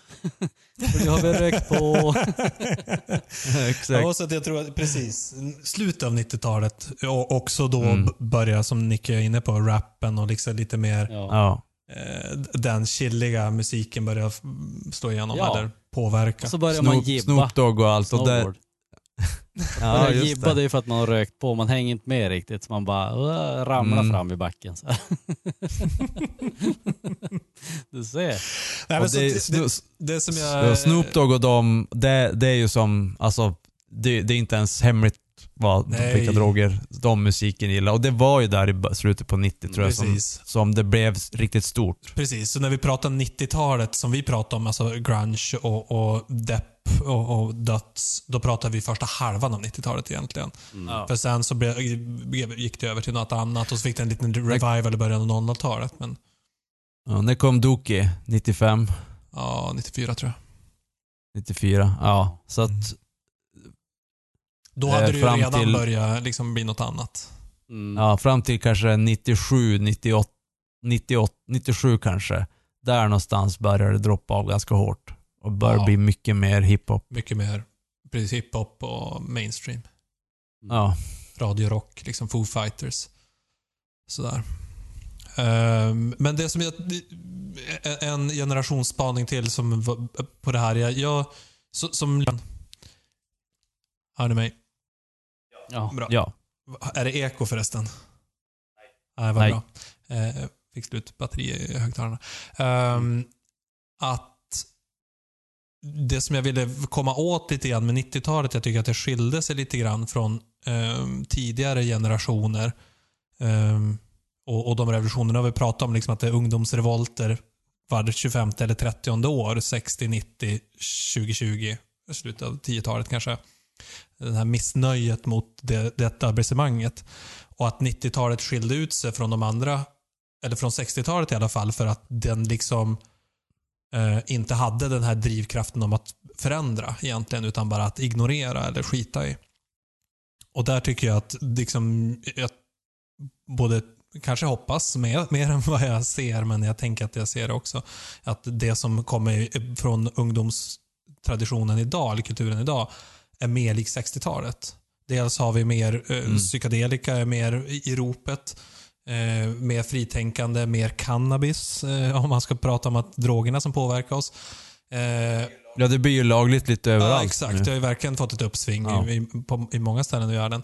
Speaker 4: Nu har vi rökt på.
Speaker 2: Exakt.
Speaker 3: Ja, så att jag tror att precis, slutet av 90-talet och också då
Speaker 2: Mm.
Speaker 3: börja, som Nick är inne på, rappen och liksom lite mer
Speaker 4: Ja.
Speaker 3: Eh, den chilliga musiken börjar slå igenom
Speaker 4: Ja.
Speaker 3: eller påverka.
Speaker 4: Och så börjar man
Speaker 2: Snoop,
Speaker 4: gibba.
Speaker 2: Snoop Dogg och allt. Och det,
Speaker 4: Snowboard.
Speaker 2: ja,
Speaker 4: det. är för att man har rökt på, man hänger inte med riktigt. Så man bara uh, ramlar
Speaker 2: Mm.
Speaker 4: fram i backen. Så du ser.
Speaker 3: Nej,
Speaker 2: det,
Speaker 3: det, det, det som jag...
Speaker 2: Ja, Snoop Dogg och dem, det är ju som, alltså, det, det är inte ens hemligt vad,
Speaker 3: Nej.
Speaker 2: vilka droger de musiken gillar. Och det var ju där i slutet på 90 tror jag som,
Speaker 3: Precis.
Speaker 2: som det blev riktigt stort.
Speaker 3: Precis, så när vi pratar 90-talet som vi pratar om, alltså grunge och, och depp och, och döds, då pratar vi första halvan av 90-talet egentligen.
Speaker 4: Mm.
Speaker 3: För sen så blev, gick det över till något annat och så fick det en liten revival i början av 00-talet. Men
Speaker 2: Ja, när kom Dookie? 95?
Speaker 3: ja, 94 tror jag.
Speaker 2: 94? Ja, så att
Speaker 3: Då
Speaker 2: Eh,
Speaker 3: hade ju
Speaker 2: fram
Speaker 3: redan
Speaker 2: till-
Speaker 3: börjat liksom bli något annat.
Speaker 4: Mm.
Speaker 2: Ja, fram till kanske 97, 98, 98, 97 kanske. Där någonstans började det droppa av ganska hårt. Och började
Speaker 3: Ja.
Speaker 2: bli mycket mer hiphop.
Speaker 3: Mycket mer precis, hiphop och mainstream.
Speaker 2: Ja.
Speaker 3: radiorock, liksom Foo Fighters. Sådär. Ehm, men det som jag... det- En generationsspaning till som på det här. Jag, som... Hör ni mig?
Speaker 4: Ja.
Speaker 3: Bra.
Speaker 2: ja.
Speaker 3: Är det eko förresten? Nej. vad
Speaker 2: Nej.
Speaker 3: bra. Eh, fick slut batteri i högtalarna. Ehm, att det som jag ville komma åt lite grann med 90-talet, jag tycker att det skilde sig lite grann från ehm, tidigare generationer. Ehm, och, och de revolutionerna vi pratat om, liksom att det är ungdomsrevolter var 25 eller 30 år, 60, 90, 2020, slutet av 10-talet kanske. Det här missnöjet mot det, det etablissemanget. Och att 90-talet skilde ut sig från de andra, eller från 60-talet i alla fall, för att den liksom eh, inte hade den här drivkraften om att förändra egentligen, utan bara att ignorera eller skita i. Och där tycker jag att liksom, jag både kanske hoppas mer, mer än vad jag ser, men jag tänker att jag ser det också. Att det som kommer från ungdomstraditionen idag, eller kulturen idag, är mer lik 60-talet. Dels har vi mer eh,
Speaker 2: Mm.
Speaker 3: psykedelika, mer i ropet. Eh, mer fritänkande, mer cannabis, eh, om man ska prata om att drogerna som påverkar oss. Eh,
Speaker 2: Ja, det blir ju lagligt lite överallt
Speaker 3: Ja, exakt.
Speaker 2: nu.
Speaker 3: Det har ju verkligen fått ett uppsving
Speaker 2: Ja.
Speaker 3: i, i, på, i många ställen i världen.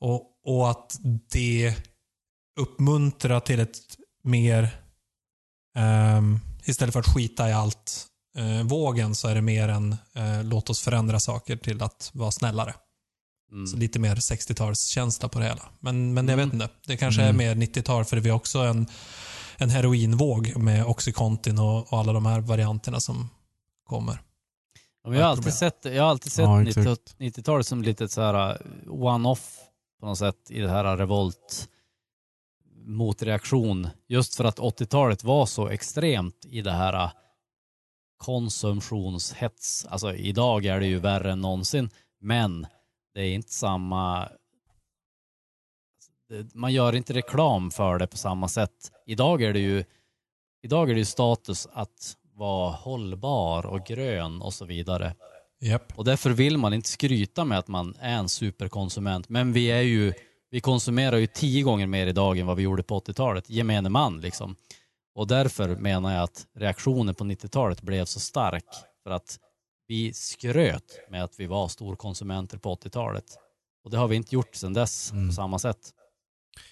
Speaker 3: Och, och att det uppmuntrar till ett mer, ehm, istället för att skita i allt, eh, vågen så är det mer en eh, låt oss förändra saker till att vara snällare.
Speaker 4: Mm.
Speaker 3: Så lite mer 60-talskänsla på det hela. Men, men jag
Speaker 4: Mm.
Speaker 3: vet inte. Det kanske
Speaker 2: Mm.
Speaker 3: är mer 90-tal för vi har också en, en heroinvåg med Oxycontin och, och alla de här varianterna som kommer.
Speaker 4: Ja, jag, har alltid sett, jag har alltid sett
Speaker 2: Ja,
Speaker 4: 90
Speaker 2: exakt.
Speaker 4: 90-talet som lite så här uh, one-off på något sätt i det här revolt motreaktion. Just för att 80-talet var så extremt i det här uh, konsumtionshets. Alltså idag är det ju värre än någonsin, men det är inte samma man gör inte reklam för det på samma sätt. Idag är det ju idag är det ju status att vara hållbar och grön och så vidare.
Speaker 3: Japp.
Speaker 4: Och därför vill man inte skryta med att man är en superkonsument. Men vi är ju, vi konsumerar ju tio gånger mer idag än vad vi gjorde på 80-talet. Gemene man liksom. Och därför menar jag att reaktionen på 90-talet blev så stark. För att vi skröt med att vi var storkonsumenter på 80-talet. Och det har vi inte gjort sedan dess
Speaker 2: Mm.
Speaker 4: på samma sätt.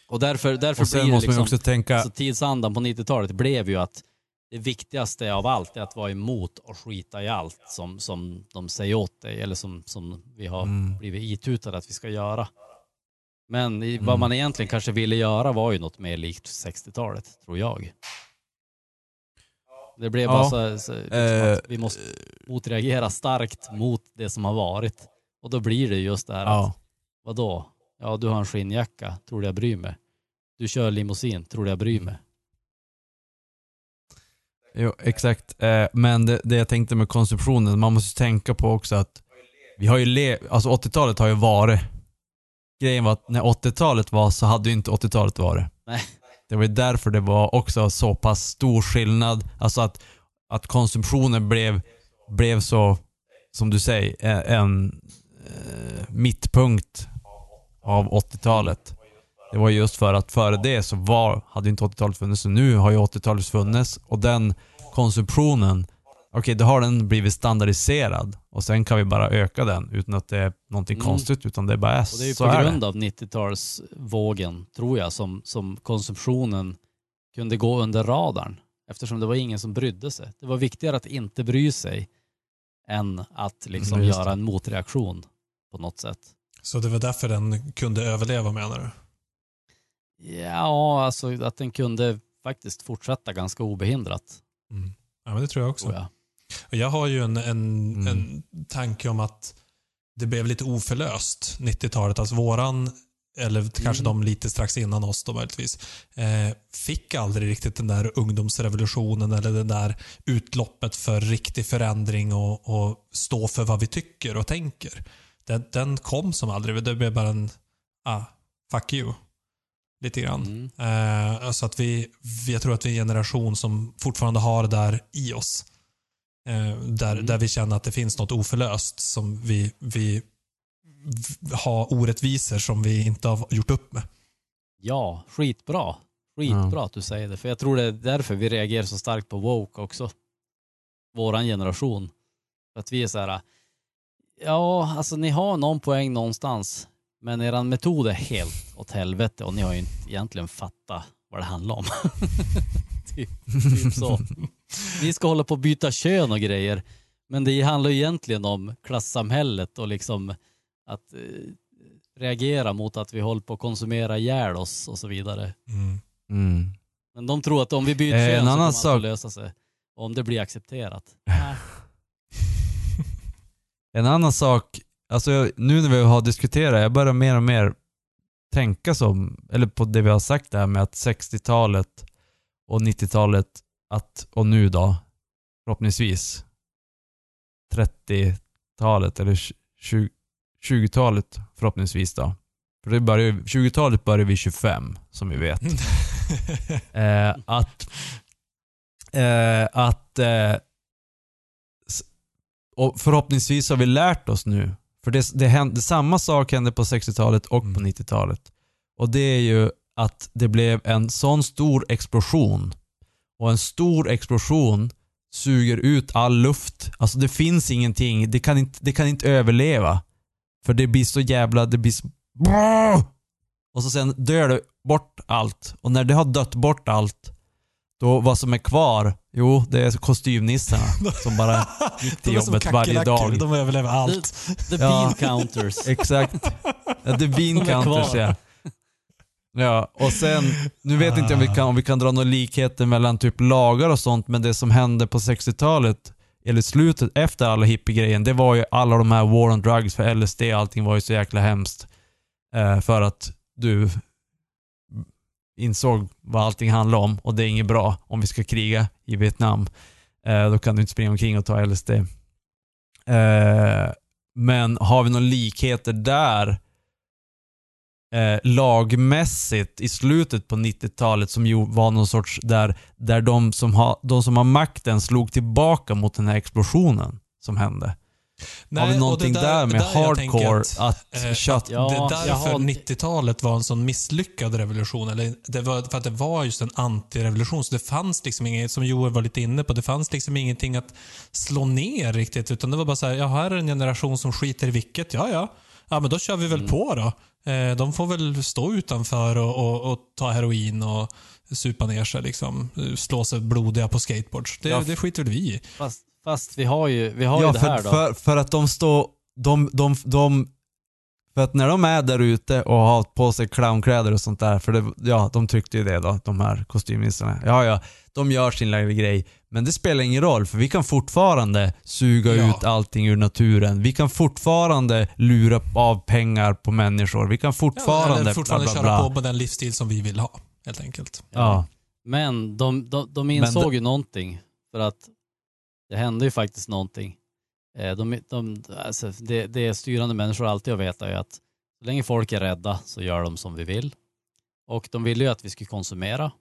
Speaker 4: Och därför, därför
Speaker 2: Och
Speaker 4: blir det liksom,
Speaker 2: också tänka,
Speaker 4: Alltså tidsandan på 90-talet blev ju att det viktigaste av allt är att vara emot och skita i allt som, som de säger åt dig eller som, som vi har
Speaker 2: Mm.
Speaker 4: blivit itutade att vi ska göra. Men i, vad
Speaker 2: Mm.
Speaker 4: man egentligen kanske ville göra var ju något mer likt 60-talet, tror jag. Det blev
Speaker 2: Ja.
Speaker 4: bara så, så liksom att vi måste motreagera starkt mot det som har varit. Och då blir det just det här
Speaker 2: ja.
Speaker 4: att, vadå? Ja, du har en skinnjacka, tror du jag bryr mig? Du kör limousin, tror du jag bryr mig?
Speaker 2: Jo, exakt. Eh, men det, det jag tänkte med konsumtionen, man måste tänka på också att vi har ju le- alltså 80-talet har ju varit. Grejen var att när 80-talet var så hade ju inte 80-talet varit.
Speaker 4: Nej.
Speaker 2: Det var ju därför det var också så pass stor skillnad. Alltså att, att konsumtionen blev, blev så, som du säger, en eh, mittpunkt av 80-talet. Det var just för att före det så var, hade inte 80-talet funnits, så nu har ju 80-talet funnits och den konsumtionen, okej då har den blivit standardiserad och sen kan vi bara öka den utan att det är någonting
Speaker 4: Mm.
Speaker 2: konstigt utan det bara är
Speaker 4: Och det är ju på
Speaker 2: är
Speaker 4: grund
Speaker 2: det.
Speaker 4: av 90-talsvågen, tror jag, som, som konsumtionen kunde gå under radarn. Eftersom det var ingen som brydde sig. Det var viktigare att inte bry sig än att liksom
Speaker 2: Mm,
Speaker 4: göra en motreaktion på något sätt.
Speaker 3: Så det var därför den kunde överleva menar du?
Speaker 4: Ja, alltså att den kunde faktiskt fortsätta ganska obehindrat,
Speaker 3: Mm. Ja, men det tror jag också.
Speaker 4: tror jag.
Speaker 3: Jag har ju en, en,
Speaker 2: Mm.
Speaker 3: en tanke om att det blev lite oförlöst 90-talet. Alltså våran, eller kanske
Speaker 4: Mm.
Speaker 3: de lite strax innan oss då möjligtvis, eh, fick aldrig riktigt den där ungdomsrevolutionen eller det där utloppet för riktig förändring och, och stå för vad vi tycker och tänker. Den, den kom som aldrig. Det blev bara en, ah, fuck you. Lite grann.
Speaker 4: Mm.
Speaker 3: Eh, alltså att vi, vi, jag tror att vi är en generation som fortfarande har det där i oss. Eh, där,
Speaker 4: Mm.
Speaker 3: där vi känner att det finns något oförlöst som vi, vi har orättvisor som vi inte har gjort upp med.
Speaker 4: Ja, skitbra. Skitbra att du säger det. För jag tror det är därför vi reagerar så starkt på woke också. Våran generation. För att vi är så här. Ja, alltså ni har någon poäng någonstans. Men eran metod är helt åt helvete och ni har ju inte egentligen fattat vad det handlar om. typ, typ så. Ni ska hålla på att byta kön och grejer. Men det handlar ju egentligen om klassamhället och liksom att eh, reagera mot att vi håller på att konsumera ihjäl oss och så vidare.
Speaker 3: Mm.
Speaker 2: Mm.
Speaker 4: Men de tror att om vi byter
Speaker 2: Eh,
Speaker 4: kön
Speaker 2: en
Speaker 4: så
Speaker 2: annan
Speaker 4: kommer allt
Speaker 2: sak-
Speaker 4: lösa sig. Om det blir accepterat.
Speaker 2: En annan sak, alltså jag- nu när vi har diskuterat, jag börjar mer och mer tänka som, eller på det vi har sagt där med att 60-talet och 90-talet, att, och nu då, förhoppningsvis 30-talet eller 20 20-talet förhoppningsvis då. För det börjar, ju- 20-talet börjar vi 25, som vi vet. Eh, att eh, att eh, och förhoppningsvis har vi lärt oss nu. För det, det hände, samma sak hände på 60-talet och på
Speaker 3: Mm.
Speaker 2: 90-talet. Och det är ju att det blev en sån stor explosion. Och en stor explosion suger ut all luft. Alltså det finns ingenting, det kan inte, det kan inte överleva. För det blir så jävla, det blir så... Och så sen dör det bort allt. Och när det har dött bort allt, då vad som är kvar, jo det är kostymnissarna som bara gick till jobbet varje dag.
Speaker 3: De överlever allt.
Speaker 4: The
Speaker 2: Ja.
Speaker 4: bean counters.
Speaker 2: Exakt. The bean counters ja. Ja, och sen, nu vet inte om vi kan, om vi kan dra några likheter mellan typ lagar och sånt, men det som hände på 60-talet, eller slutet efter alla hippiegrejen, det var ju alla de här war on drugs för LSD, allting var ju så jäkla hemskt. Eh, för att du insåg vad allting handlade om och det är inget bra om vi ska kriga i Vietnam. Eh, då kan du inte springa omkring och ta LSD. Eh, men har vi några likheter där eh, lagmässigt i slutet på 90-talet som ju var någon sorts där, där de, som har, de som har makten slog tillbaka mot den här explosionen som hände. har vi någonting
Speaker 3: det
Speaker 2: där, med
Speaker 3: där
Speaker 2: hardcore
Speaker 3: att,
Speaker 2: att,
Speaker 3: eh,
Speaker 2: kött...
Speaker 4: Ja,
Speaker 3: det är därför
Speaker 4: har-
Speaker 3: 90-talet var en sån misslyckad revolution. Eller det var för att det var just en antirevolution. Så det fanns liksom inget, som Joel var lite inne på, det fanns liksom ingenting att slå ner riktigt. Utan det var bara så här, ja här är en generation som skiter i vilket. Ja, ja. Ja, men då kör vi väl på då. Eh, de får väl stå utanför och, och, och ta heroin och supa ner sig liksom. Slå sig blodiga på skateboards. Det,
Speaker 2: Ja.
Speaker 3: det skiter väl vi i.
Speaker 4: Fast, fast vi har ju, vi har ju
Speaker 2: Ja,
Speaker 4: det
Speaker 2: för,
Speaker 4: här då.
Speaker 2: för, för att de står... De, de, de, för att när de är där ute och har på sig clownkläder och sånt där, för det, ja, de tyckte ju det då, de här kostymnissarna. Ja, ja, de gör sin lilla grej. Men det spelar ingen roll, för vi kan fortfarande suga
Speaker 3: Ja.
Speaker 2: ut allting ur naturen. Vi kan fortfarande lura av pengar på människor. Vi kan
Speaker 3: Ja,
Speaker 2: fortfarande...
Speaker 3: eller fortfarande
Speaker 2: bla, bla,
Speaker 3: köra
Speaker 2: bla.
Speaker 3: på med den livsstil som vi vill ha, helt enkelt.
Speaker 2: Ja.
Speaker 4: Men de, de, de insåg
Speaker 2: Men det-
Speaker 4: ju någonting För att det hände ju faktiskt någonting. Eh, de, de, alltså det, det styrande människor alltid har vetat är att så länge folk är rädda så gör de som vi vill. Och de ville ju att vi skulle konsumera.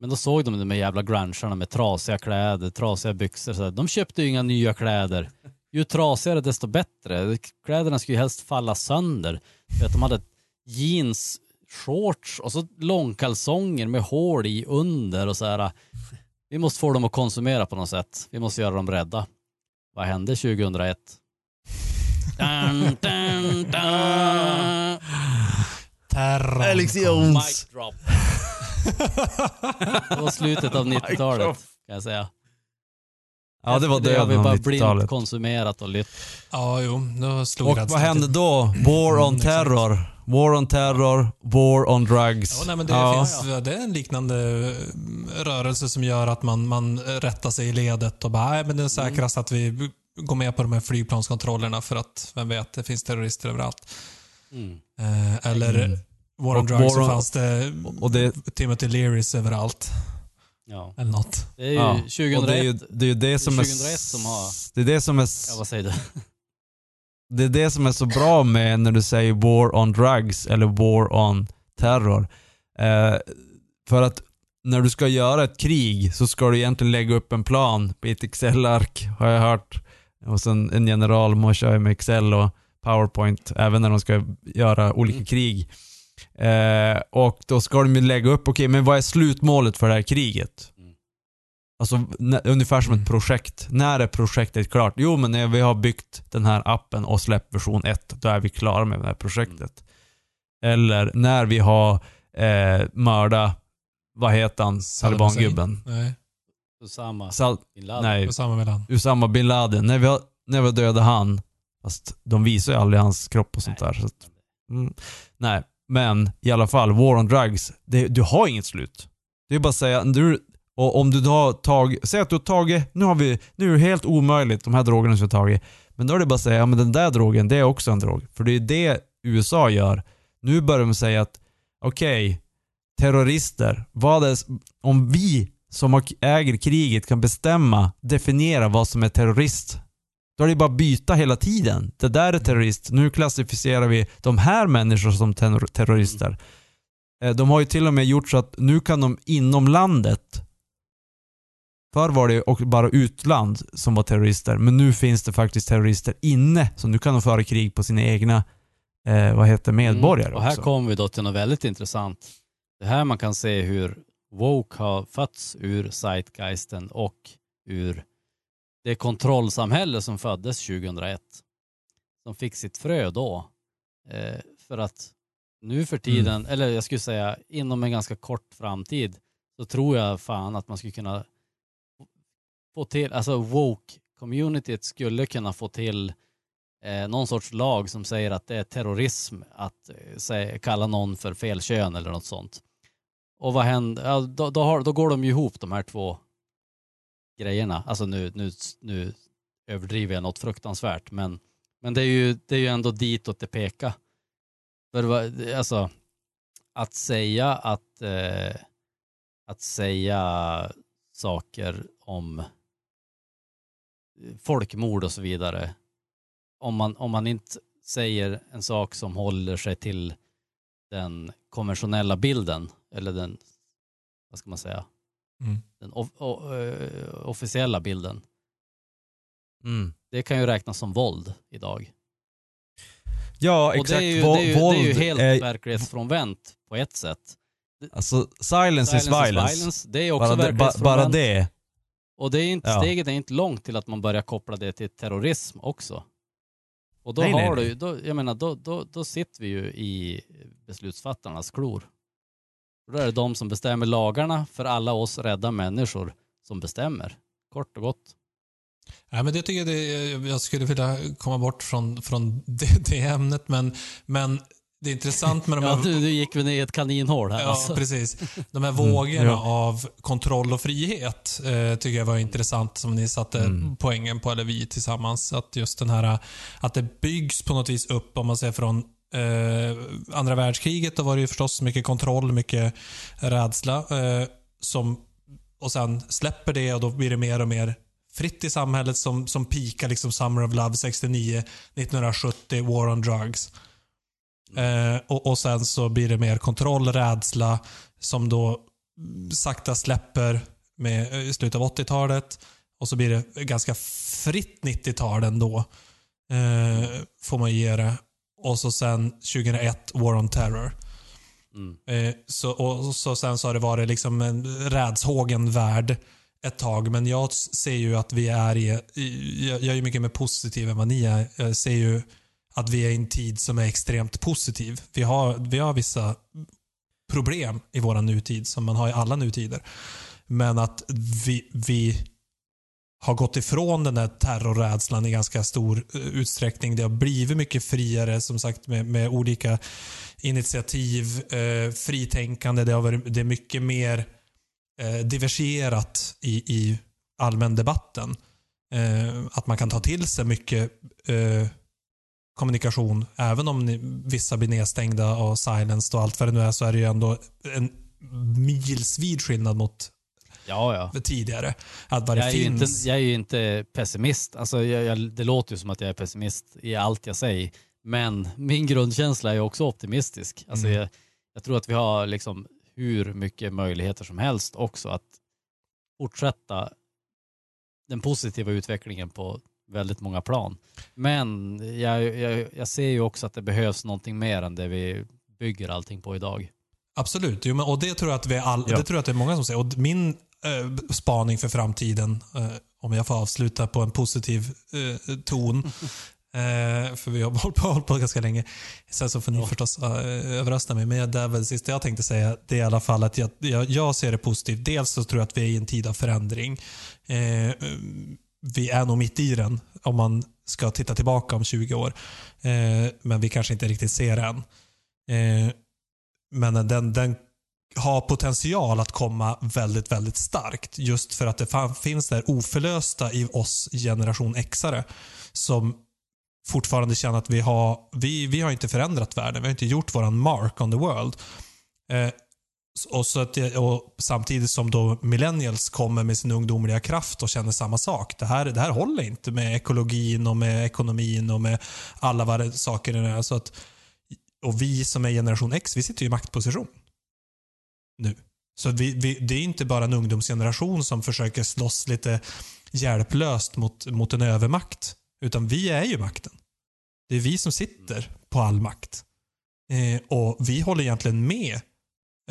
Speaker 4: Men då såg de de här jävla grungarna med trasiga kläder, trasiga byxor. Så de köpte ju inga nya kläder. Ju trasigare desto bättre. Kläderna skulle ju helst falla sönder. För att de hade jeans, shorts och så långkalsonger med hål i under och så här. Vi måste få dem att konsumera på något sätt. Vi måste göra dem rädda. Vad hände 2001? dun, dun, dun.
Speaker 3: Terran.
Speaker 4: Mic drop. Det var slutet av 90-talet kan jag säga.
Speaker 2: Ja, det var
Speaker 4: Efter har vi
Speaker 2: döden
Speaker 4: bara
Speaker 2: av
Speaker 4: blint
Speaker 2: 90-talet.
Speaker 4: konsumerat och lytt.
Speaker 3: Ja, jo. Då slog
Speaker 2: Och vad hände då? War on
Speaker 3: Mm,
Speaker 2: terror. War on terror, war on drugs.
Speaker 3: Ja, nej, men det,
Speaker 2: Ja.
Speaker 3: finns, det är en liknande eh, rörelse som gör att man, man rättar sig i ledet och bara, nej, men det är säkrast att vi går med på de här flygplanskontrollerna för att, vem vet, det finns terrorister överallt.
Speaker 4: Mm.
Speaker 3: Eh, eller
Speaker 2: Mm.
Speaker 3: War on
Speaker 2: Och
Speaker 3: Drugs så
Speaker 2: War on-
Speaker 3: fanns det,
Speaker 2: och det-
Speaker 3: Timothy Learys överallt.
Speaker 4: Ja.
Speaker 3: Eller något.
Speaker 4: Det är ju
Speaker 2: Ja,
Speaker 4: 2001.
Speaker 2: Och det är ju det, är ju det som är...
Speaker 4: 2001 som har-
Speaker 2: Det är det som är...
Speaker 4: Ja, vad säger du?
Speaker 2: Det är det som är så bra med när du säger war on drugs eller war on terror. Eh, för att när du ska göra ett krig så ska du egentligen lägga upp en plan på ett Excel-ark, har jag hört. Och sen en general må köra med Excel och PowerPoint, även när de ska göra olika
Speaker 4: Mm.
Speaker 2: krig. Eh, och då ska de ju lägga upp, okej men vad är slutmålet för det här kriget?
Speaker 4: Mm.
Speaker 2: Alltså ungefär som
Speaker 3: Mm.
Speaker 2: ett projekt. När är projektet klart? Jo, men när vi har byggt den här appen och släppt version 1, då är vi klara med det här projektet. Eller när vi har eh, mördat, vad heter han, talibangubben?
Speaker 3: Nej,
Speaker 4: Usama
Speaker 2: Sal-
Speaker 4: bin Laden.
Speaker 2: nej,
Speaker 3: Osama mellan.
Speaker 2: Usama bin Laden. När vi har, när vi har dödat han, fast de visar ju aldrig hans kropp och sånt där. Så att, mm, nej, men i alla fall, War on Drugs, det, du har inget slut. Det är bara att säga, du, och om du då har tagit, säg att du har tagit, nu har vi, nu är det helt omöjligt de här drogerna som vi har tagit. Men då är det bara att säga, ja men den där drogen, det är också en drog. För det är det USA gör. Nu börjar de säga att, okej, terrorister, vad är, om vi som äger kriget kan bestämma, definiera vad som är terrorist. Då är det bara att byta hela tiden. Det där är terrorist. Nu klassificerar vi de här människorna som terrorister. Eh, de har ju till och med gjort så att nu kan de inom landet Förr var det och bara utland som var terrorister, men nu finns det faktiskt terrorister inne. Så nu kan de föra krig på sina egna, eh, vad heter medborgare
Speaker 4: Mm. Och här kommer vi då till något väldigt intressant. Det här man kan se hur woke har fötts ur zeitgeisten och ur det kontrollsamhälle som föddes 2001. Som fick sitt frö då. Eh, för att nu för tiden,
Speaker 2: Mm.
Speaker 4: eller jag skulle säga inom en ganska kort framtid, så tror jag fan att man skulle kunna få till, alltså woke-communityt skulle kunna få till eh, någon sorts lag som säger att det är terrorism att eh, säga, kalla någon för fel kön eller något sånt. Och vad händer? Ja, då, då, har, då går de ju ihop de här två grejerna. Alltså nu, nu, nu överdriver jag något fruktansvärt men, men det, är ju, det är ju ändå ditåt det pekar. För alltså, att säga att, eh, att säga saker om folkmord och så vidare om man, om man inte säger en sak som håller sig till den konventionella bilden eller den, vad ska man säga,
Speaker 3: Mm.
Speaker 4: den off, o, eh, officiella bilden.
Speaker 2: Mm.
Speaker 4: Det kan ju räknas som våld idag.
Speaker 2: Ja,
Speaker 4: Och
Speaker 2: exakt.
Speaker 4: det är ju, det är ju, det är ju
Speaker 2: våld
Speaker 4: helt
Speaker 2: är-
Speaker 4: verklighetsfrånvänt på ett sätt.
Speaker 2: Alltså, silence, is violence.
Speaker 4: violence, det är också
Speaker 2: Bara,
Speaker 4: verklighetsfrånvänt.
Speaker 2: bara det.
Speaker 4: Och det är inte,
Speaker 2: Ja.
Speaker 4: steget är inte långt till att man börjar koppla det till terrorism också. Och då
Speaker 2: Nej,
Speaker 4: har
Speaker 2: nej.
Speaker 4: du ju- då, jag menar, då, då, då sitter vi ju i beslutsfattarnas klor. Då är det de som bestämmer lagarna för alla oss rädda människor som bestämmer. Kort och gott.
Speaker 3: Ja, men det tycker jag, det, jag skulle vilja komma bort från, från det, det ämnet, men, men det är intressant med de
Speaker 4: Ja,
Speaker 3: här...
Speaker 4: du, du gick väl ner i ett kaninhål här
Speaker 3: Ja,
Speaker 4: alltså.
Speaker 3: precis. De här vågorna
Speaker 2: ja.
Speaker 3: av kontroll och frihet eh, tycker jag var intressant som ni satte
Speaker 2: Mm.
Speaker 3: poängen på, eller vi tillsammans. Att just den här, att det byggs på något vis upp, om man säger från eh, andra världskriget, då var det ju förstås mycket kontroll, mycket rädsla. Eh, som, och sen släpper det och då blir det mer och mer fritt i samhället som, som pikar liksom Summer of Love 69, 1970, War on Drugs. Eh, och, och sen så blir det mer kontroll, rädsla som då sakta släpper med, eh, i slutet av 80-talet. Och så blir det ganska fritt 90-tal ändå. Eh, får man ge det. Och så sen 2001, War on Terror.
Speaker 4: Mm.
Speaker 3: Eh, så, och så sen så har det varit liksom en rädshågen värld ett tag. Men jag ser ju att vi är i, jag, jag är ju mycket mer positiv än vad ni är. Jag ser ju att vi är i en tid som är extremt positiv. Vi har, vi har vissa problem i vår nutid som man har i alla nutider. Men att vi, vi har gått ifrån den där terrorrädslan i ganska stor eh, utsträckning. Det har blivit mycket friare, som sagt, med, med olika initiativ, eh, fritänkande. Det, har varit, det är mycket mer eh, diversifierat i, i allmän debatten. Eh, att man kan ta till sig mycket eh, kommunikation. Även om ni, vissa blir nedstängda och silenced och allt vad det nu är så är det ju ändå en milsvid skillnad mot
Speaker 4: Ja, ja.
Speaker 3: tidigare. Att vad
Speaker 4: Jag är, ju inte, jag är ju inte pessimist. Alltså, jag, jag, det låter ju som att jag är pessimist i allt jag säger. Men min grundkänsla är också optimistisk. Alltså,
Speaker 3: Mm.
Speaker 4: jag, jag tror att vi har liksom hur mycket möjligheter som helst också att fortsätta den positiva utvecklingen på väldigt många plan. Men jag, jag, jag ser ju också att det behövs någonting mer än det vi bygger allting på idag.
Speaker 3: Absolut. Jo, men, och det tror jag att vi all,
Speaker 2: Ja.
Speaker 3: det tror jag att det är många som säger. Och min eh, spaning för framtiden, eh, om jag får avsluta på en positiv eh, ton, eh, för vi har hållit på, hållit på ganska länge. Sen så får ni förstås eh, överrösta mig. Men det är väl det sista jag tänkte säga. Det är i alla fall att jag, jag, jag ser det positivt. Dels så tror jag att vi är i en tid av förändring. Eh, vi är nog mitt i den om man ska titta tillbaka om 20 år. Eh, men vi kanske inte riktigt ser det än. Eh, men den, den har potential att komma väldigt, väldigt starkt. Just för att det finns där oförlösta i oss generation Xare som fortfarande känner att vi har, vi, vi har inte förändrat världen. Vi har inte gjort våran mark on the world. Eh, och, så att, och Samtidigt som då millennials kommer med sin ungdomliga kraft och känner samma sak. Det här, det här håller inte med ekologin och med ekonomin och med alla vad det, saker det är. Så att, och vi som är generation X, vi sitter ju i maktposition. Nu. Så vi, vi, det är inte bara en ungdomsgeneration som försöker slåss lite hjälplöst mot, mot en övermakt. Utan vi är ju makten. Det är vi som sitter på all makt. Eh, och vi håller egentligen med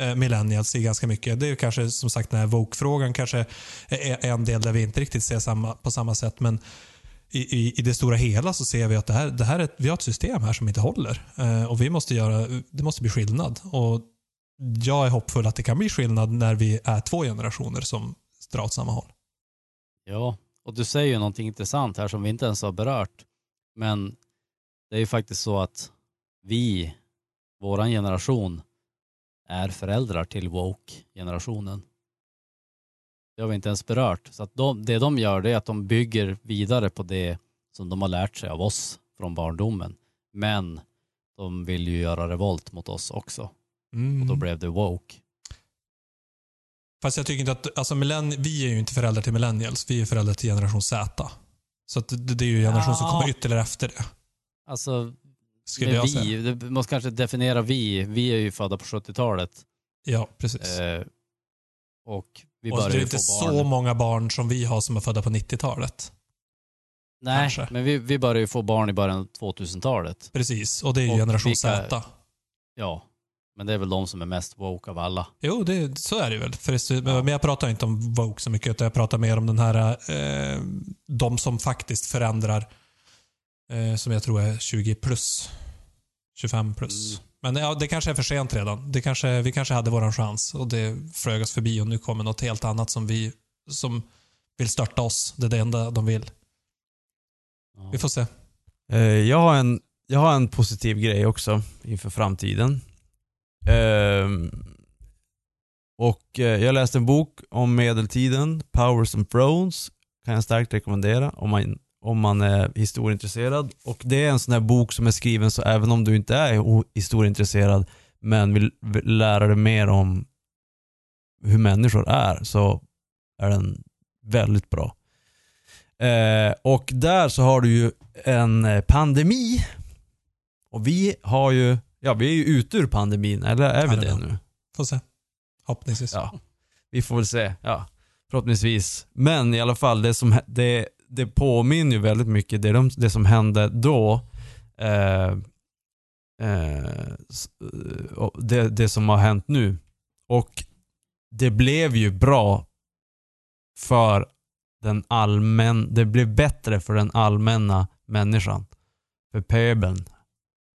Speaker 3: eh, millennials i ganska mycket. Det är ju kanske som sagt den här woke-frågan kanske är en del där vi inte riktigt ser samma, på samma sätt. Men i, i, i det stora hela så ser vi att det här, det här är vi har ett system här som inte håller. Eh, och vi måste göra, det måste bli skillnad. Och jag är hoppfull att det kan bli skillnad när vi är två generationer som drar åt samma håll.
Speaker 4: Ja, och du säger ju någonting intressant här som vi inte ens har berört. Men det är ju faktiskt så att vi, våran generation, är föräldrar till woke-generationen. Det har vi inte ens berört. Så att de, det de gör det är att de bygger vidare på det som de har lärt sig av oss från barndomen. Men de vill ju göra revolt mot oss också. Och då blev det woke.
Speaker 3: Fast jag tycker inte att, alltså millenn- vi är ju inte föräldrar till millennials, vi är föräldrar till generation Z. Så det, det är ju en generation som
Speaker 4: Ja.
Speaker 3: kommer ytterligare efter det.
Speaker 4: Alltså,
Speaker 3: Skulle
Speaker 4: med
Speaker 3: jag säga.
Speaker 4: vi, det måste kanske definiera vi. Vi är ju födda på 70-talet.
Speaker 3: Ja, precis.
Speaker 4: Eh, och vi
Speaker 3: och det
Speaker 4: börjar
Speaker 3: är inte så många barn som vi har som är födda på 90-talet.
Speaker 4: Nej,
Speaker 3: kanske.
Speaker 4: men vi, vi börjar ju få barn i början av 2000-talet.
Speaker 3: Precis, och det är ju
Speaker 4: Och
Speaker 3: generation
Speaker 4: vilka-
Speaker 3: Z.
Speaker 4: Ja, men det är väl de som är mest woke av alla.
Speaker 3: Jo, det, så är det väl. För Men jag pratar inte om woke så mycket, utan jag pratar mer om den här, eh, de som faktiskt förändrar, eh, som jag tror är 20 plus. 25 plus.
Speaker 4: Mm.
Speaker 3: Men ja, det kanske är för sent redan. Det kanske, vi kanske hade våran chans och det flög oss förbi och nu kommer något helt annat som vi som vill störta oss. Det är det enda de vill.
Speaker 4: Ja.
Speaker 3: Vi får se.
Speaker 2: Eh, Jag har, en, jag har en positiv grej också inför framtiden. Ehm, och eh, jag läste en bok om medeltiden, Powers and Thrones. Kan jag starkt rekommendera om man, om man är historieintresserad. Och det är en sån här bok som är skriven så även om du inte är historieintresserad men vill, lära dig mer om hur människor är så är den väldigt bra. Eh, och där så har du ju en eh, pandemi. Och vi har ju, ja vi är ju ute ur pandemin, eller är vi
Speaker 3: Ja, det
Speaker 2: det nu?
Speaker 3: Får se. Hoppningsvis.
Speaker 2: Ja, vi får väl se. Ja, förhoppningsvis. Men i alla fall, det, som, det, det påminner ju väldigt mycket, det, de, det som hände då, eh, eh, eh, det, det som har hänt nu. Och det blev ju bra för den allmän, det blev bättre för den allmänna människan. För pöbeln.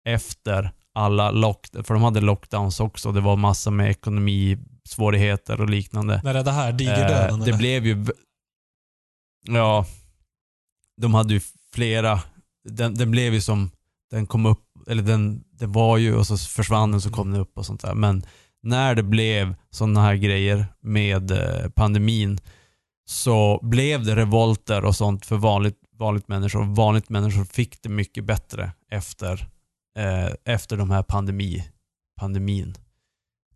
Speaker 2: Efter alla lock, för de hade lockdowns också. Det var massa med ekonomisvårigheter och liknande.
Speaker 3: När är det här? Digerdöden?
Speaker 2: Eh, det blev ju... Ja. De hade ju flera. Den, den blev ju som... Den kom upp, eller den, den var ju och så försvann den så kom den upp och sånt där. Men när det blev sådana här grejer med eh, pandemin så blev det revolter och sånt för vanligt, vanligt människor. Vanligt människor fick det mycket bättre efter, eh, efter de här pandemi, pandemin.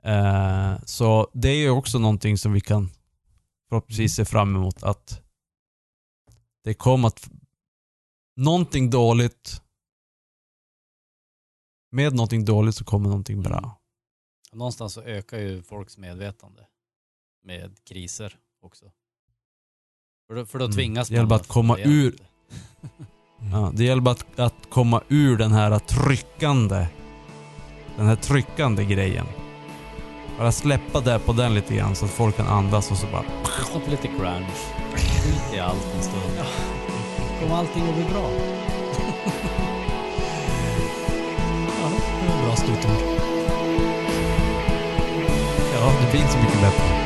Speaker 2: Eh, så det är ju också någonting som vi kan förhoppningsvis se fram emot att det kommer att någonting dåligt med någonting dåligt så kommer någonting bra.
Speaker 4: Någonstans så ökar ju folks medvetande med kriser också. För då, för då
Speaker 2: Mm.
Speaker 4: tvingas
Speaker 2: Det gäller bara att komma ur-. Ja, det gäller bara att, att komma ur den här tryckande den här tryckande grejen. Bara släppa där på den lite grann så att folk kan andas och så bara
Speaker 4: Lyssna på lite grunge. I allt en stund. Kommer allting att bli bra?
Speaker 3: Ja, det var bra slutord.
Speaker 2: Ja, det blir inte så mycket bättre.